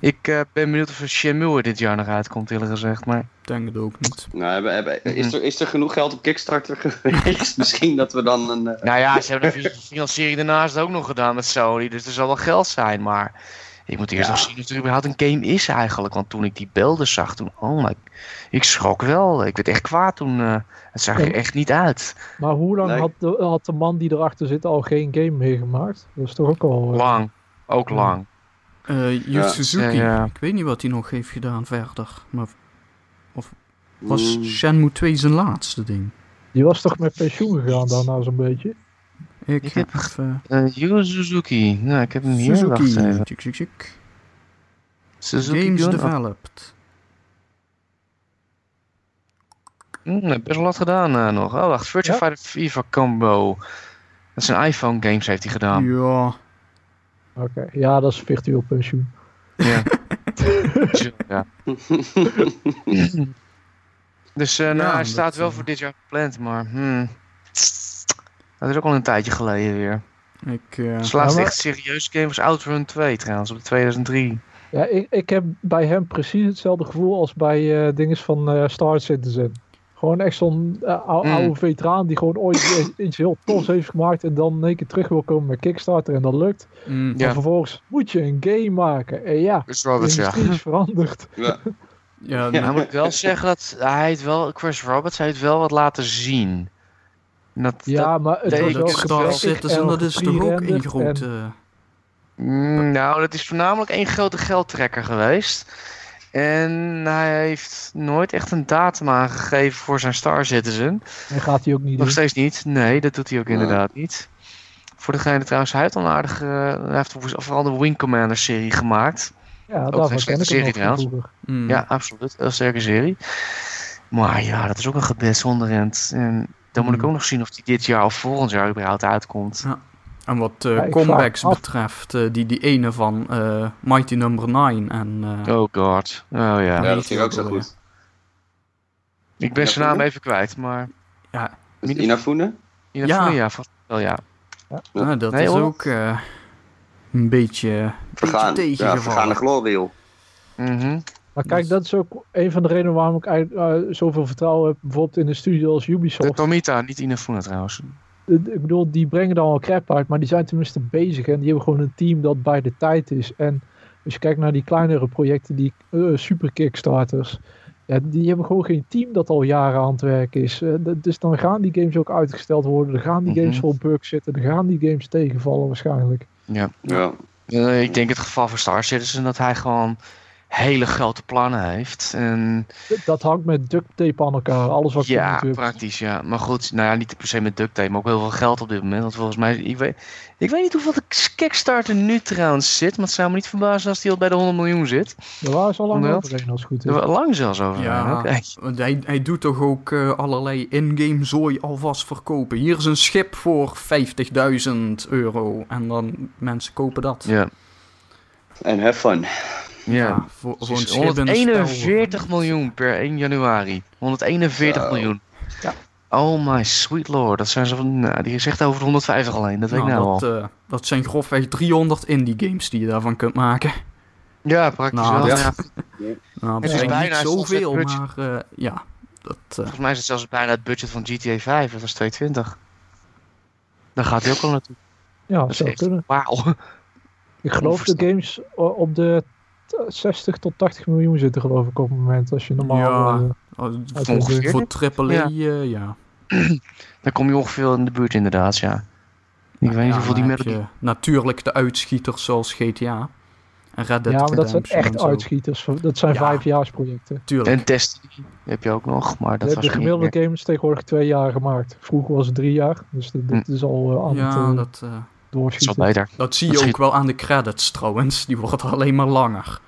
Ik eh, ben benieuwd of Shenmue er dit jaar nog uitkomt, eerlijk gezegd. Maar Ik denk het ook niet. Nou, hebben, hebben, is, er, is er genoeg geld op Kickstarter geweest? Misschien dat we dan een. eh, Nou ja, ze hebben de financiering daarnaast ook nog gedaan met Sony. Dus er zal wel geld zijn. Maar ik moet eerst Ja. nog zien of er überhaupt een game is eigenlijk. Want toen ik die beelden zag, toen, oh my, ik schrok wel. Ik werd echt kwaad toen. eh, het zag er echt niet uit. Maar hoe lang Nee. had, de, had de man die erachter zit al geen game meegemaakt? Dat is toch ook al... Lang. Ook lang. Eh Yu Ja. Suzuki. Ja, ja. Ik weet niet wat hij nog heeft gedaan verder. Maar was mm, Shenmue 2 zijn laatste ding? Die was toch met pensioen gegaan daarna zo'n beetje? Ik, Ik heb heb- even... Eh Yu Suzuki. Nou, ik heb hem hier. Suzuki. even. Tjuk, tjuk, tjuk. Suzuki Games Gun. developed. Mm, best wel wat gedaan eh, nog. Oh, wacht. Virtua Ja? Fighter FIFA Combo. Dat zijn iPhone games heeft hij gedaan. Ja. Oké, ja, dat is virtueel pensioen. Ja. ja. dus eh, nou, Ja, hij staat wel eh, voor dit jaar gepland, maar hmm. dat is ook al een tijdje geleden weer. Ik, eh, Dus de laatste maar- echt serieuze game was Outrun 2 trouwens, op de 2003. Ja, ik, ik heb bij hem precies hetzelfde gevoel als bij eh dinges van eh, Star Citizen. Gewoon echt zo'n eh, Mm. oude veteraan die gewoon ooit iets- heel tofs heeft gemaakt en dan in één keer terug wil komen met Kickstarter en dat lukt. mm, Ja. Vervolgens moet je een game maken. En ja, de Roberts, ja. is veranderd. ja. ja, Ja, Nou moet ik wel zeggen dat hij het wel, Chris Roberts, hij heeft wel wat laten zien. En Dat, dat, Ja, maar het was wel Star Citizen, en dat is toch ook een gerenderd en- grote... Mm, nou, dat is voornamelijk één grote geldtrekker geweest. En hij heeft nooit echt een datum aangegeven voor zijn Star Citizen. En gaat hij ook niet Nog doen. steeds niet. Nee, dat doet hij ook Ja. inderdaad niet. Voor degene trouwens, hij heeft al een aardige... hij heeft vooral de Wing Commander serie gemaakt. Ja, ken slechte ik hem serie trouwens. vroeger. mm. Ja, absoluut. Heel sterke serie. Maar ja, dat is ook een gebed zonder rent. En dan moet ik Hmm. ook nog zien of die dit jaar of volgend jaar überhaupt uitkomt. En wat eh, Ja, ik comebacks betreft, eh, die, die ene van eh, Mighty Number 9 en... eh, Oh god. Oh ja. ja, dat ging ook zo ja. goed. Ik ben zijn Ja, naam even kwijt, maar... Is het Inafune? Ja, Ja. ja wel ja. ah, dat Nee, is hoor. ook eh, een beetje, een Vergaan, beetje ja, tegengevallen. vergaande glorie, joh. Mhm. Maar kijk, dat is ook een van de redenen waarom ik eh, zoveel vertrouwen heb bijvoorbeeld in een studio als De Ubisoft. Tomita, niet Inafune trouwens. Eh, Ik bedoel, die brengen dan wel crap uit, maar die zijn tenminste bezig en die hebben gewoon een team dat bij de tijd is. En als je kijkt naar die kleinere projecten, die eh, super kickstarters, ja, die hebben gewoon geen team dat al jaren aan het werken is. Eh, dus dan gaan die games ook uitgesteld worden, dan gaan die games Mhm. vol bugs zitten, dan gaan die games tegenvallen waarschijnlijk. Ja. Ja. Eh, ik denk het geval voor Star Citizen dat hij gewoon hele grote plannen heeft. En Dat hangt met duct tape aan elkaar. Alles wat ja, natuurlijk. praktisch, ja. Maar goed, nou ja, niet per se met duct tape, maar ook heel veel geld op dit moment. Want volgens mij, ik weet, ik weet niet hoeveel de Kickstarter nu trouwens zit, maar het zou me niet verbazen als die al bij de 100 miljoen zit. Daar waren ze al lang overheen als het goed is. Er Lang zelfs over. Ja, Oké. want hij, hij doet toch ook eh, allerlei in-game zooi alvast verkopen. Hier is een schip voor 50.000 euro. En dan mensen kopen dat. Ja, En have fun. Ja. voor, voor een Precies. schip in een spel. 141 miljoen per 1 januari. 141 Zo. miljoen. Ja. Oh my sweet lord. Dat zijn ze van, nou, die is echt over de 150 alleen. Dat weet ik Nou, nou dat, al. eh, dat zijn grofweg 300 indie games die je daarvan kunt maken. Ja, praktisch nou, wel. dat- ja. Nou, dat is bijna niet zoals het zoveel, maar eh, ja. Dat, eh, Volgens mij is het zelfs bijna het budget van GTA 5. Dat was 220. Daar gaat hij ook al naartoe. ja, Dat is zou echt- kunnen. Wauw. Ik geloof de games op de 60 tot 80 miljoen zitten geloof ik op het moment. Als je normaal... Ja. eh, oh, Uit voor, voor AAA, Ja. ja. ja. Dan kom je ongeveer in de buurt inderdaad, ja. Ik weet niet hoeveel die Natuurlijk de uitschieters zoals GTA. En Red Dead ja, maar dat zijn echt uitschieters. Dat zijn Ja. vijfjaarsprojecten. Tuurlijk. En Destiny heb je ook nog, maar dat De, was de gemiddelde meer. game is tegenwoordig twee jaar gemaakt. Vroeger was het drie jaar. Dus dit, dit is al eh, aan het ja, eh, dat, Dat is wel doorschieten. dat zie Dat je ook schiet- wel aan de credits trouwens. Die worden alleen maar langer.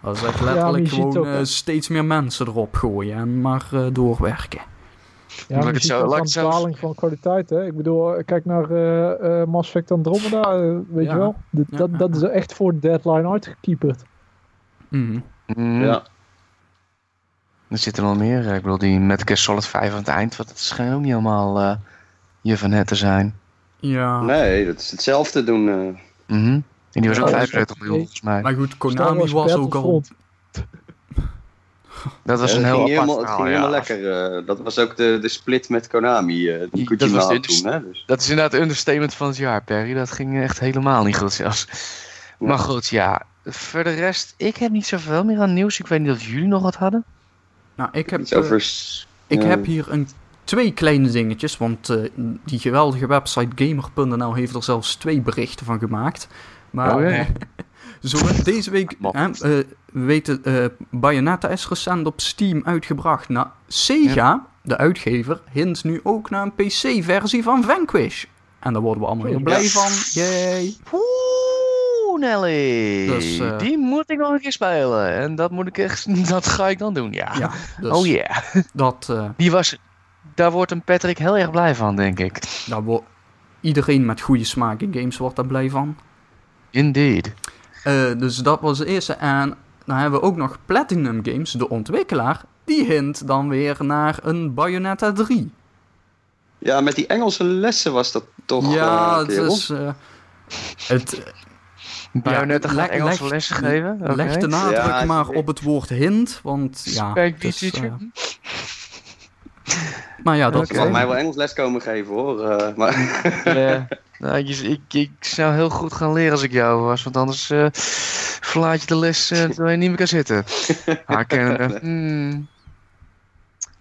Dat is echt letterlijk gewoon ook, eh, steeds meer mensen erop gooien en maar eh, doorwerken. Ja, maar het zo- het zo- daling van kwaliteit. Hè? Ik bedoel, eh, kijk naar eh eh Mass Effect Andromeda, weet Ja. je wel. Ja, dat, ja, dat is echt voor de deadline uitgekieperd. Mhm. Mm, Ja. Er zitten nog meer. Ik bedoel, die Metal Gear Solid 5 aan het eind. Wat, het schijnt ook niet helemaal eh, je van het te zijn. Ja, Nee, dat is hetzelfde doen. eh. Mhm. En die was ook Ja, 75 miljoen volgens mij. maar goed, Konami was ook al... Dat was Ja, een heel apart helemaal, het ging ja. helemaal lekker. eh, dat was ook de, de split met Konami. eh die Dat was de had toen. Hè? Dus. Dat is inderdaad het understatement van het jaar, Perry. Dat ging echt helemaal niet goed zelfs. Ja. Maar goed, ja. Voor de rest, ik heb niet zoveel meer aan nieuws. Ik weet niet of jullie nog wat hadden. Nou, ik heb, over... ik ja. heb hier een, twee kleine dingetjes, want eh, die geweldige website gamer.nl heeft er zelfs twee berichten van gemaakt. Maar Oh, ja. eh, zo deze week, hè, eh, we weten, eh, Bayonetta is recent op Steam uitgebracht. Nou, Sega, de uitgever, hint nu ook naar een PC-versie van Vanquish. En daar worden we allemaal heel blij van. Yay! Oeh, Nelly. Dus, Die moet ik nog een keer spelen. En dat moet ik echt, dat ga ik dan doen, ja. Ja, dus oh yeah. dat, eh, Die was, daar wordt een Patrick heel erg blij van, denk ik. daar wordt iedereen met goede smaak in games wordt daar blij van. Indeed. Eh, dus dat was de eerste. En dan hebben we ook nog Platinum Games, de ontwikkelaar. Die hint dan weer naar een Bayonetta 3. Ja, met die Engelse lessen was dat toch... ja, eh, het is... eh, het Bayonetta gaat leg- Engelse leg- lessen geven? Oké. legt de nadruk Ja, maar op het woord hint, want ja... Kijk, die het is, teacher. eh, maar ja, dat... Ik mag Oké. mij wel Engels les komen geven hoor. eh, maar Ja. Nou, je- ik, ik zou heel goed gaan leren als ik jou was, want anders eh, verlaat je de les eh, terwijl je niet meer kan zitten. Ah, Canada. Hmm.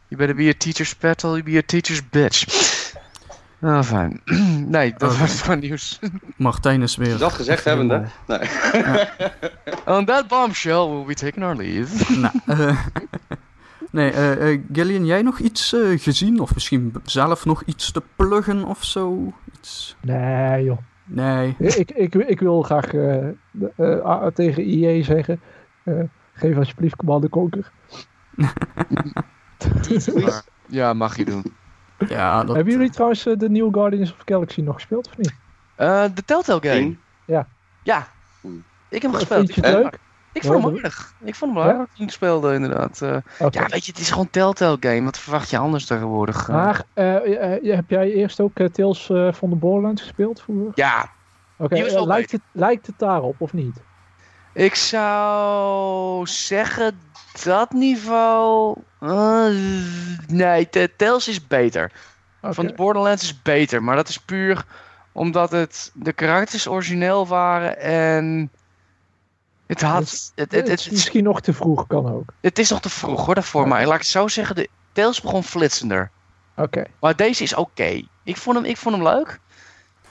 You better be a teacher's pet or you be a teacher's bitch. Ah, fijn. nee, dat was het van nieuws. Martijn is weer... dat gezegd hebbende. Nee. On that bombshell we'll be taking our leave. Nou, nee, eh, eh, Gillian, jij nog iets eh, gezien? Of misschien zelf nog iets te pluggen of zo? Iets... Nee joh. Nee. ik, ik, ik wil graag eh, eh, ah, tegen IE zeggen. eh, geef alsjeblieft Command Conquer. Maar, ja, mag je doen. Ja, dat... Hebben jullie trouwens de nieuwe Guardians of the Galaxy nog gespeeld of niet? Eh, de Telltale game. Ja. Ja. Ik heb hem Vind gespeeld. je het leuk? Ik vond hem aardig. Ik vond hem aardig dat ik speelde, inderdaad. Eh. Ja, weet je, het is gewoon Telltale game. Wat verwacht je anders tegenwoordig? eh? Maar eh, heb jij eerst ook Tales van de Borderlands gespeeld vroeger? Ja, Oké, lijkt, het, lijkt het daarop of niet? ik zou zeggen dat niveau... nee, Tales is beter. Van de Borderlands is beter. Maar dat is puur omdat het, de karakters origineel waren en... Het had... Dus- Het, het, Het het, is misschien nog te vroeg, kan ook. het is nog te vroeg hoor, daarvoor. Maar laat ik het zo zeggen, de, Tales begon flitsender. Oké. Maar deze is oké. Ik, vond hem, ik vond hem leuk.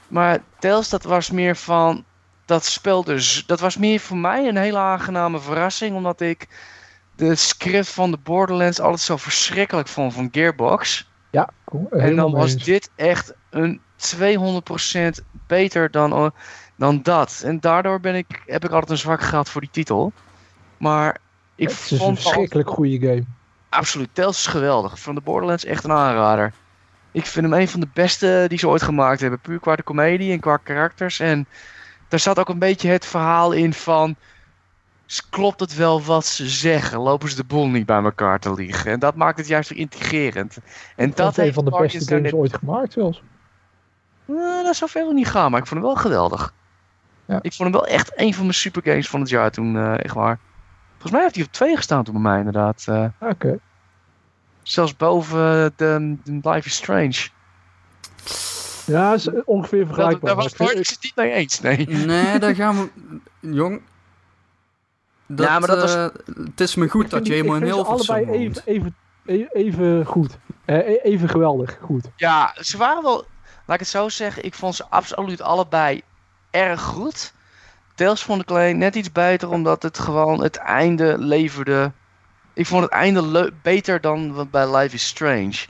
Maar Tales, dat was meer van... dat spel dus, dat was meer voor mij een hele aangename verrassing, omdat ik de script van de Borderlands altijd zo verschrikkelijk vond van Gearbox. Ja, cool. En dan was dit echt een 200% beter dan, eh, dan dat. En daardoor ben ik, heb ik altijd een zwak gehad voor die titel. Maar ik Het is een vond wel- verschrikkelijk goede game. absoluut, Tales is geweldig. Van de Borderlands echt een aanrader. Ik vind hem een van de beste die ze ooit gemaakt hebben. Puur qua de comedie en qua karakters. En daar zat ook een beetje het verhaal in van... Klopt het wel wat ze zeggen? Lopen ze de boel niet bij elkaar te liegen? En dat maakt het juist weer integrerend. En Dat dat is een van de Guardians beste games ooit gemaakt zelfs. nou, dat zou veel niet gaan, maar ik vond hem wel geweldig. Ja. Ik vond hem wel echt een van mijn supergames van het jaar toen, eh, echt waar. Volgens mij heeft hij op twee gestaan toen bij mij inderdaad. eh. Oké. zelfs boven de, de Life is Strange. Ja, is ongeveer Daar, vergelijkbaar. daar was Ik het niet mee eens, nee. Nee, daar gaan we... Jong... Dat, Ja, maar dat was- eh, het is me goed ik dat je helemaal in ze Hilversum allebei even, even, even goed. Eh, e- even geweldig goed. Ja, ze waren wel, laat ik het zo zeggen, ik vond ze absoluut allebei erg goed. Tales vond ik alleen net iets beter, omdat het gewoon het einde leverde. Ik vond het einde beter dan wat bij Life is Strange.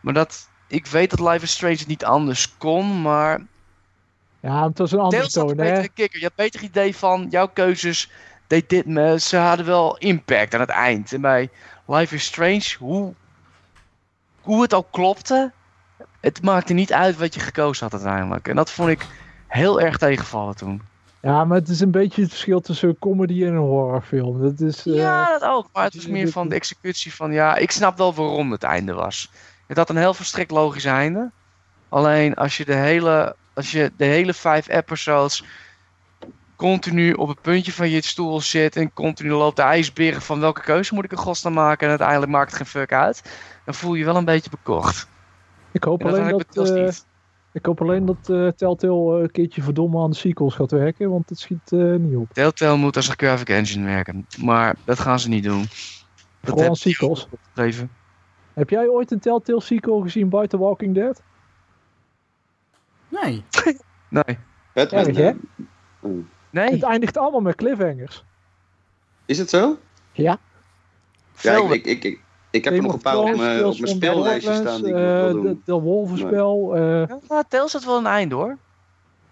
Maar dat, ik weet dat Life is Strange het niet anders kon, maar Ja, het was een andere een toon, hè? kikker. Je had een beter idee van jouw keuzes. Deed dit me. Ze hadden wel impact aan het eind. En bij Life is Strange, hoe, hoe het ook klopte, het maakte niet uit wat je gekozen had uiteindelijk. En dat vond ik heel erg tegenvallen toen. Ja, maar het is een beetje het verschil tussen een comedy en een horrorfilm. Dat is... eh, ja, dat ook. Maar het was meer van de executie van ja, ik snap wel waarom het einde was. Het had een heel verstrikt logisch einde. Alleen als je de hele, als je de hele vijf episodes continu op het puntje van je stoel zit en continu loopt de ijsberen van welke keuze moet ik in godsnaam maken en uiteindelijk maakt het geen fuck uit, dan voel je je wel een beetje bekocht. ik hoop En dat alleen ik dat, ik hoop alleen dat eh, Telltale eh, een keertje verdomme aan de sequels gaat werken, want het schiet eh, niet op. Telltale moet als een graphic engine werken, maar dat gaan ze niet doen. Dat je sequels. opgegeven. Heb jij ooit een Telltale sequel gezien buiten Walking Dead? Nee. Nee. Het, Erg, hè? Nee, Het eindigt allemaal met cliffhangers. Is het zo? Ja. Ja, ik, ik, ik, ik heb er nog een paar op mijn, op speellijstje staan die ik nog wil eh, doen. de- De Wolvenspel. eh, Ja, Tales had wel een einde hoor.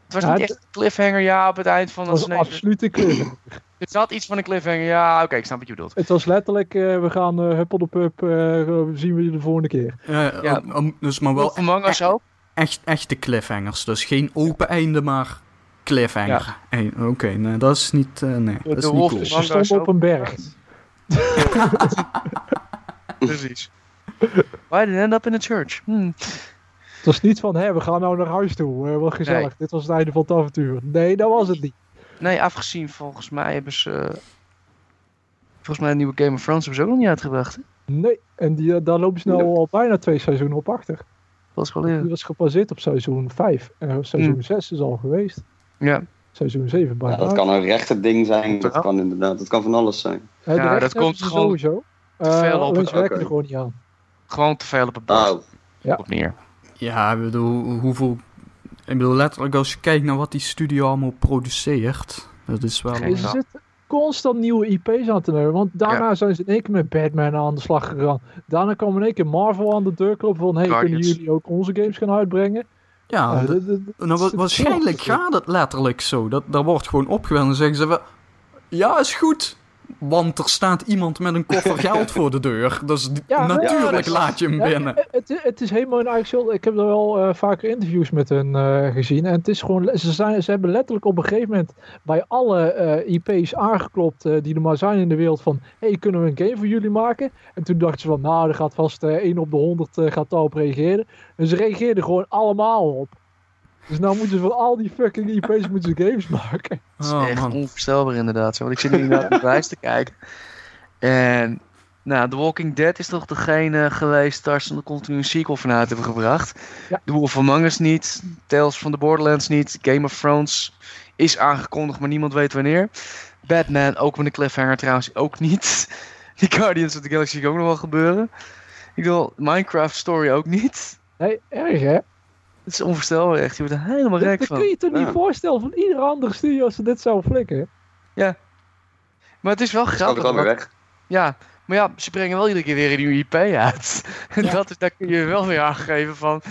Het was niet echt een cliffhanger, ja, op het eind van Het dat was een cliffhanger. Het zat iets van een cliffhanger, ja, oké, ik snap wat je bedoelt. Het was letterlijk, eh, we gaan uh, huppel de pup, eh, zien we je de volgende keer. Ja, dus maar wel Wolf Among Us ook. echt, echte cliffhangers. Dus geen open einde, maar cliffhanger. Hey, Oké, nee, dat is niet, eh, nee, dat is de niet cool. stonden op een berg. Precies. Why did end up in a church? Hmm. Het was niet van, hé, we gaan nou naar huis toe, eh, wat gezellig, Nee. dit was het einde van het avontuur. Nee, dat was het niet. Nee, afgezien volgens mij hebben ze... Volgens mij een nieuwe Game of Thrones hebben ze ook nog niet uitgebracht. hè? Nee, en die, eh, daar lopen ze nou al bijna twee seizoenen op achter. Dat is wel Die was gebaseerd op seizoen 5. En seizoen Mm. 6 is al geweest. Ja, Seizoen 7 Ja, bijna. dat kan een rechter ding zijn. Dat kan inderdaad. Dat kan van alles zijn. Eh, de Ja, dat komt gewoon Sowieso. Te veel Eh, op het- ze werken er gewoon niet aan. gewoon te veel op het bord. Oh, Ja. Op neer. Ja, ik bedoel, hoeveel... Ik bedoel, letterlijk als je kijkt naar wat die studio allemaal produceert. Dat is wel... Er zitten constant nieuwe IP's aan te nemen. Want daarna zijn ze in één keer met Batman aan de slag gegaan. Daarna kwam in één keer Marvel aan de deur kloppen van... Hey, kunnen jullie ook onze games gaan uitbrengen? Ja, Eh, dat- dat- dat- nou, waarschijnlijk gaat het letterlijk zo. Dat, daar wordt gewoon opgeweld en zeggen ze... wel, Ja, is goed. Want er staat iemand met een koffer geld voor de deur. Dus Ja, natuurlijk ja, laat je hem Ja, binnen. het, het is helemaal een eigen schuld. Ik heb er wel eh, vaker interviews met hen eh, gezien. En het is gewoon, ze, zijn, ze hebben letterlijk op een gegeven moment bij alle eh, IP's aangeklopt eh, die er maar zijn in de wereld van, hey, kunnen we een game voor jullie maken? En toen dachten ze van, nou, er gaat vast eh 1 op de 100 eh, gaat daarop reageren. En ze reageerden gewoon allemaal op. Dus nou moeten ze van al die fucking IP's moeten ze games maken. Dat is Oh, echt man. onvoorstelbaar inderdaad. Zo. Want ik zit nu naar het lijst te kijken. En nou, The Walking Dead is toch degene geweest daar ze continu een sequel van uit hebben gebracht. Ja. The Wolf Among Us niet. Tales from the Borderlands niet. Game of Thrones is aangekondigd, maar niemand weet wanneer. Batman, ook met een cliffhanger trouwens, ook niet. Die Guardians of the Galaxy kan ook nog wel gebeuren. Ik bedoel, Minecraft Story ook niet. Nee, erg hè? Het is onvoorstelbaar echt. Je wordt er helemaal Dat, rek dat van. kun je toch niet Ja. voorstellen van iedere andere studio als ze dit zouden flikken. Maar het is wel grappig. wel weer want- weg. Ja, maar ja, ze brengen wel iedere keer weer een nieuwe IP uit. En Ja. dat is, daar kun je wel weer aangeven van...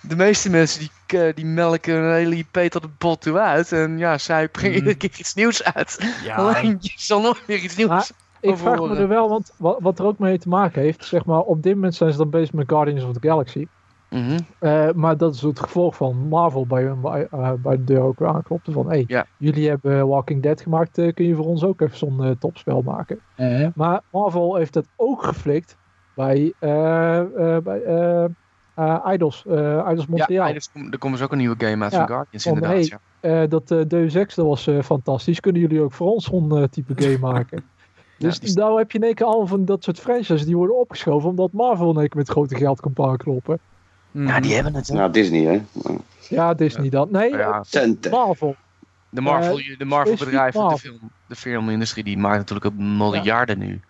De meeste mensen die, k- die melken een hele IP tot het bot toe uit. En ja, zij brengen Mhm. iedere keer iets nieuws uit. Ja, Alleen, je zal nooit weer iets nieuws Maar Ik vraag me er wel, want wat, wat er ook mee te maken heeft, zeg maar, op dit moment zijn ze dan bezig met Guardians of the Galaxy. Mhm. Eh, maar dat is het gevolg van Marvel bij, hun- bij, eh, bij de deur ook weer aanklopte van, hey, Ja. jullie hebben Walking Dead gemaakt, eh, kun je voor ons ook even zo'n eh, topspel maken. Maar Marvel heeft dat ook geflikt bij, eh, eh, bij eh, eh, Idols, eh, Idols Montreal. Ja, er komt- er komt dus ook een nieuwe game uit Ja, van Guardians van, inderdaad. hey, ja. Eh, dat eh, Deus Ex, dat was eh, fantastisch. Kunnen jullie ook voor ons zo'n eh, type game maken? Dus is- nou heb je in één keer al van dat soort franchises die worden opgeschoven omdat Marvel in één keer met grote geld komt aankloppen. Mhm. ja, die hebben het. hè. Nou, Disney, hè. Ja, Disney dan. Nee, Ja, eh. Marvel. De Marvel, Eh, de Marvel bedrijven, de, film, de filmindustrie, die maakt natuurlijk ook miljarden nu.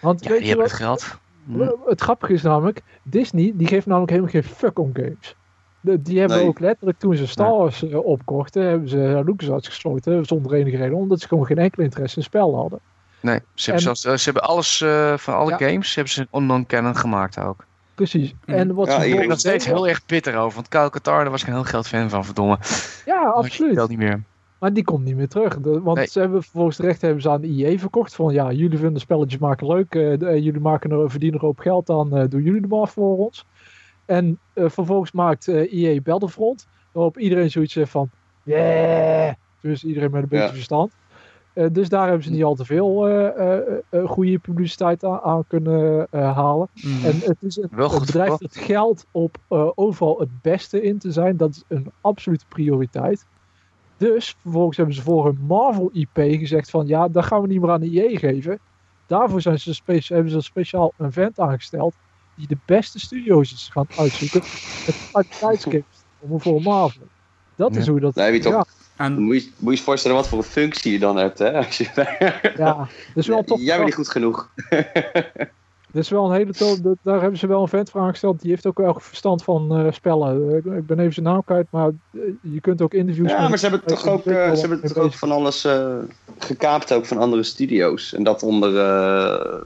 Want Ja, weet die je hebben wat? het geld. Hm. Eh, Het grappige is namelijk, Disney die geeft namelijk helemaal geen fuck om games. De- die hebben Nee. ook letterlijk toen ze Star Wars eh, opkochten, hebben ze LucasArts gesloten zonder enige reden, omdat ze gewoon geen enkel interesse in spel hadden. Nee, ze hebben, En- zelfs, eh, ze hebben alles eh, van alle Ja. games hebben ze een non-canon gemaakt ook. Precies. Mhm. En wat Ja, ze Ik ben nog steeds heel erg bitter over, want Kyle Katarn, daar was ik een heel groot fan van, verdomme. Ja, absoluut. Dat niet meer. Maar die komt niet meer terug. De- want Nee. ze hebben vervolgens de rechten hebben ze aan EA verkocht. Van ja, jullie vinden spelletjes maken leuk. eh, de- eh, jullie maken er, verdienen er ook geld aan. eh, doen jullie er maar voor ons. En eh, vervolgens maakt eh, EA Battlefront. Waarop iedereen zoiets heeft van... Yeah! Dus iedereen met een beetje Ja. verstand. Eh, dus daar hebben ze niet al te veel eh, eh, eh, goede publiciteit aan, aan kunnen eh, halen. Mhm. En het is een, Wel een goed bedrijf dat geldt op eh, overal het beste in te zijn. Dat is een absolute prioriteit. Dus vervolgens hebben ze voor hun Marvel IP gezegd van ja, dat gaan we niet meer aan de IE geven. Daarvoor zijn ze hebben ze speciaal een vent aangesteld die de beste studio's is gaan uitzoeken kwaliteitsgames om voor Marvel. Dat is Ja. hoe dat... Nee, weet je toch- ja, En moet je, moet je je voorstellen wat voor een functie je dan hebt, hè. Als je, ja, dat is wel tof. Jij bent niet goed genoeg. Dat is wel een hele to- dat- Daar hebben ze wel een vent voor aangesteld. Die heeft ook wel verstand van eh, spellen. Ik, ik ben even zijn naam kwijt, maar eh, je kunt ook interviews. Ja, maar ze hebben toch ook, eh, ze hebben toch ook van alles eh, gekaapt ook van andere studio's. En dat onder, eh,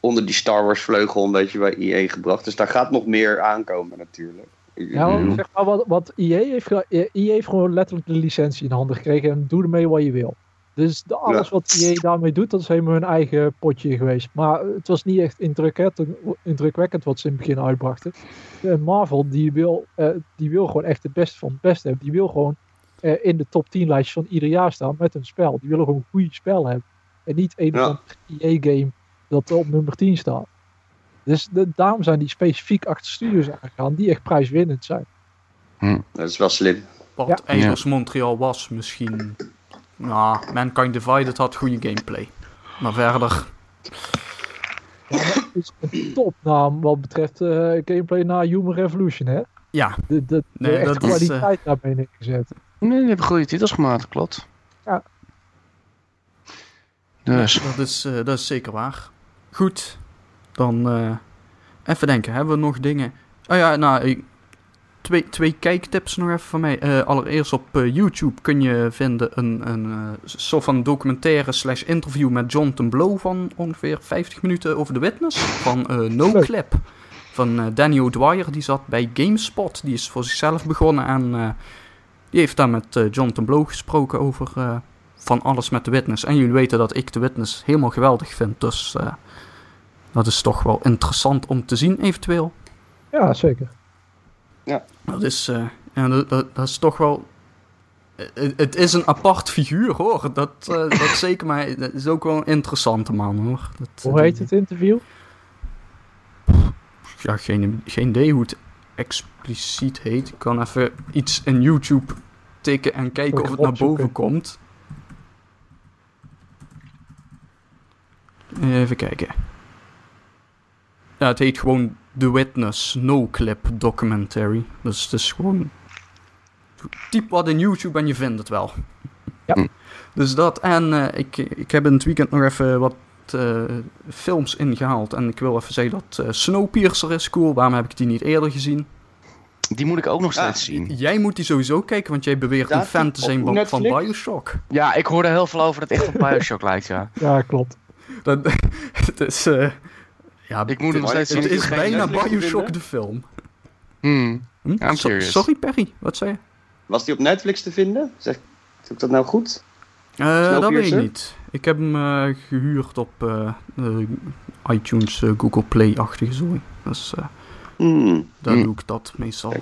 onder die Star Wars vleugel een beetje bij EA gebracht. Dus daar gaat nog meer aankomen natuurlijk. Ja, maar zeg maar wat, wat EA heeft, eh, EA heeft gewoon letterlijk de licentie in handen gekregen en doe ermee wat je wil. Dus de, alles wat EA daarmee doet, dat is helemaal hun eigen potje geweest. Maar het was niet echt indrukwekkend, indrukwekkend wat ze in het begin uitbrachten. En Marvel, die wil, eh, die wil gewoon echt het beste van het beste hebben. Die wil gewoon eh, in de top 10 lijstjes van ieder jaar staan met een spel. Die willen gewoon een goede spel hebben. En niet een Ja. EA-game dat op nummer 10 staat. Dus de, daarom zijn die specifiek achter studios aangegaan die echt prijswinnend zijn. Dat is wel slim. wat Ja. Montreal was, misschien... Nou, Mankind Divided had goede gameplay. Maar verder... Ja, het is een topnaam wat betreft eh, gameplay na Human Revolution, hè? Ja, De, de, de Nee, echte dat is, kwaliteit daarmee neergezet. Nee, die hebben goede titels gemaakt, klopt. Ja. Dus, dat is, eh, dat is zeker waar. Goed, dan eh, even denken. Hebben we nog dingen? Oh ja, nou, twee, twee kijktips nog even van mij. Eh, allereerst op eh, YouTube kun je vinden een, een soort van documentaire slash interview met Jonathan Blow van ongeveer 50 minuten over de Witness. Van No. Clip. Van Danny O'Dwyer, die zat bij GameSpot. Die is voor zichzelf begonnen en die heeft daar met Jonathan Blow gesproken over van alles met de Witness. En jullie weten dat ik de Witness helemaal geweldig vind, dus dat is toch wel interessant om te zien eventueel. Ja, zeker. Dat is, eh, ja, dat, dat, dat is toch wel. Het, het is een apart figuur hoor. Dat, eh, dat zeker, maar het is ook wel een interessante man hoor. Dat, Hoe heet het interview? Ja, geen, geen idee hoe het expliciet heet. Ik kan even iets in YouTube tikken en kijken of het naar boven komt. Even kijken. Ja, het heet gewoon The Witness No Clip Documentary. Dus het is gewoon... Typ wat in YouTube en je vindt het wel. Ja. Hm. Dus dat. En eh, ik, ik heb in het weekend nog even wat eh, films ingehaald. En ik wil even zeggen dat eh, Snowpiercer is cool. Waarom heb ik die niet eerder gezien? Die moet ik ook nog Ah. steeds zien. Jij moet die sowieso kijken, want jij beweert een fan te zijn van? Bioshock. Ja, ik hoorde heel veel over dat het echt op Bioshock lijkt, ja. Ja, klopt. Dat, het is... ja, Ik moet het nog steeds het is bijna Bioshock de film. Hmm. Hm? I'm So- curious. sorry Perry, wat zei je? Was die op Netflix te vinden? Zeg doe ik dat nou goed? Eh, dat weet ik niet. Ik heb hem eh, gehuurd op eh, iTunes, Google Play-achtige zooi. Dus eh, Hmm, daar Hmm. doe ik dat meestal.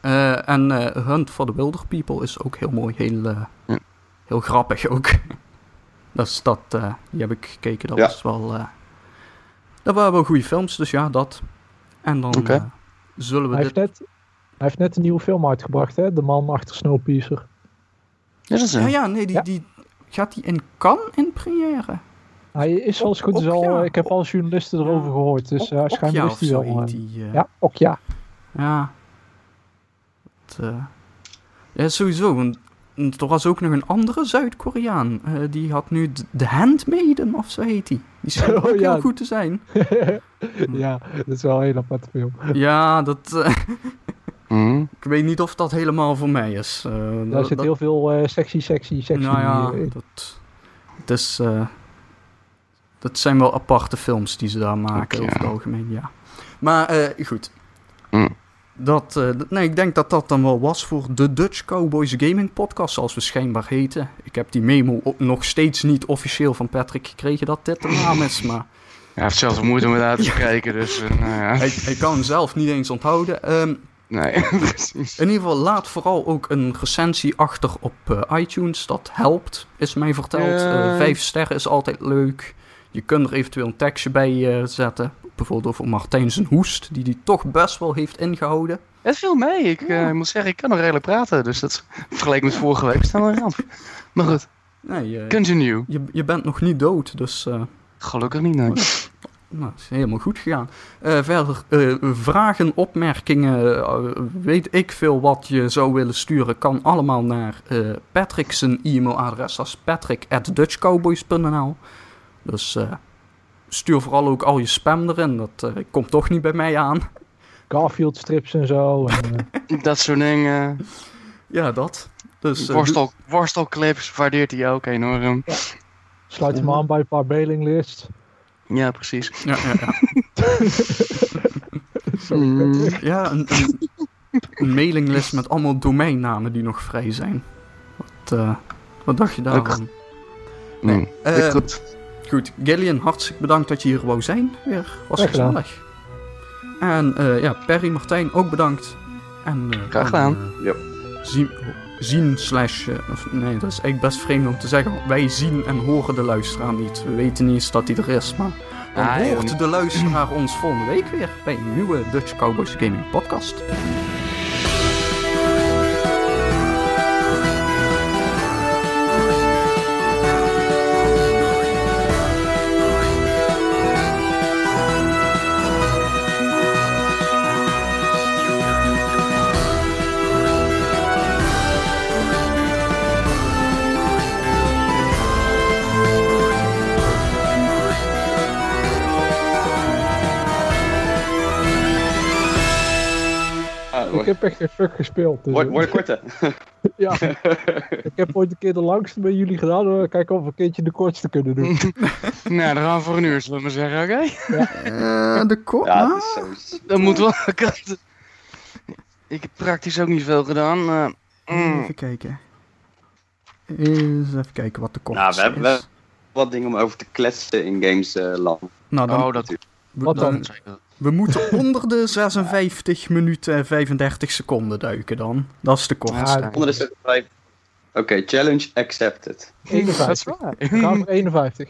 Eh, en eh, Hunt for the Wilder People is ook heel mooi. Heel, eh, heel grappig ook. dus dat, eh, die heb ik gekeken. Dat Ja. was wel... eh, dat waren wel goede films, dus ja, dat. En dan eh, zullen we Hij dit... heeft, net, hij heeft net een nieuwe film uitgebracht, hè? De man achter Snowpiercer. Is dat zo? Ja, ja, nee, die, Ja. die gaat die in Cannes in première. Hij is als het goed is al... ja. eh, Ik heb al journalisten erover gehoord, dus uh, schijnbaar Okja is die of wel... eh, die, eh. ja, ook ja. Ja. Het, eh, ja, sowieso. Want er was ook nog een andere Zuid-Koreaan. eh, die had nu de- The Handmaiden of zo heet die. Die schijnt Oh, ook ja. heel goed te zijn. ja, dat is wel een heel aparte film. Ja, dat... eh, Hmm. ik weet niet of dat helemaal voor mij is. Eh, Daar dat- zit dat- heel veel eh, sexy, sexy, sexy Nou ja, in. dat... Het is... eh, dat zijn wel aparte films die ze daar maken over het algemeen, ja. Maar eh, goed. Hmm. Dat, eh, nee, ik denk dat dat dan wel was voor de Dutch Cowboys Gaming Podcast, zoals we schijnbaar heten. Ik heb die memo nog steeds niet officieel van Patrick gekregen dat dit de naam is, maar Hij heeft zelfs moeite om het uit te spreken, dus eh, nou ja. hij, hij kan hem zelf niet eens onthouden. Ehm, Nee, precies. in ieder geval, laat vooral ook een recensie achter op eh, iTunes. Dat helpt, is mij verteld. Vijf sterren is altijd leuk. Je kunt er eventueel een tekstje bij zetten. Bijvoorbeeld over Martijn zijn hoest, die hij toch best wel heeft ingehouden. Het viel mee. Ik eh, moet zeggen, ik kan nog redelijk praten. Dus dat vergeleken met vorige week staan we een ramp. Maar goed, Nee, eh, continue. je, je bent nog niet dood, dus eh, Gelukkig niet, nee. nou, is helemaal goed gegaan. Eh, verder, vragen, opmerkingen, weet ik veel wat je zou willen sturen, kan allemaal naar Patrick zijn e-mailadres. Dat is patrick.dutchcowboys.nl Dus stuur vooral ook al je spam erin, dat eh, komt toch niet bij mij aan. Garfield strips en zo. En, eh, Dat soort dingen. Ja, dat. Dus, eh, Worstel, worstelclips waardeert hij ook enorm. sluit hem aan bij een paar mailinglists. Ja, precies. Ja, ja, ja. Mm. Ja een, een, een mailinglist met allemaal domeinnamen die nog vrij zijn. Wat, eh, wat dacht je daarvan? Nee. Eh, goed. Goed, Gillian, hartstikke bedankt dat je hier wou zijn. Weer was Graag gezellig. En eh, ja, Perry, Martijn, ook bedankt. En, eh, Graag gedaan. eh, Yep. zien, zien slash... of, nee, dat is eigenlijk best vreemd om te zeggen. Wij zien en horen de luisteraar niet. We weten niet eens dat hij er is, maar... Dan Ah, hoort de luisteraar ons volgende week weer bij een nieuwe Dutch Cowboys Gaming podcast. Heb echt geen fuck gespeeld. Dus, wordt, wordt korter. ja, ik heb ooit een keer de langste bij jullie gedaan. hoor. Kijken of we een keertje de kortste kunnen doen. Nou, dan gaan we voor een uur, zullen we maar zeggen, oké? Eh, de kop. Ja, het is zo. Dat moet wel. Ik heb praktisch ook niet veel gedaan. eh, mm. Even kijken. Eens even kijken wat de kop Nou, is. we hebben wel wat dingen om over te kletsen in games eh, land. Nou, dan, Oh, dat dan? dan- we moeten onder de 56 minuten en 35 seconden duiken dan. Dat is de kort. Ja, Onder de 75. Oké, challenge accepted. Dat is 51. waar. We gaan voor 51.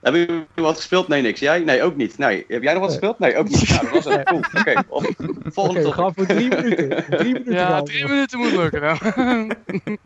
Hebben jullie wat gespeeld? Nee, niks. Jij? Nee, ook niet. Nee. Heb jij nog wat gespeeld? Nee, ook niet. Ja, dat was het. Cool. Oké, Oké, volgende we topic. gaan voor drie minuten. Drie minuten Ja, we. drie minuten moet lukken dan.